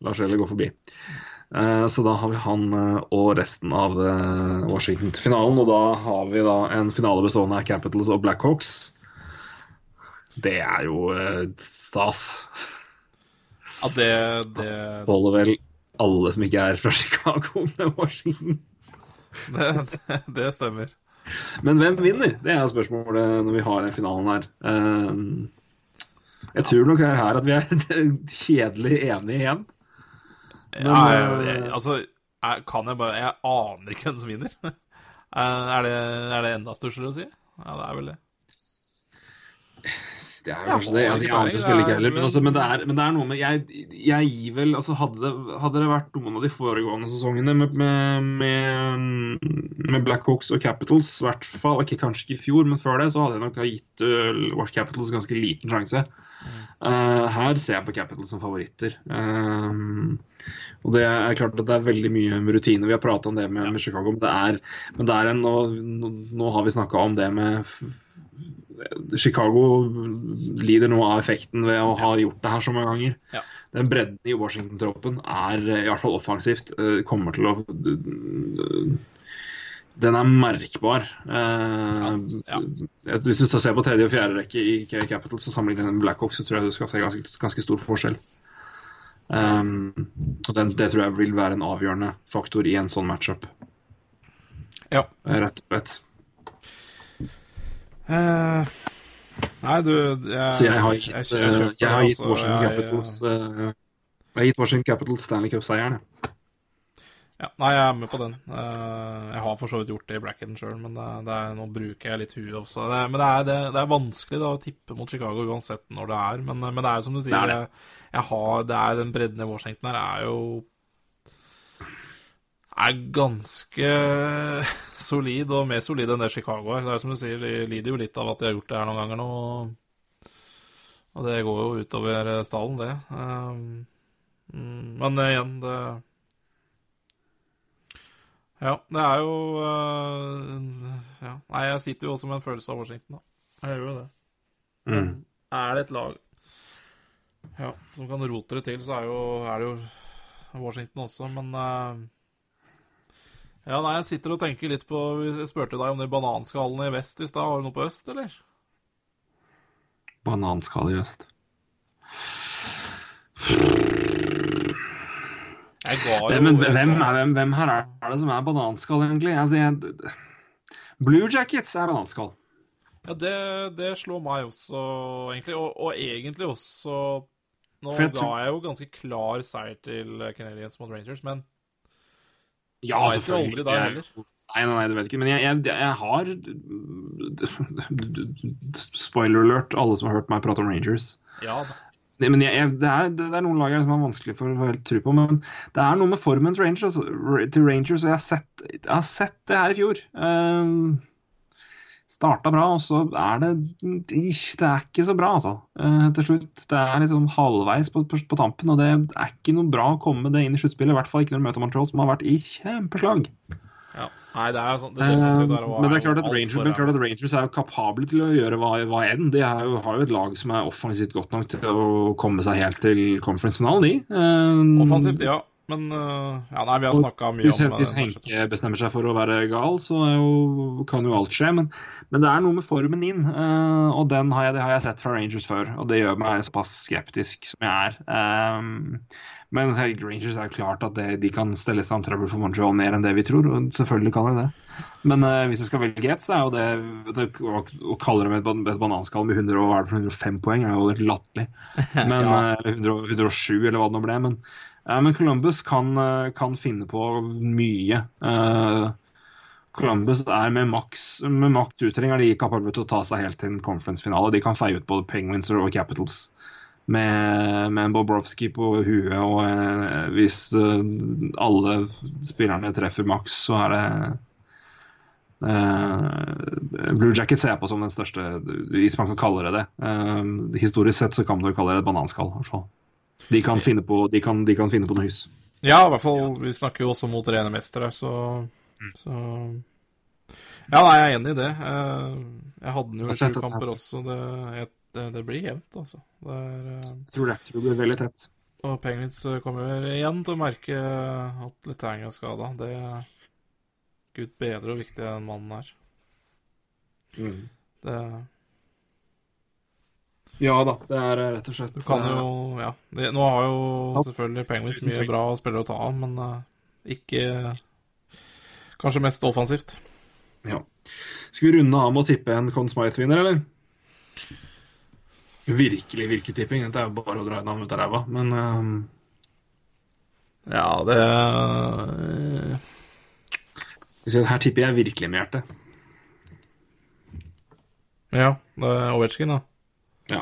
Lars Eller går forbi. Eh, så da har vi han eh, og resten av Washington til finalen. Og da har vi da en finale bestående av Capitals og Blackhawks. Det er jo stas. Ja, det, det, Holder vel alle som ikke er fra Chicago med Washington. det, det, det stemmer. Men hvem vinner? Det er spørsmålet når vi har den finalen her. Eh, jeg tror nok her at vi er kjedelig enige igjen. Men, ja, jeg, eh, jeg, altså, jeg, kan jeg bare Jeg aner ikke hvem som vinner. Eh, er, det, er det enda stussligere å si? Ja, det er vel det. Det er Jeg kanskje det. Altså, jeg aner selvfølgelig ikke er- heller. Men, altså, men, det er, men det er noe med Jeg, jeg gir vel altså hadde, hadde det vært noen av de foregående sesongene med, med, med, Blackhawks og Capitals, i hvert fall ikke kanskje ikke i fjor, men før det, så hadde jeg nok gitt uh, Capitals ganske liten sjanse. Uh, her ser jeg på Capitals som favoritter. Uh, og det er klart at det er veldig mye rutine. Vi har pratet om det med, med Chicago, men det er, men det er en, nå, nå, har vi snakka om det med Chicago lider nå av effekten ved å ha gjort det her så mange ganger. Ja. Den bredden i Washington-troppen er, i hvert fall offensivt, eh, kommer til å Den er merkbar. Ja. Ja, Hvis du ser på tredje og fjerde rekke i K- Capital og sammenligner den med Blackhawks, så tror jeg du skal se ganske, ganske stor forskjell. Um, og den, det tror jeg vil være en avgjørende faktor i en sånn matchup, Ja. rett og slett. Eh, nei, du jeg, Så jeg har gitt, jeg, jeg, jeg jeg har gitt altså. Washington Capitals eh, Jeg har gitt Washington Capitals Stanley Cup-seieren. jeg. Ja, nei, jeg er med på den. Uh, jeg har for så vidt gjort det i bracketen sjøl, men det, det er, nå bruker jeg litt huet også. Det, men det er, det, det er vanskelig da, å tippe mot Chicago uansett når det er. Men, men det er jo som du sier, Det er har, det den bredden i Washington her er jo er ganske solid, og mer solid enn det Chicago er. Det er som du sier, de lider jo litt av at de har gjort det her noen ganger nå. Og det går jo utover stallen, det. Um, mm, men igjen, det Ja, det er jo uh, ja. Nei, jeg sitter jo også med en følelse av Washington, da. Jeg gjør jo det. Mm. Er det et lag ja, som kan rote det til, så er, jo, er det jo Washington også, men eh, Ja, nei, jeg sitter og tenker litt på Jeg spurte deg om de bananskallene i vest i stad. Har du noe på øst, eller? Bananskall i øst. Jeg ga jo Men hvem, er, hvem, hvem her er det som er bananskall, egentlig? Altså, jeg, Blue Jackets er bananskall. Ja, det, det slår meg også, egentlig. Og, og egentlig også Nå jeg ga jeg jo ganske klar seier til Canadiens mot Rangers, men Ja, Jeg vet aldri da Jeg- heller. Nei, nei, nei, du vet ikke. Men jeg, jeg, jeg har Spoiler alert, alle som har hørt meg prate om Rangers. ja da. Men jeg, jeg, det, er, det er noen lag som er vanskelig for å helt tro på, men det er noe med formen til Rangers. Altså, til Rangers og jeg har, sett, jeg har sett det her i fjor. Um, starta bra, og så er det Det er ikke så bra, altså. Eh, til slutt. Det er liksom halvveis på, på, på tampen, og det er ikke noe bra å komme med det inn i sluttspillet. I hvert fall ikke når du møter Montreal, som har vært i kjempeslag. Ja. Nei, det er jo sånn det Eh, men det er klart at Rangers, men klart at Rangers er jo kapable til å gjøre hva, hva enn. De jo, har jo et lag som er offensivt godt nok til å komme seg helt til conference-finalen, de. Eh, Offensivt, ja. Men uh, Ja, nei, vi har snakka mye hvis, om hvis eh, Henke bestemmer seg for å være gal, så jo, kan jo alt skje. Men, men det er noe med formen inn, uh, og den har jeg, det har jeg sett fra Rangers før. Og det gjør meg såpass skeptisk som jeg er. Um, men Rangers er jo klart at det, de kan stelle seg om trøbbel for Montreal mer enn det vi tror. og Selvfølgelig kan de det. Men uh, hvis jeg skal velge ett, så er jo det, det å, å kalle dem et, et bananskall med 100, og hva er det for 105 poeng, er jo litt latterlig. Men, Ja. uh, 100, 107, eller hva det nå ble. Men, men Columbus kan, eh, kan finne på mye. Eh, Columbus er med maks, med maks uttelling er de kapable til å ta seg helt til en conference-finale. De kan feie ut både Penguins og Capitals med, med en Bobrovskij på huet. Og eh, hvis eh, alle spillerne treffer maks, så er det Uh, Blue Jacket ser jeg på som den største, hvis man kan kalle det det. Uh, historisk sett så kan jo kalle det et bananskall. i hvert fall. De kan finne på, de kan, de kan finne på noe hus. Ja, i hvert fall. Vi snakker jo også mot rene mestere, så, Mm. så Ja, nei, jeg er enig i det. Eh, Jeg hadde den jo i sju kamper også. Det, jeg- det, det blir jevnt, altså. Det er, eh, Jeg tror det. Tror det blir veldig tett. Og Penguins kommer igjen til å merke at Letang er skada. Det er Gud bedre og viktig den mannen er. Mm. Det Ja da, det er eh, rett og slett Du kan jo Ja. Nå har jo selvfølgelig Penguins mye bra spillere å ta av, men uh, ikke Kanskje mest offensivt. Ja. Skal vi runde av med å tippe en Conn Smythe-vinner, eller? Virkelig virketipping. Dette er jo bare å dra navnet ut av ræva, men um, Ja, det Her tipper jeg virkelig med hjertet. Ja, det er Ovetsjkin, da. Ja.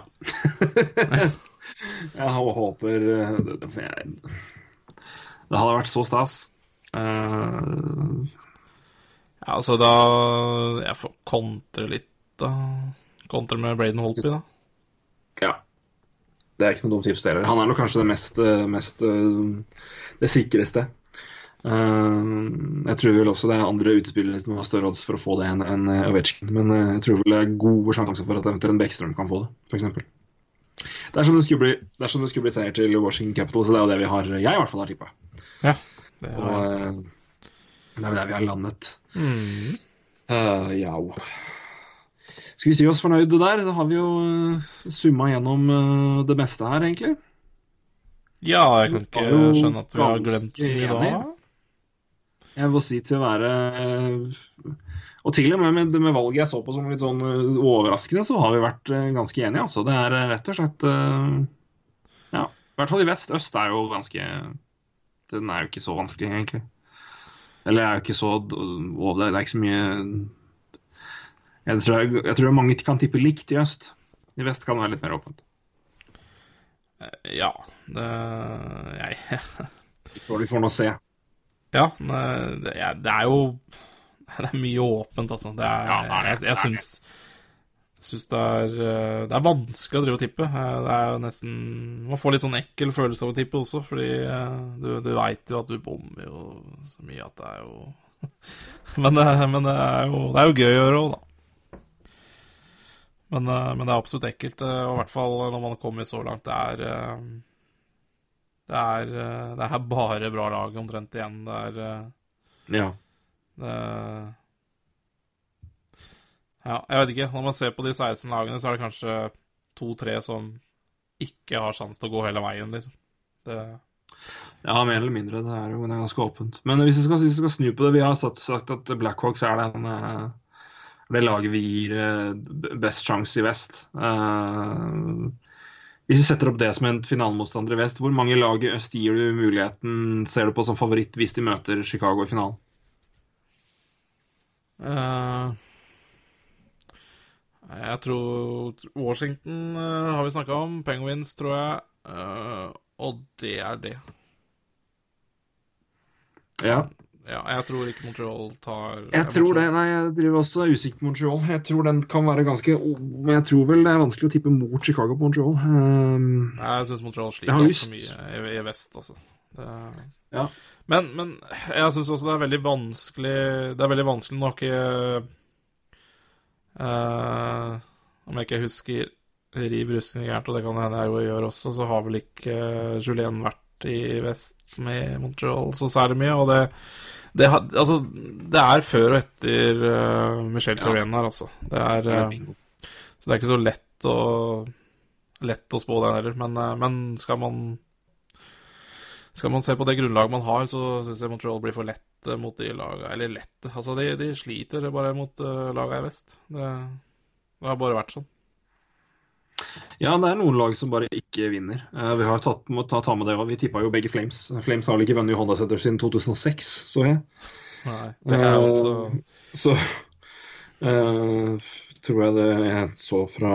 jeg håper det, det, det hadde vært så stas. Uh, ja, altså da Jeg får kontre litt, da. Kontre med Braden Holtby, da. Ja. Det er ikke noe dumt tips, det heller. Han er nok kanskje det mest, mest Det sikreste. Uh, jeg tror vel også det er andre utespillere som har større odds for å få det enn en Ovetsjkin. Men uh, jeg tror vel det er gode sjanser for at eventuelt en Bekkstrøm kan få det, f.eks. Dersom det, skulle bli, det skulle bli seier til Washington Capital, så det er jo det vi har Jeg i hvert fall har tippa. Ja, det er, Og uh, det er jo der vi har landet. Mm. ja Skal vi si oss fornøyde der? Da har vi jo summa gjennom det meste her, egentlig. Ja, jeg kan ikke skjønne at vi har glemt så mye da. Jeg må si til å være Og til og med med, med, valget jeg så på som litt sånn overraskende, så har vi vært ganske enige. Altså. Det er rett og slett Ja, i hvert fall i vest. Øst er jo ganske Den er jo ikke så vanskelig, egentlig. Eller er jo ikke så Det er ikke så mye jeg tror, jeg, jeg tror mange kan tippe likt i øst. I vest kan det være litt mer åpent. Ja, det Jeg Vi får nå se. Ja, det er, det er jo Det er mye åpent, altså. Det er, ja, nei, jeg jeg syns, syns det, er, det er vanskelig å drive og tippe. Det er jo nesten Man får litt sånn ekkel følelse av å tippe også, fordi du, du veit jo at du bommer jo så mye at det er jo Men, men det, er jo, det er jo gøy å gjøre òg, da. Men, men, det er absolutt ekkelt, og i hvert fall når man har kommet så langt. Det er det er, det er bare bra lag omtrent igjen. Det er Ja. Det, ja, jeg vet ikke. Når man ser på de 16 lagene, så er det kanskje to-tre som ikke har sjanse til å gå hele veien, liksom. Det ja, mer eller mindre. Det er jo ganske åpent. Men hvis vi skal, hvis vi skal snu på det Vi har sagt at Blackhawks er den det laget vi gir best sjanse i vest. Uh, hvis vi setter opp det som en finalemotstander i vest, hvor mange lag i øst gir du muligheten, ser du på som favoritt hvis de møter Chicago i finalen? Uh, jeg tror Washington uh, har vi snakka om. Penguins, tror jeg. Uh, og det er det. Ja. Ja, jeg tror ikke Montreal tar Jeg tror det. Nei, jeg driver også usikker på Montreal. Jeg tror den kan være ganske Men jeg tror vel det er vanskelig å tippe mot Chicago på Montreal. Um, jeg syns Montreal sliter altfor mye i, i, vest, altså. Det... Ja. Men, men jeg syns også det er veldig vanskelig Det er veldig vanskelig nok uh, Om jeg ikke husker riv russene gærent, og det kan hende jeg jo gjør også, så har vel ikke uh, Julien vært i vest med Montreal så særlig mye, og det det, altså, det er før og etter uh, Michel ja. Therrien her, altså. Det er, uh, så det er ikke så lett å, lett å spå den heller. Men, uh, men, skal man skal man se på det grunnlaget man har, så syns jeg Montreal blir for lette mot de lagene Eller lette Altså, de, de sliter bare mot uh, lagene i vest. Det, det har bare vært sånn. Ja, det er noen lag som bare ikke vinner. Uh, vi har tatt, må ta, ta med det òg. Vi tippa jo begge Flames. Flames har vel ikke vunnet Honda Center siden 2006, så jeg. Nei, det er også... Uh, så uh, tror jeg det jeg så fra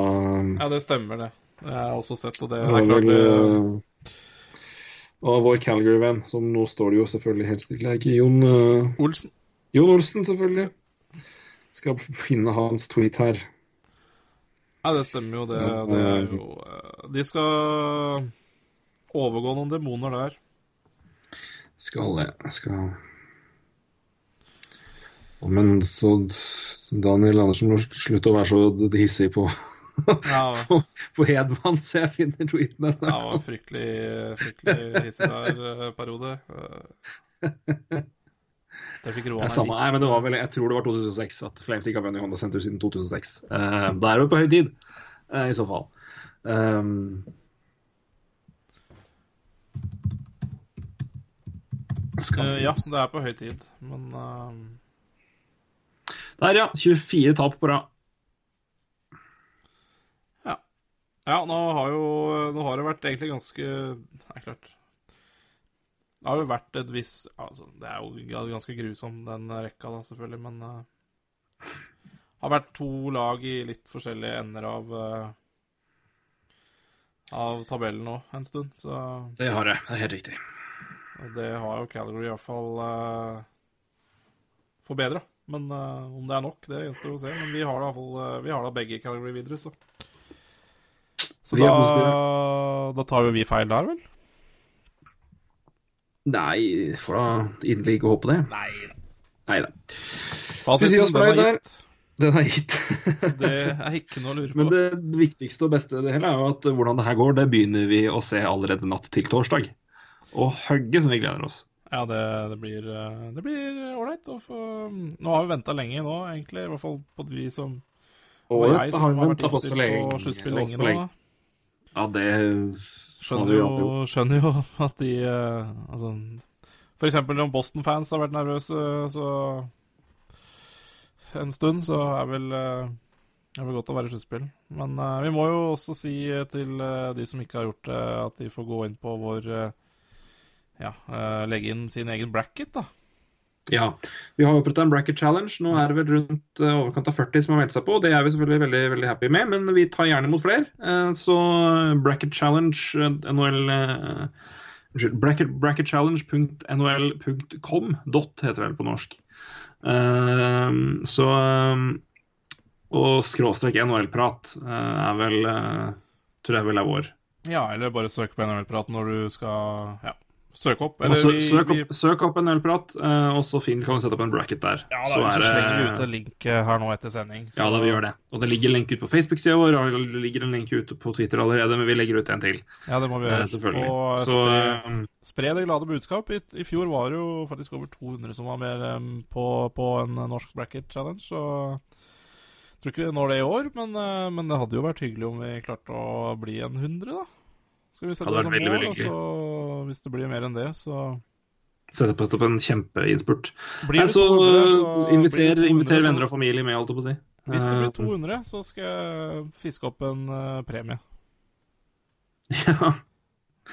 Ja, det stemmer, det. Jeg har også sett, og det er klart det Og vår Calgary-venn, som nå står det jo selvfølgelig helt stille, er ikke Jon Olsen? Jon Olsen, selvfølgelig. Skal finne hans tweet her. Ja, det stemmer jo, det. det er jo De skal overgå noen demoner der. Skal det. Skal Men så Daniel Andersen må slutte å være så hissig på Ja, på, på Hedman, så jeg finner tweeten jeg snakker om. Ja, fryktelig, fryktelig hissig der eh, periode. Eh, Jeg fikk roa Det er samme, nei, men det var vel, Jeg tror det var 2006 at Flames ikke har vunnet Honda Center siden 2006. Uh, da er det på høy tid, uh, i så fall. Um, Eh, Ja, det er på høy tid, men eh, Der, ja. 24 tap på rad. Ja, nå har jo Nå har det vært egentlig ganske er klart. Det har jo vært et visst Altså, det er jo ganske grusom, den rekka, da, selvfølgelig, men uh, Har vært to lag i litt forskjellige ender av uh, Av tabellen nå en stund, så Det har jeg. Det er helt riktig. og det har jo Calgary i hvert fall uh, forbedra. Men uh, om det er nok, det gjenstår å se. Men vi har da, i fall, uh, vi har da begge Calgary videre, så Så da, da tar jo vi feil der, vel? Nei, får da inderlig ikke håpe det. Nei Nei da. Fasiten, den er gitt. Den er gitt. Så det er ikke noe å lure på. Men det viktigste og beste det hele er jo at hvordan det her går, det begynner vi å se allerede natt til torsdag. Og hugget som vi gleder oss. Ja, det, det blir eh, Det blir ålreit Nå har vi venta lenge nå, egentlig. I hvert fall på et vis som Og jeg, som har vi vært innstilt på sluttspill lenge så nå. Ja, det Skjønner jo, skjønner jo at de eh, Altså For eksempel om Boston-fans har vært nervøse så en stund, så er vel eh, det er vel godt å være i sluttspill. Men uh, vi må jo også si til uh, de som ikke har gjort det, at de får gå inn på vår eh, Ja, eh, legge inn sin egen bracket, da. Ja. Vi har opprettet en bracket challenge. Nå er det vel rundt eh, overkant av 40 som har meldt seg på. Det er vi selvfølgelig veldig veldig happy med, men vi tar gjerne imot flere. Eh, Så bracket challenge eh, Unnskyld. Bracket, bracketchallenge.nhl.com. Dot heter det vel på norsk. Så Og skråstrek NHL-prat er vel Tror jeg vel er vår. Ja, eller bare søk på NHL-prat når du skal ja, søke opp. Eller søk, vi, søk, vi, opp, søk opp en ølprat, eh, og så fin, kan du sette opp en bracket der. ja, da, så så er så slenger vi ut en link eh, her nå etter sending. Ja, da vi gjør det. Og det ligger en lenke ute på Facebook-sida vår, og det ligger en lenke ute på Twitter allerede, men vi legger ut en til. Ja, det må vi Eh, gjøre. selvfølgelig. Og Så spre, eh, spre det glade budskap. I, I fjor var det jo faktisk over 200 som var med um, på, på en norsk bracket challenge, så jeg tror ikke vi når det i år, men, uh, men det hadde jo vært hyggelig om vi klarte å bli en 100, da. Skal vi sette det som veldig, mål, veldig og så hvis det blir mer enn det, så sette på en kjempeinnspurt. blir Nei, det så 200, så inviter, blir det 200, inviter venner og familie med, holdt jeg på å si. Hvis det blir Eh, 200, så skal jeg fiske opp en eh, premie. Ja,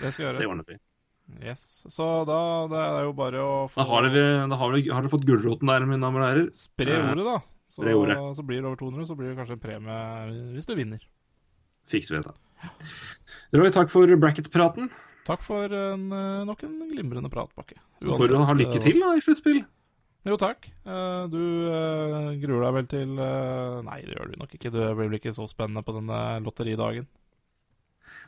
Det skal jeg det gjøre. ordner vi. Yes. Så da det er jo bare å få Da har dere, da har dere, har dere fått gulroten der, mine damer og herrer. Spre Eh, ordet, da. Så, ordet. så blir det over 200, så blir det kanskje en premie hvis du vinner. Fikser vi dette. Roy, takk for bracket-praten. Takk for en, eh, nok en glimrende pratbakke. Så får du ha lykke eh, til da, i sluttspill. Jo, takk. Eh, Du gruer deg vel til Nei, det gjør du nok ikke. Det blir vel ikke så spennende på denne lotteridagen.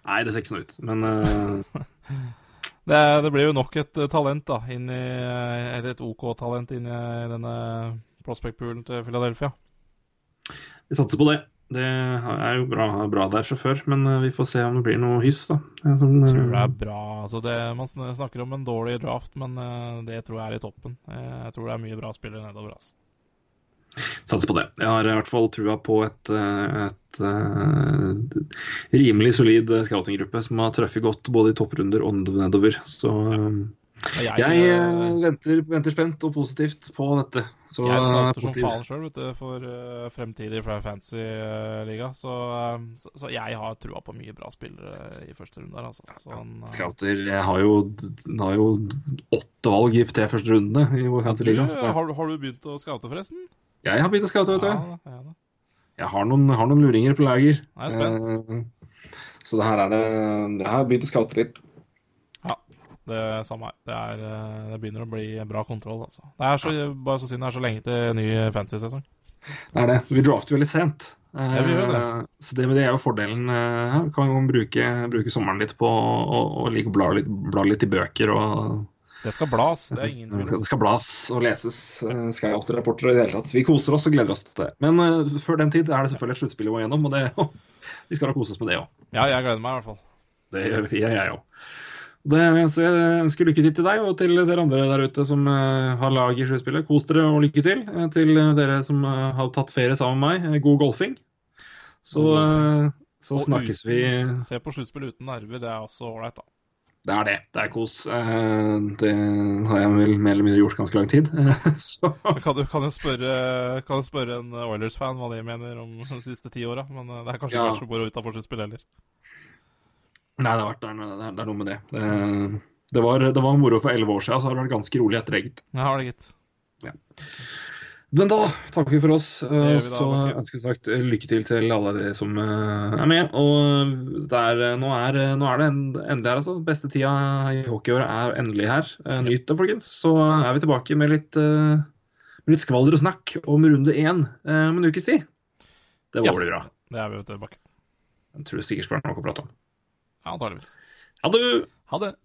Nei, det ser ikke sånn ut, men uh... Det, det blir jo nok et talent, da, i Eller et OK-talent inn i denne prospect-poolen til Philadelphia. vi satser på det. Det er jo bra, bra der fra før, men eh, vi får se om det blir noe hyss, da. Eh, Som, Jeg tror det eh, er bra. Altså det, man snakker om en dårlig draft, men eh, det tror jeg er i toppen. Eh, Jeg tror det er mye bra spillere nedover. Altså. Satser på det. Jeg har i hvert fall trua på et, et, et eh, rimelig solid scoutinggruppe som har truffet godt både i topprunder og nedover. Så eh, Og Jeg, jeg eh, eh, venter, venter spent og positivt på dette. Så, jeg eh, som faen sjøl for uh, fremtidig fra Fantasy-liga. så, eh, så, så jeg har trua på mye bra spillere i første runde der, altså. Sånn, uh... Scouter har jo, har jo åtte valg i tre første rundene i vår fantasy liga. eh, så har, du- har du begynt å scoute, forresten? Jeg har begynt å scoute, vet du. Ja, ja. Jeg har noen, har noen luringer på lager. Jeg er spent. Uh, Så det her er det Jeg har begynt å scoute litt. Det samme her. Det, er, eh, det begynner å bli bra kontroll, altså. Det er så, bare så synd det er så lenge til ny fantasy-sesong. Det er det. Vi drafter veldig sent. Eh, Ja, det. Så det, det er jo fordelen. eh, her. Vi kan jo bruke, bruke sommeren litt på å like bla litt, bla litt i bøker. og Det skal blas, det er ingen tvil om. Det skal blas og leses. Sky8-rapporter og i det hele tatt. Vi koser oss og gleder oss til det. Men uh, før den tid er det selvfølgelig et sluttspill vi må gjennom, og det vi skal da kose oss med det òg. Ja, jeg gleder meg i hvert fall. Det gjør vi, jeg òg. Så jeg ønsker lykke til til deg og til dere andre der ute som uh, har lag i sjøspillet. Kos dere og lykke til. Uh, til dere som har tatt ferie sammen med meg, god golfing. Så, så snakkes vi Se på sluttspill uten nerver, det er også ålreit, da. Det er det. Det er kos. Det har jeg vel mer eller mindre gjort ganske lang tid. Så. Kan du, kan jeg spørre, kan jeg spørre en Oilers-fan hva de mener om de siste ti åra? Men det er kanskje ikke ja. vært så moro utafor sluttspill heller. Nei, det, har vært, det, er, det er noe med det. Det var, det var moro for elleve år siden, så har det vært ganske rolig etter eget. Ja, har det gitt. Ja. Men da takker vi for oss. Og så ønsker vi sagt lykke til til alle de som er med. Og der, nå, er, nå er det endelig her, altså. Beste tida i hockeyåret er endelig her. Nyt det, folkens. Så er vi tilbake med litt, med litt skvalder og snakk om runde én om en ukes tid. Det var ja, bra. Det er vi tilbake. Jeg tror det sikkert skal være noe å prate om. Ja, antakeligvis. Ha det! Ha det.